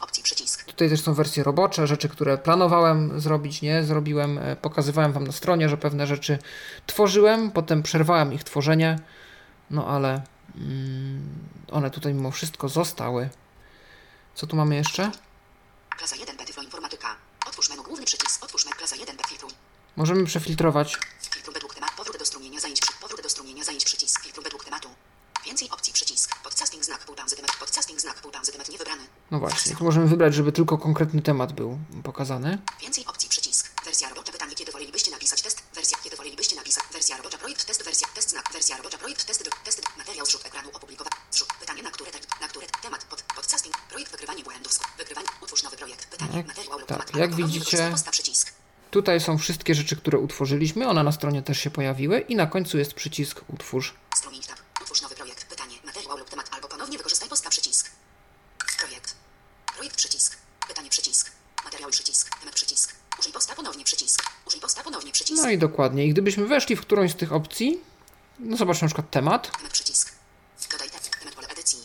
Speaker 3: Opcji przycisk.
Speaker 2: Tutaj też są wersje robocze, rzeczy, które planowałem zrobić, nie zrobiłem. E, Pokazywałem Wam na stronie, że pewne rzeczy tworzyłem, potem przerwałem ich tworzenie, no ale mm, one tutaj mimo wszystko zostały. Co tu mamy jeszcze?
Speaker 3: Klasa 1 B Tyflo Informatyka. Otwórz menu główny przycisk. Otwórz menu klasa 1 B filtruj.
Speaker 2: Możemy przefiltrować.
Speaker 3: Filtruj według tematu. Powrót do strumienia zajęć. przy- Powrót do strumienia zajęć przycisk. Filtruj według tematu. Więcej opcji przycisk. Podcasting znak pół pauzy temat. Podcasting znak pół pauzy temat niewybrany.
Speaker 2: No właśnie, tu możemy wybrać, żeby tylko konkretny temat był pokazany.
Speaker 3: Więcej opcji przycisk. Wersja robocza pytanie, kiedy wolelibyście napisać test? Wersja, kiedy wolelibyście napisać? Wersja robocza projekt test, wersja test znak, wersja robocza projekt test, test, materiał zrzut ekranu opublikowany. Zrzut pytanie na które na które temat pod podcasting, projekt wykrywanie błędów, wykrywanie, utwórz nowy projekt, pytanie,
Speaker 2: Tak,
Speaker 3: materiał lub
Speaker 2: tak,
Speaker 3: temat.
Speaker 2: jak widzicie-. Tutaj są wszystkie rzeczy, które utworzyliśmy. One na stronie też się pojawiły i na końcu jest przycisk utwórz.
Speaker 3: Strumień tab. Utwórz nowy projekt. Pytanie, materiał lub temat albo ponownie wykorzystaj posta przycisk. Projekt. Projekt przycisk. Pytanie przycisk. Materiał przycisk. Temat przycisk. Użyj posta ponownie przycisk. Użyj posta ponownie przycisk.
Speaker 2: No i dokładnie. I gdybyśmy weszli w którąś z tych opcji, no zobaczmy na przykład temat.
Speaker 3: Przycisk. Dodaj temat. Temat pole edycji.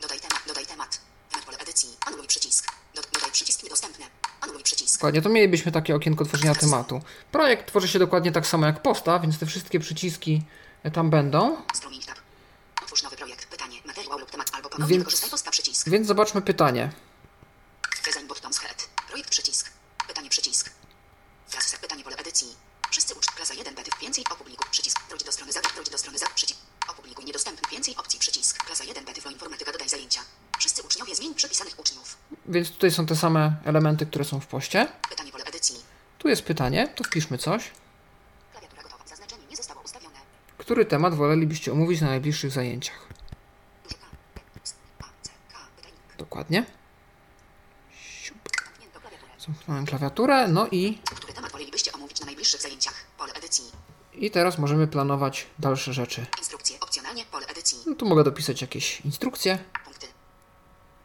Speaker 3: Dodaj temat. Dodaj temat. Temat pole edycji. Anuluj przycisk. Do, dodaj przycisk niedostępny. Anuluj przycisk.
Speaker 2: Dokładnie, to mielibyśmy takie okienko tworzenia tematu. Projekt tworzy się dokładnie tak samo jak posta, więc te wszystkie przyciski tam będą.
Speaker 3: Strumień tab. Otwórz nowy projekt. Pytanie, materiał lub temat albo ponownie
Speaker 2: Więc-
Speaker 3: wykorzystaj posta przycisk.
Speaker 2: Więc zobaczmy pytanie.
Speaker 3: Design buttons head. Projekt przycisk. Pytanie przycisk. Klasa pytanie pole edycji. Wszyscy ucz klasa 1 bety więcej opublikuj przycisk. Wróć do strony za wróć do strony za przycisk. Opublikuj niedostępny więcej opcji przycisk. Klasa 1 bety flow informatyka dodaj zajęcia. Wszyscy uczniowie zmień przypisanych uczniów.
Speaker 2: Więc tutaj są te same elementy, które są w poście.
Speaker 3: Pytanie pole edycji.
Speaker 2: Tu jest pytanie, to wpiszmy coś.
Speaker 3: Klawiatura gotowa. Zaznaczenie nie zostało ustawione.
Speaker 2: Który temat wolelibyście omówić na najbliższych zajęciach? Dokładnie. Zamknąłem klawiaturę, no i,
Speaker 3: Który temat wolelibyście omówić na najbliższych zajęciach? Pole edycji.
Speaker 2: i teraz możemy planować dalsze rzeczy.
Speaker 3: Instrukcje. Opcjonalnie pole edycji.
Speaker 2: No tu mogę dopisać jakieś instrukcje,
Speaker 3: Punkty.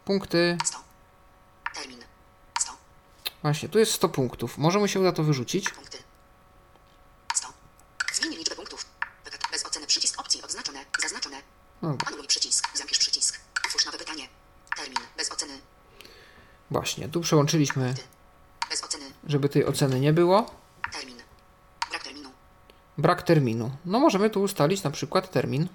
Speaker 2: punkty.
Speaker 3: 100. Termin. 100.
Speaker 2: Właśnie, tu jest 100 punktów. Może mu się uda to wyrzucić.
Speaker 3: Punkty. 100. Zmień liczbę punktów. Bez oceny przycisk opcji odznaczone. Zaznaczone.
Speaker 2: No,
Speaker 3: Anuluj przycisk. Przycisk. Utwórz nowe pytanie. Termin. Bez oceny.
Speaker 2: właśnie, tu przełączyliśmy,
Speaker 3: Bez oceny.
Speaker 2: żeby tej oceny nie było.
Speaker 3: Termin. Brak terminu.
Speaker 2: Brak terminu. No możemy tu ustalić na przykład termin.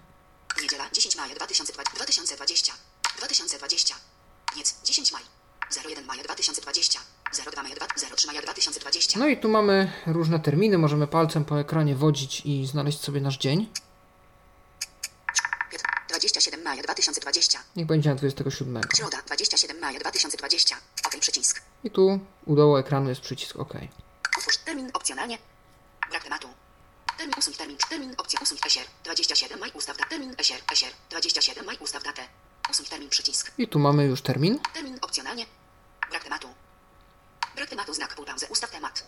Speaker 3: Maja 2, 03 maja 2020.
Speaker 2: No i tu mamy różne terminy. Możemy palcem po ekranie wodzić i znaleźć sobie nasz dzień.
Speaker 3: Piotr, 27 maja 2020.
Speaker 2: Niech będzie na 27.
Speaker 3: Środa 27 maja 2020. OK przycisk.
Speaker 2: I tu u dołu ekranu jest przycisk OK.
Speaker 3: Utwórz termin opcjonalnie. Brak tematu. Termin usuń termin. Termin opcja usuń esier. 27 maj ustaw datę. Termin esier. Esier. 27 maj ustaw datę. Usuń termin przycisk.
Speaker 2: I tu mamy już termin.
Speaker 3: Termin opcjonalnie. Brak tematu. Brak tematu znak pół pauzy. Ustaw temat.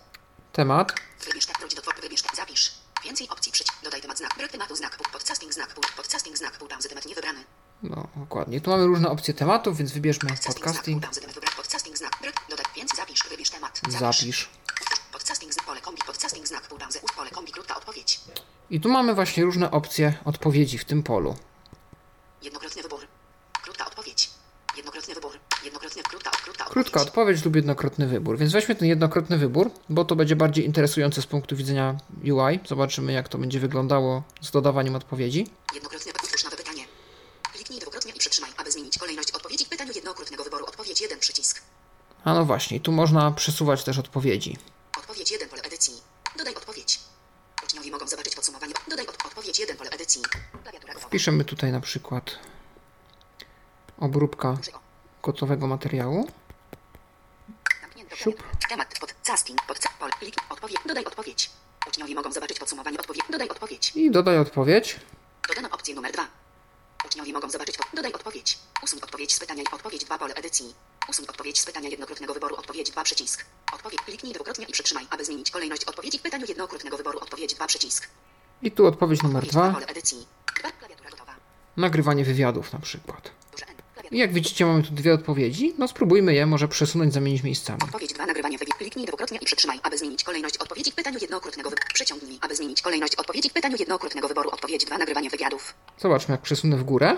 Speaker 2: Temat.
Speaker 3: Wybierz te wróć do wybierz te zapisz. Więcej opcji przycisk. Dodaj temat znak. Brak tematu znak pół. Podcasting znak pół. Podcasting znak pół pauzy. Temat niewybrany.
Speaker 2: No, dokładnie. Tu mamy różne opcje tematów, więc wybierzmy
Speaker 3: Podcasting znak pół
Speaker 2: podcasting.
Speaker 3: pauzy. Podcasting znak. Brak. Dodaj więcej zapisz. Wybierz temat.
Speaker 2: Zapisz.
Speaker 3: Utwórz Podcasting pole kombi. Podcasting znak pół pauzy. Pole kombi. Krótka odpowiedź.
Speaker 2: I tu mamy właśnie różne opcje odpowiedzi w tym polu.
Speaker 3: Jednokrotny wybór. Krótka odpowiedź. Jednokrotny wybór. Jednokrotny krótka, odpowiedź.
Speaker 2: lub jednokrotny wybór. Więc weźmy ten jednokrotny wybór, bo to będzie bardziej interesujące z punktu widzenia UI. Zobaczymy, jak to będzie wyglądało z dodawaniem odpowiedzi.
Speaker 3: Jednokrotny utwórz nowe pytanie. Kliknij dwukrotnie i przytrzymaj, aby zmienić kolejność odpowiedzi w pytaniu jednokrotnego wyboru. Odpowiedź 1 przycisk.
Speaker 2: A no właśnie, tu można przesuwać też odpowiedzi.
Speaker 3: Odpowiedź 1 pole edycji. Dodaj odpowiedź. Uczniowie mogą zobaczyć podsumowanie. Dodaj od odpowiedź 1 pole edycji. Klawiatura gotowa.
Speaker 2: Piszemy tutaj na przykład obróbka gotowego materiału. Siup.
Speaker 3: Temat pod casting. Pod pole. Klik. Odpowiedź. Dodaj odpowiedź. Uczniowie mogą zobaczyć podsumowanie. Odpowiedź. Dodaj odpowiedź.
Speaker 2: I dodaj odpowiedź.
Speaker 3: Dodano opcję numer 2. Uczniowie mogą zobaczyć. Po... Dodaj odpowiedź. Usuń odpowiedź z pytania i odpowiedź 2 pole edycji. Usuń odpowiedź z pytania jednokrotnego wyboru. Odpowiedź 2 przycisk. Odpowiedź. Kliknij dwukrotnie i przytrzymaj, aby zmienić kolejność odpowiedzi w pytaniu jednokrotnego wyboru. Odpowiedź 2 przycisk.
Speaker 2: I tu odpowiedź numer
Speaker 3: Odpowiedź 2
Speaker 2: dwa.
Speaker 3: pole edycji. 2 klawiatura gotowa.
Speaker 2: Nagrywanie wywiadów na przykład.
Speaker 3: Duże N. Klawiatura.
Speaker 2: I jak widzicie, mamy tu dwie odpowiedzi. No spróbujmy je może przesunąć, zamienić miejscami.
Speaker 3: Odpowiedź 2. Nagrywanie wywiadu. Kliknij dwukrotnie i przytrzymaj, aby zmienić kolejność odpowiedzi w pytaniu jednokrotnego wyboru. Aby zmienić kolejność odpowiedzi w pytaniu jednokrotnego wyboru. Odpowiedź 2. Nagrywanie wywiadów.
Speaker 2: Zobaczmy, jak przesunę w górę.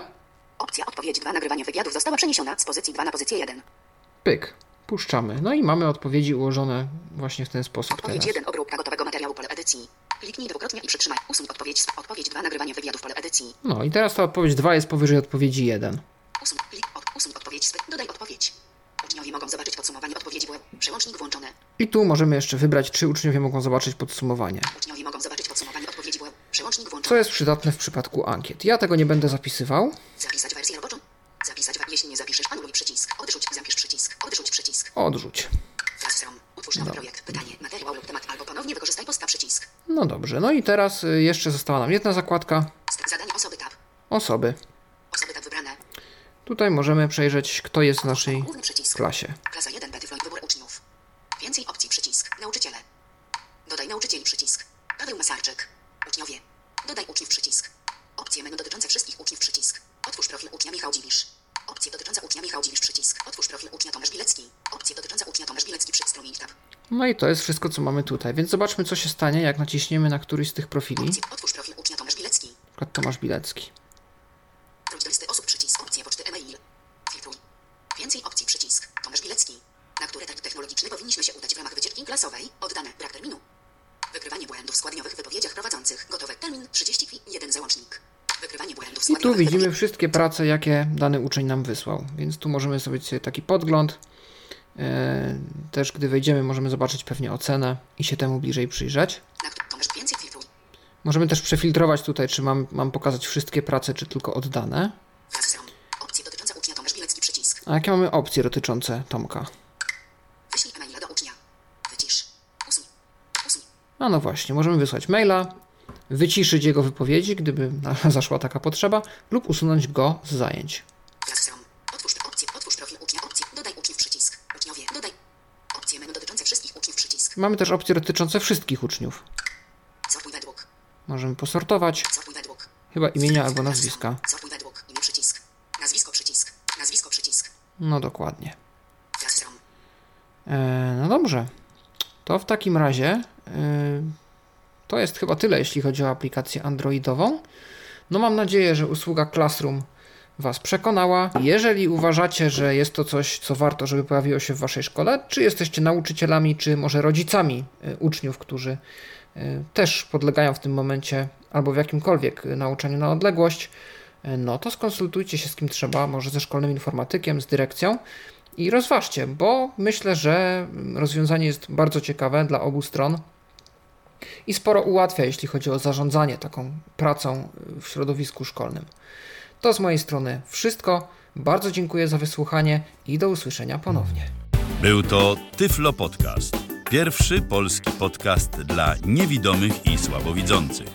Speaker 3: Opcja odpowiedź 2. Nagrywanie wywiadów została przeniesiona z pozycji 2 na pozycję 1.
Speaker 2: Pyk. Puszczamy. No i mamy odpowiedzi ułożone właśnie w ten sposób
Speaker 3: Odpowiedź
Speaker 2: teraz.
Speaker 3: 1. Obróbka gotowego materiału pole edycji. Kliknij dwukrotnie i przytrzymaj. Usuń odpowiedź. Odpowiedź 2. Nagrywanie wywiadów pole edycji.
Speaker 2: No i teraz ta odpowiedź 2 jest powyżej odpowiedzi 1.
Speaker 3: Usuń, klik, od, usuń odpowiedź. z- Dodaj odpowiedź. Uczniowie mogą zobaczyć podsumowanie odpowiedzi. w- Przełącznik włączony.
Speaker 2: I tu możemy jeszcze wybrać, czy uczniowie mogą zobaczyć podsumowanie.
Speaker 3: Uczniowie mogą zobaczyć podsumowanie odpowiedzi. w- Przełącznik
Speaker 2: Co
Speaker 3: włączony.
Speaker 2: jest przydatne w przypadku ankiet. Ja tego nie będę zapisywał.
Speaker 3: Zapisać wersję roboczą. Zapisać. Jeśli nie zapiszesz, anuluj przycisk. Odrzuć. Zapisz przycisk. Odrzuć przycisk.
Speaker 2: Odrzuć.
Speaker 3: Utwórz nowy projekt. Pytanie. Materiał lub temat. Albo ponownie wykorzystaj posta przycisk.
Speaker 2: No dobrze. No i teraz y, jeszcze została nam jedna zakładka.
Speaker 3: Zadanie osoby tab.
Speaker 2: Osoby. Tutaj możemy przejrzeć, kto jest w naszej klasie.
Speaker 3: Klasa 1 B Tyfloid wybór uczniów. Więcej opcji przycisk. Nauczyciele. Dodaj nauczycieli przycisk. Paweł Masarczyk. Uczniowie. Dodaj uczniów przycisk. Opcje menu dotyczące wszystkich uczniów przycisk. Otwórz profil ucznia Michał Dziwisz. Opcje dotyczące ucznia Michał Dziwisz przycisk. Otwórz profil ucznia Tomasz Bilecki. Opcje dotyczące ucznia Tomasz Bilecki przy strumień tab.
Speaker 2: No i to jest wszystko, co mamy tutaj. Więc zobaczmy, co się stanie, jak naciśniemy na któryś z tych profili.
Speaker 3: Opcje. Otwórz profil ucznia Tomasz Bilecki.
Speaker 2: Na przykład Tomasz Bilecki.
Speaker 3: Wróć do listy osób przycisk. Opcje poczty e-mail. Filtruj. Więcej opcji przycisk. Tomasz Bilecki. Na które tak technologiczny powinniśmy się udać w ramach wycieczki klasowej. Oddane. Brak terminu. Wykrywanie błędów w składniowych wypowiedziach prowadzących. Gotowe. Termin 30 kwi. 1 załącznik. Wykrywanie błędów w
Speaker 2: I tu
Speaker 3: składniowych
Speaker 2: widzimy wszystkie prace, jakie dany uczeń nam wysłał. Więc tu możemy sobie sobie taki podgląd. E, Też gdy wejdziemy, możemy zobaczyć pewnie ocenę i się temu bliżej przyjrzeć. Możemy też przefiltrować tutaj, czy mam, mam pokazać wszystkie prace, czy tylko oddane.
Speaker 3: Wraz z Opcje dotyczące ucznia Tomasz Bilecki przycisk.
Speaker 2: A jakie mamy opcje dotyczące Tomka?
Speaker 3: Wyślij e-maila do ucznia. Wycisz. Usuń. Usuń.
Speaker 2: A no właśnie, możemy wysłać maila, wyciszyć jego wypowiedzi, gdyby zaszła taka potrzeba, lub usunąć go z zajęć.
Speaker 3: Wraz z Otwórz opcję. Otwórz profil ucznia. Opcje. Dodaj uczniów przycisk. Uczniowie. Dodaj. Opcje menu dotyczące wszystkich uczniów przycisk.
Speaker 2: Mamy też opcje dotyczące wszystkich uczniów.
Speaker 3: Sortuj według.
Speaker 2: Możemy posortować,
Speaker 3: Sortuj według.
Speaker 2: chyba imienia albo nazwiska.
Speaker 3: Sortuj według. Imię przycisk. Nazwisko przycisk. Nazwisko przycisk.
Speaker 2: No dokładnie. E, no dobrze. To w takim razie e, to jest chyba tyle, jeśli chodzi o aplikację Androidową. No mam nadzieję, że usługa Classroom Was przekonała. Jeżeli uważacie, że jest to coś, co warto, żeby pojawiło się w Waszej szkole, czy jesteście nauczycielami, czy może rodzicami e, uczniów, którzy też podlegają w tym momencie albo w jakimkolwiek nauczaniu na odległość, no to skonsultujcie się z kim trzeba, może ze szkolnym informatykiem, z dyrekcją i rozważcie, bo myślę, że rozwiązanie jest bardzo ciekawe dla obu stron i sporo ułatwia, jeśli chodzi o zarządzanie taką pracą w środowisku szkolnym. To z mojej strony wszystko. Bardzo dziękuję za wysłuchanie i do usłyszenia ponownie.
Speaker 1: Był to Tyflo Podcast. Pierwszy polski podcast dla niewidomych i słabowidzących.